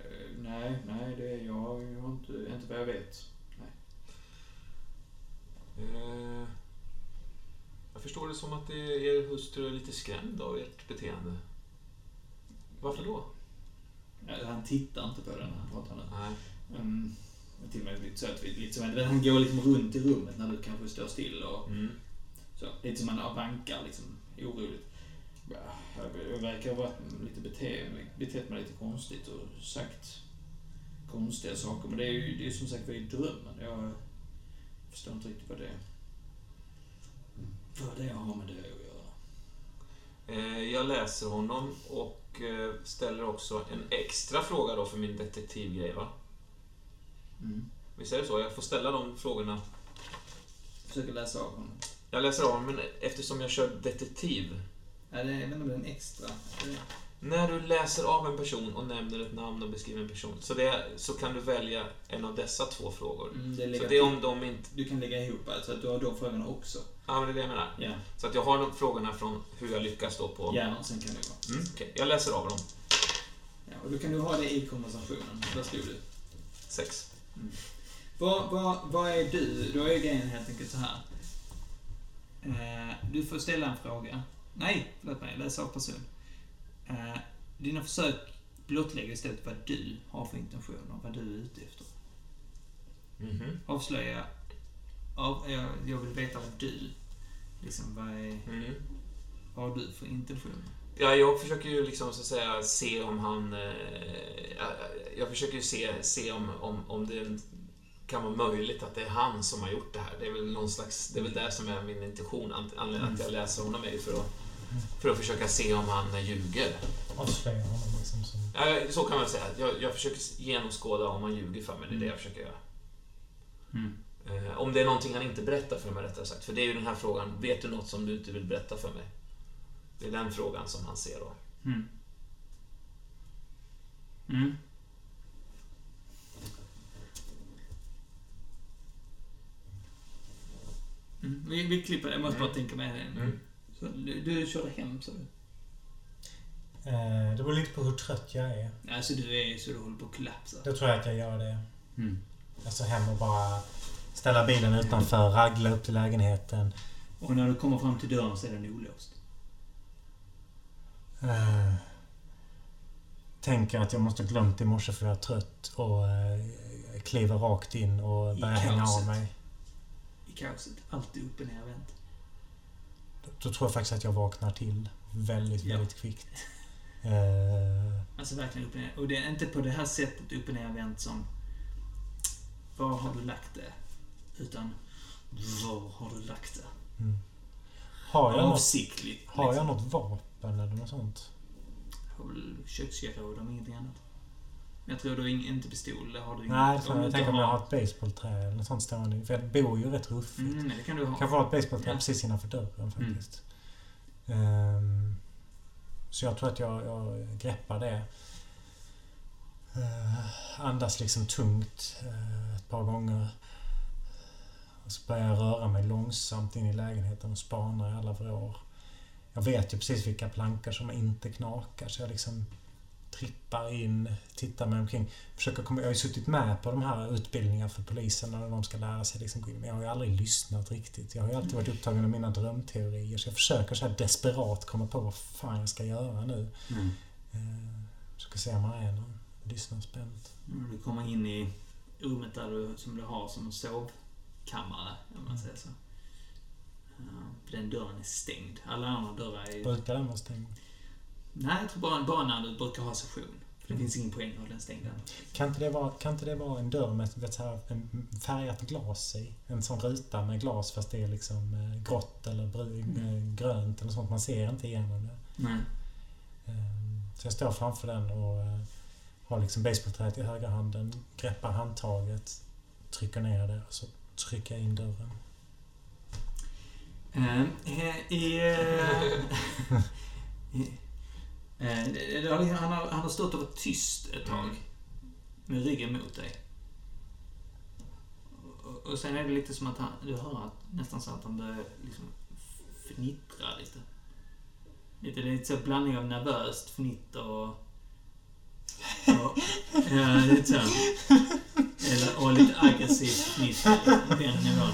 Eh, Nej, nej, det jag, har- jag har inte, inte vad jag vet. Eh, jag förstår det som att det, er hustru är lite skrämd av ert beteende. Varför då? Han tittar inte på den när han pratar nu. Nej. Um, till och med lite så att vi, lite som att han går liksom runt i rummet när du kanske står still och Mm. Så. Lite som han vankar liksom oroligt. Ja, Jag verkar ha lite bete, betett mig lite konstigt och sagt konstiga saker. Men det är ju det är som sagt var i drömmen. Jag förstår inte riktigt vad det vad det har med det att göra. Eh, jag läser honom och eh, ställer också en extra fråga då för min detektivgrej va? Mm. Visst är det så? Jag får ställa de frågorna. Försöker läsa av honom. Jag läser av men eftersom jag kör detektiv. Ja, det är, jag vet inte om det är en extra. När du läser av en person och nämner ett namn och beskriver en person så, det, så kan du välja en av dessa två frågor. mm, det är Så det är om de inte... Du kan lägga ihop alltså, att du har de frågorna också. Ja, men det är det jag menar. Ja, Så att jag har de frågorna från hur jag lyckas då på... gärna. Sen kan det vara. Mm, okej. Jag läser av dem. Ja, och då kan du ha det i konversationen. Där stod du. Sex. Vad, vad, vad är du? Då är grejen helt enkelt så här. Eh, du får ställa en fråga. Nej, förlåt mig. Läs av person. Eh, dina försök blottlägger istället vad du har för intentioner, vad du är ute efter. Mhm. Avslöja... Av, jag, jag vill veta vad du... Liksom, vad, är, Mm. vad har du för intentioner? Ja, jag försöker ju liksom så att säga se om han... Eh, jag, jag försöker ju se, se om, om, om det kan vara möjligt att det är han som har gjort det här. Det är väl någon slags... Det är väl där som är min intention. Anledningen att jag läser honom är ju för att, för att försöka se om han ljuger. Avslöja honom liksom som... Ja, så kan man säga. Jag, jag försöker genomskåda om han ljuger för mig. Det är det jag försöker göra. Eh, om det är någonting han inte berättar för mig, rättare sagt. För det är ju den här frågan. Vet du något som du inte vill berätta för mig? Det är den frågan som han ser då. Mm. Mm. Mm. Vi, vi klipper, jag måste bara tänka med det. Mm. Så, du, du körde hem, sa du? Eh, det beror lite på hur trött jag är. Alltså du är så du håller på att kollapsa. Då tror jag att jag gör det. Mm. Alltså hem och bara ställa bilen utanför, ragla upp till lägenheten. Och när du kommer fram till dörren så är den olåst. Eh, tänker att jag måste ha glömt i morse för jag är trött och eh, kliver rakt in och börjar hänga av mig. I kaoset. Alltid upp och ner vänt. Då, tror jag faktiskt att jag vaknar till väldigt, Ja. väldigt kvickt. Eh, Alltså verkligen upp och ner. Och det är inte på det här sättet upp och ner vänt som Var har du lagt det? Utan Var har du lagt det? mm. har, jag något, Avsiktligt. har jag liksom. något vapen eller något sånt? Köksgeråd om ingenting annat. Men jag tror du inte pistol. Det har du Nej, inget. du jag tänker om jag har ett basebollträ eller något sånt stående. För jag bor ju rätt ruffigt. Mm, men det kan du ha. Kanske har ett basebollträ Ja. precis innanför dörren faktiskt. Ehm, så jag tror att jag, jag greppar det. Eh, andas liksom tungt eh, ett par gånger. Och så börjar jag röra mig långsamt in i lägenheten och spana i alla vrår. Jag vet ju precis vilka plankor som inte knakar så jag liksom trippar in, tittar mig omkring. Försöker komma, jag har ju suttit med på de här utbildningarna för polisen när de ska lära sig liksom. Men jag har ju aldrig lyssnat riktigt. Jag har ju alltid varit upptagen med mina drömteorier. Så jag försöker så här desperat komma på vad fan jag ska göra nu. Mm. Eh, försöker se om man är någon. Lyssnar spänt. Mm, Du kommer in i rummet där du, som du har som en sovkammare, om man säger så. Ja, Den dörren är stängd. Alla andra dörrar är... Brukar den vara stängd? Nej, jag tror bara, bara när du brukar ha session. För det finns ingen poäng att ha den stängd än. Kan inte det vara, kan inte det vara en dörr med vet, här, en färgat glas i? En sån ruta med glas fast det är liksom eh, grått eller brun, eh, grönt eller sånt. Man ser inte igenom det. Nej. Ehm, Så jag står framför den och eh, har liksom basebollträet i högra handen, greppar handtaget, trycker ner det och så trycker jag in dörren. Eh, eh, I... Han har, han har stått och varit tyst ett tag. Mm. Med ryggen mot dig. Och, och sen är det lite som att han, du hör att, nästan så att han börjar liksom fnittra lite. Lite, det är lite så blandning av nervöst fnitter och... och ja, lite så. Eller, och lite aggressivt fnitter. Den nivån.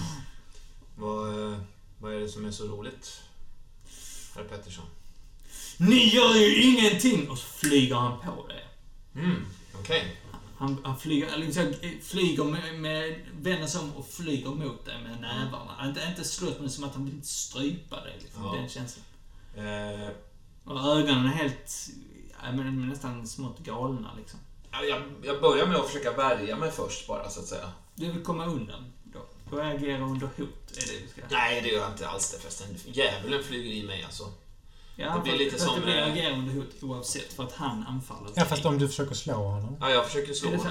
Vad, eh, vad är det som är så roligt, herr Pettersson? Ni gör ju ingenting! Och så flyger han på det. Mm, okej. Han, han flyger, liksom, flyger med, med, vänder sig om och flyger mot dig med nävarna. Inte, inte slåss, men som att han vill strypa dig. Liksom, Ja. Den känslan. Eh, Och ögonen är helt, men nästan smått galna liksom. ja, jag, jag börjar med att försöka värja mig först bara, så att säga. Du vill komma undan då? Du agerar under hot, är det du ska... Nej, det gör jag inte alls det förresten. Djävulen flyger i mig alltså. Ja, det blir lite för att som, Det blir eh, agera under hot oavsett, för att han anfaller Ja, fast om du försöker slå honom. Ja, jag försöker slå honom.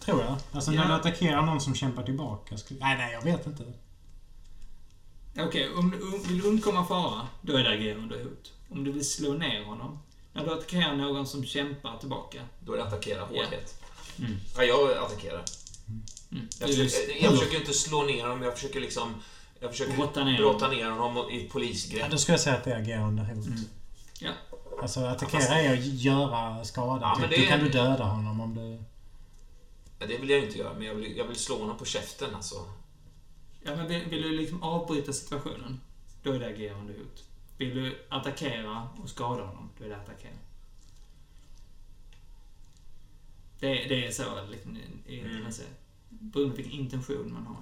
Tror jag. Alltså Ja. när du attackerar någon som kämpar tillbaka. Skulle... Nej, nej, jag vet inte. Okej, om du vill undkomma fara, då är det agera under hot. Om du vill slå ner honom, när du attackerar någon som kämpar tillbaka. Då är det attackera hårdhet. Mm. Ja, jag attackerar. Mm. Jag försöker, jag försöker inte slå ner honom, jag försöker liksom... Jag försöker Brotta ner brotta ner honom i ett Ja, polisgrepp. då skulle jag säga att det är agera under hot. Mm. Ja. Alltså attackera är att göra skada. Ja, men typ. det Då kan du döda honom om du... Ja, det vill jag inte göra, men jag vill, jag vill slå honom på käften alltså. Ja, men vill, vill du liksom avbryta situationen, då är det agera under hot. Vill du attackera och skada honom, då är det attackera. Det, det är så, liksom, i, Mm. säger, beroende på vilken intention man har.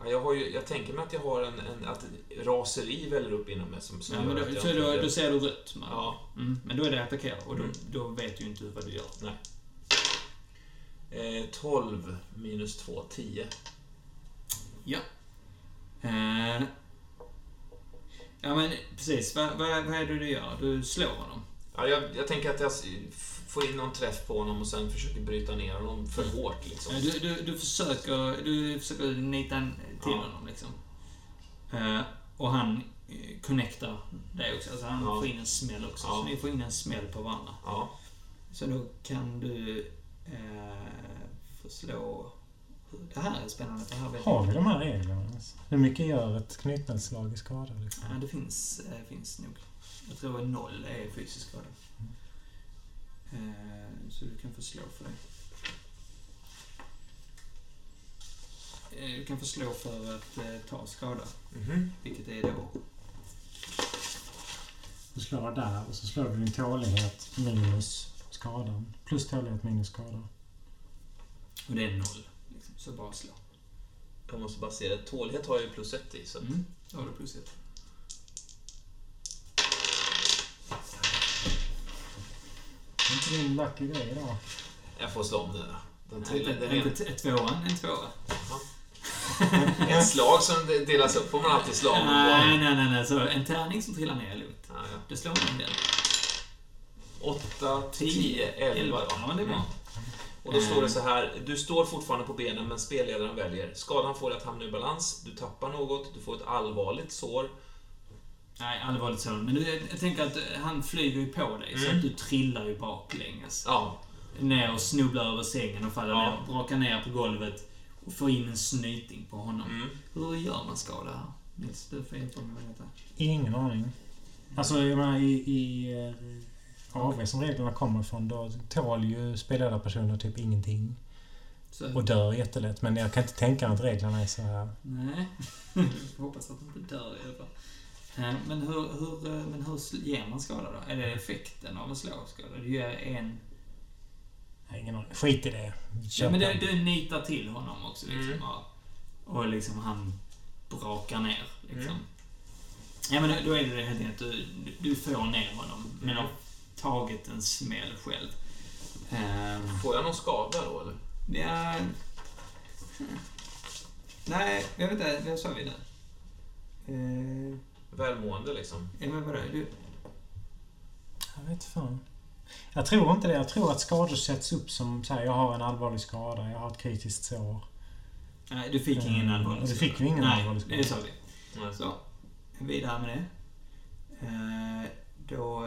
Ja, jag, har ju, jag tänker mig att jag har en, en att raseri väller upp inom mig som, som Ja, men då, så då, då ser du rött. Man. Ja. Mm, men då är det attackera och då, Mm. då vet du ju inte vad du gör. Eh, 12 minus 2, 10. Ja. Eh, ja, men precis. Vad, vad, vad är det du gör? Du slår honom. Ja, jag, jag tänker att jag får in någon träff på honom och sen försöker bryta ner honom för hårt liksom. Du, du, du, försöker, du försöker nita till Ja. honom liksom. Eh, och han eh, connectar dig också. Alltså han Ja. får in en smäll också. Ja. Så ni får in en smäll på varandra. Ja. Så då kan du eh, få slå... Det här är spännande. Det här Har vi de här reglerna ens? Hur mycket gör ett knytnävsslag i skada? Liksom? Ja, det finns, eh, finns nog. Jag tror noll är fysisk skada. Eh, så du kan få slå för det. Eh, du kan få slå för att eh, ta skada. Mhm. Vilket är då... Du slår där och så slår du din tålighet minus skadan. Plus tålighet minus skada. Och det är noll. Liksom, så bara slå. Jag måste bara se det. Tålighet har jag ju plus 1 i. Så att, Mm. Då har du plus ett. Det är inte din lucky grej idag. Jag får slå om där. Den trillar. Inte, Den är inte t- tvåan, en tvåa. ett slag som de- delas upp får man alltid slag om. Nej, nej, nej, nej. Så en tärning som trillar ner är lugnt. Ja, ja. Det slår man om den. 8, 10, 11. Ja, men det är bra. Och då står det så här. Du står fortfarande på benen men spelledaren väljer. Skadan får dig att hamna i balans. Du tappar något. Du får ett allvarligt sår. Nej, allvarligt så. Men du, jag tänker att han flyger ju på dig, så Mm. att du trillar ju baklänges. Ja. Ner och snubblar över sängen och faller Ja. ner, brakar ner på golvet. och får in en snyting på honom. Mm. Hur gör man skada här? Nils, du får hjälpa mig med detta. Ingen aning. Alltså, jag menar i, i eh, AV som reglerna kommer ifrån, då tål ju spelledarpersoner typ ingenting. Så, Och dör jättelätt. Men jag kan inte tänka mig att reglerna är så här. Nej. Jag hoppas att de inte dör i alla fall. Eh, Men hur, hur, eh, men hur ger man skada då? Är det effekten av en slagskada? Du gör en... Nej, ingen aning. Skit i det. Ja, men du, du nitar till honom också liksom. Mm. ja. Och liksom han brakar ner liksom. Mm. Ja men då är det helt enkelt att du, du får ner honom. Men Mm. har tagit en smäll själv. Ehm, Får jag någon skada då eller? Ja... Nej, jag vet inte. Vad sa vi där? Eh, Välmående liksom? ja, men vadå? Du, Jag vet fan. Jag tror inte det. Jag tror att skador sätts upp som så här, jag har en allvarlig skada, jag har ett kritiskt sår. nej, du fick ingen Mm, allvarlig och du skada. fick ju ingen nej, allvarlig skada. det sa vi. Nej. Så, vidare med det. Eh, då...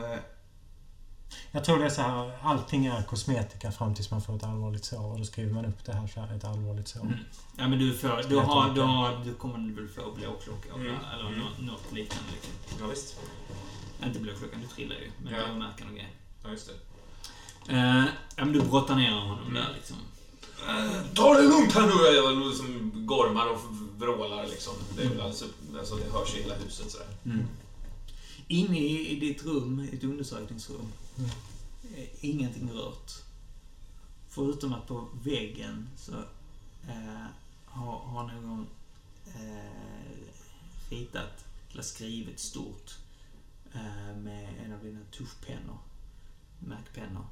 Jag tror det är så här, allting är kosmetika fram tills man får ett allvarligt sår. Och då skriver man upp det här så här, ett allvarligt sår. mm. Ja, men du, får, du, har, du, har, du kommer väl få blåklocka Mm. eller Mm. nå- något liknande. Liksom. Ja, visst. Inte blåklockan, du trillar ju. Men Ja. blåmärken och grejer. Ja, just det. Eh, ja, men du brottar ner honom Mm. där liksom. Ta det lugnt här nu! Jag liksom gormar och vrålar liksom. Det är alltså, alltså det hörs i hela huset sådär. Mm. Inne i, i ditt rum, i ett undersökningsrum, Mm. är ingenting rört. Förutom att på väggen så eh, har, har någon eh, ritat, eller skrivit stort eh, med en av dina tuschpennor, Mac-pennor.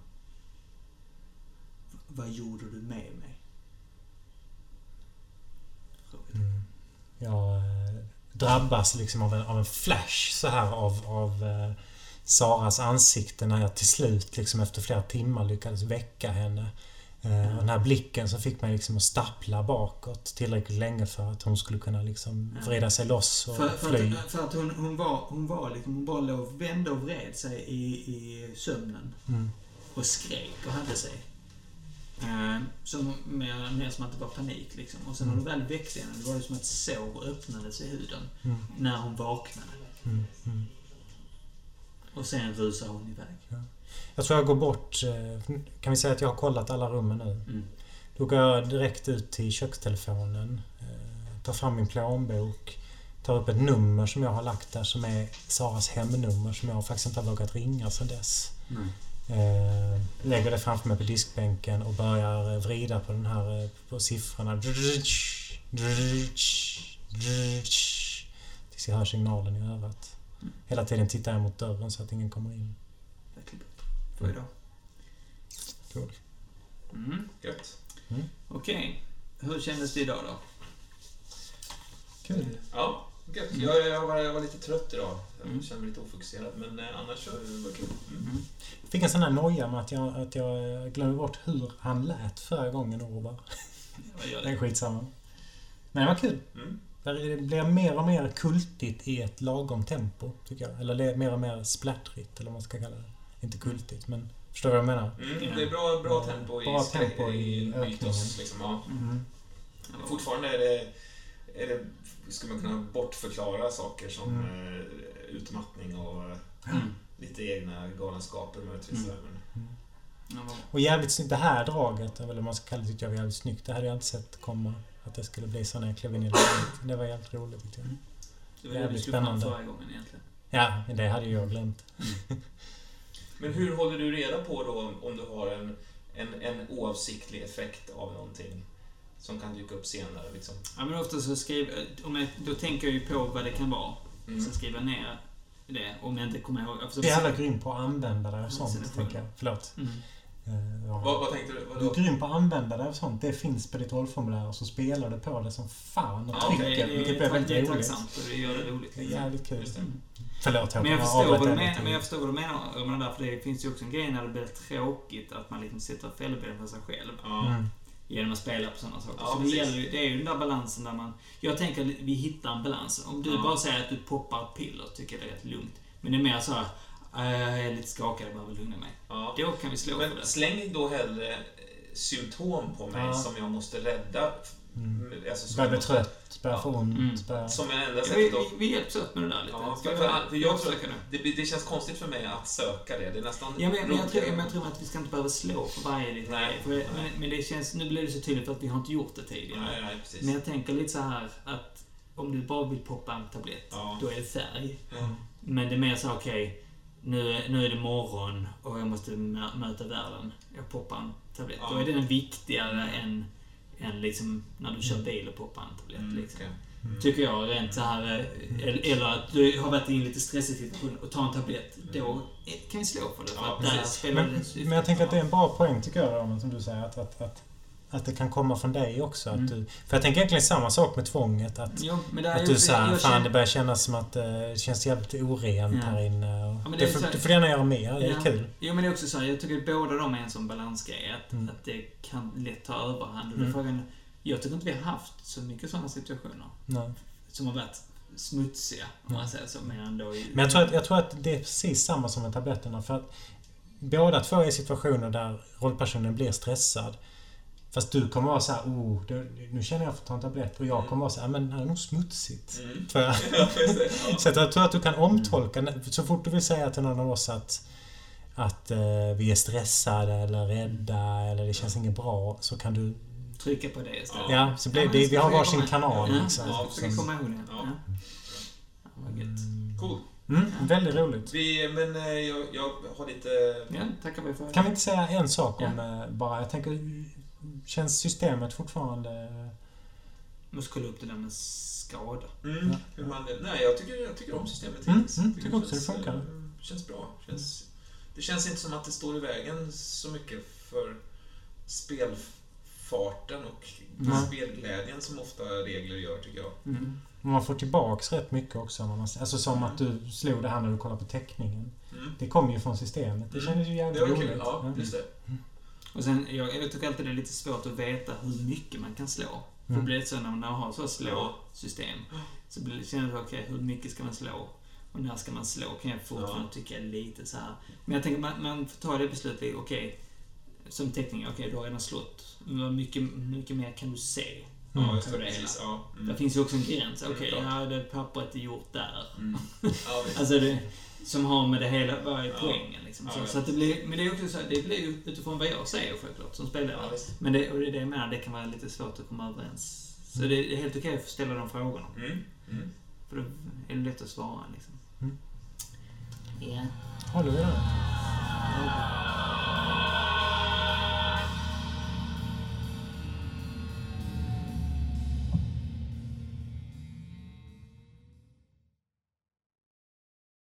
V- vad gjorde du med mig? Mm. Jag eh, drabbas liksom av en, av en flash så här av, av eh, Saras ansikte när jag till slut liksom efter flera timmar lyckades väcka henne. Eh, och den här blicken som fick mig liksom att stappla bakåt tillräckligt länge för att hon skulle kunna liksom vrida sig loss och För, för, fly. att, för att hon, hon var, hon var liksom, hon bara låg vände och vred sig i, i sömnen. Mm. Och skrek och hade sig. Eh, som, mer, mer som att det var panik liksom. Och sen när Mm. hon väl väckte henne, det var det som att ett sår öppnades i huden. Mm. När hon vaknade. Mm. Mm. Och sen rusade hon iväg. Jag tror jag går bort... eh, Kan vi säga att jag har kollat alla rummen nu? Mm. Då går jag direkt ut till kökstelefonen. eh, Tar fram min plånbok. Tar upp ett nummer som jag har lagt där som är Saras hemnummer som jag faktiskt inte har vågat ringa sedan dess. Mm. Eh, lägger det framför mig på diskbänken och börjar eh, vrida på den här eh, på siffrorna. Tills jag hör signalen i örat. Mm. Hela tiden tittar jag mot dörren så att ingen kommer in. För idag. Cool. Mm. Gött. Okej. Hur kändes det idag då? Kul. Ja, gött. Jag, jag, var, jag var lite trött idag. Jag Mm. kände mig lite ofokuserad. Men eh, annars så var det kul. Mm. Mm. Jag fick en sån här noja med att jag, att jag glömde bort hur han lät förra gången Orvar. Gör Det är det? skitsamma. Men det var kul. Mm. Det blir mer och mer kultigt i ett lagom tempo, tycker jag. Eller det mer och mer splattrigt, eller vad man ska kalla det. Inte kultigt, men förstår du vad jag menar? Mm, det är bra, bra tempo i, Bra tempo i mytos. ökningen. Liksom, ja. Mm. Fortfarande är det, är det, skulle man kunna bortförklara saker som Mm. eh, utmattning och Mm. lite egna galenskaper möjligtvis. Mm. Men, vad- Och jävligt snyggt. Det här draget, eller man ska kalla det, tyckte jag var jävligt snyggt. Det hade jag inte sett komma. Att det skulle bli så när jag klev in i det. Det var jävligt roligt tyckte jag. Det var det du Jävligt skulle fram spännande. förra gången egentligen. Ja, det hade ju jag glömt. men hur håller du reda på då om du har en, en, en oavsiktlig effekt av någonting som kan dyka upp senare? Liksom? Ja, men ofta så skriver... Om jag, då tänker jag ju på vad det kan vara. Mm. Sen skriver jag ner det, om jag inte kommer ihåg. Jag Du är jävla grym på att använda dig av sånt, är det tänker jag. Förlåt. Mm. Eh, ja. Vad, vad tänkte du? Du Vadå? är grym på att använda dig av sånt. Det finns på ditt rollformulär och så spelar du på det som fan och Ja, trycker, det är, vilket blir det är väldigt roligt. tacksamt och det gör det roligt. Det är liksom. jävligt kul. Just det. Förlåt Men jag förstår, vad du menar, men jag förstår vad du menar. Jag menar därför det finns ju också en grej när det blir tråkigt att man liksom sätter fälleben för sig själv. Ja. Mm. Genom att spela på sådana saker. Ja, så det, gäller, det är ju den där balansen där man... Jag tänker att vi hittar en balans. Om du Ja. bara säger att du poppar ett piller tycker jag det är rätt lugnt. Men det är mer så här, "Äh, jag är lite skakad, jag behöver lugna mig. Ja. Då kan vi slå Men det. släng då hellre symptom på mig Ja. som jag måste rädda Mm. Alltså, som Börjar bli jag- trött, börjar få ont. Mm. Börjar... Som är enda Ja, sättet vi, att vi, vi hjälps åt med det där lite. Ja, Ska för, vi- för, för jag tror, nu? det, det känns konstigt för mig att söka det. Det är nästan Ja, men, men, jag tror, men jag tror att vi ska inte behöva slå för varje liten Nej. För, nej. men, men det känns, nu blir det så tydligt att vi har inte gjort det tidigare. Nej, nej, precis. Men jag tänker lite så här att om du bara vill poppa en tablett, Ja. då är det färg. Ja. Men det är mer så okej, nu, är- nu är det morgon och jag måste mö- möta världen. Jag poppar en tablett. Ja. Då är den viktigare än, än liksom när du kör bil och poppar en tablett. Mm, liksom. Mm. Tycker jag rent så här eh, Eller, att du har varit i en lite stressig situation och tar en tablett. Då kan vi slå för det. För Ja, Men, men jag tänker att det är en bra poäng tycker jag, Roman, som du säger. Att, att, att, att det kan komma från dig också. Att Mm. du, för jag tänker egentligen samma sak med tvånget. Att, Jo, är att du säger fan det börjar kännas som att eh, det känns jävligt orent Ja. här inne. Men det det är får, här- du får gärna göra mer, det är Ja. kul. Jo, men det är också så här, jag tycker att båda de är en sån balansgrej. Att, Mm. att det kan lätt ta överhand. Mm. är frågan, jag tycker inte vi har haft så mycket sådana situationer. Nej. Som har varit smutsiga, om man säger så. Men ändå i, Men jag tror, att, jag tror att det är precis samma som med tabletterna. För att båda två är situationer där rollpersonen blir stressad. Fast du kommer vara så här, oh, nu känner jag för att ta en tablett. Och jag kommer vara så här, men det här är nog smutsigt. Mm. Tror jag. Ja. Ja. Så att jag tror att du kan omtolka, så fort du vill säga till någon av oss att, att eh, vi är stressade eller rädda eller det känns inget bra, så kan du... trycka på det istället. Ja, så blir men det, vi har varsin kanal Ja, liksom. ja, försöka som- komma ihåg det. Ja. Ja. Ja, vad gött. Cool. Mm, väldigt roligt. Vi, men eh, jag, jag har lite... Ja, tackar vi för. Kan vi inte säga en sak om Ja. eh, bara, jag tänker, känns systemet fortfarande... Måste kolla upp det där med skada. Mm, man, nej, jag tycker, jag tycker om systemet Mm, mm, Jag tycker också det känns, funkar. eh, känns bra. Känns, det känns inte som att det står i vägen så mycket för spelfarten och Nej. spelglädjen som ofta regler gör, tycker jag. Mm. Man får tillbaks rätt mycket också. När man, alltså som att du slog det här när du kollade på teckningen. Mm. Det kom ju från systemet. Det Mm. kändes ju Det jävligt var roligt. kul. Ja, just det. Och sen, jag, jag tycker alltid det är lite svårt att veta hur mycket man kan slå. För Mm. det blir så när man har så slå Ja. system. Så blir det, känner jag, okej, hur mycket ska man slå? Och när ska man slå? Kan jag fortfarande Ja. tycka är lite så här. Men jag tänker, man, man får ta det beslutet, okej. som teckning, okej, du har redan slått. Men vad mycket, mycket mer kan du se? Mm. Ja, just det. Det Precis. Ja. Det Mm. finns ju också en gräns. Mm, Okej, klart. ja, det pappret är gjort där. Mm. Ja. Alltså det, som har med det hela, vad är poängen liksom. Ja, Så, så att det blir, men det är också så, det blir ju utifrån vad jag säger självklart som spelare. Men det, och det är det jag menar, det kan vara lite svårt att komma överens. Så det är helt okej att ställa de frågorna. Mm. Mm. För då är det lätt att svara liksom. Mm. Ja. Håller vi där? Ja.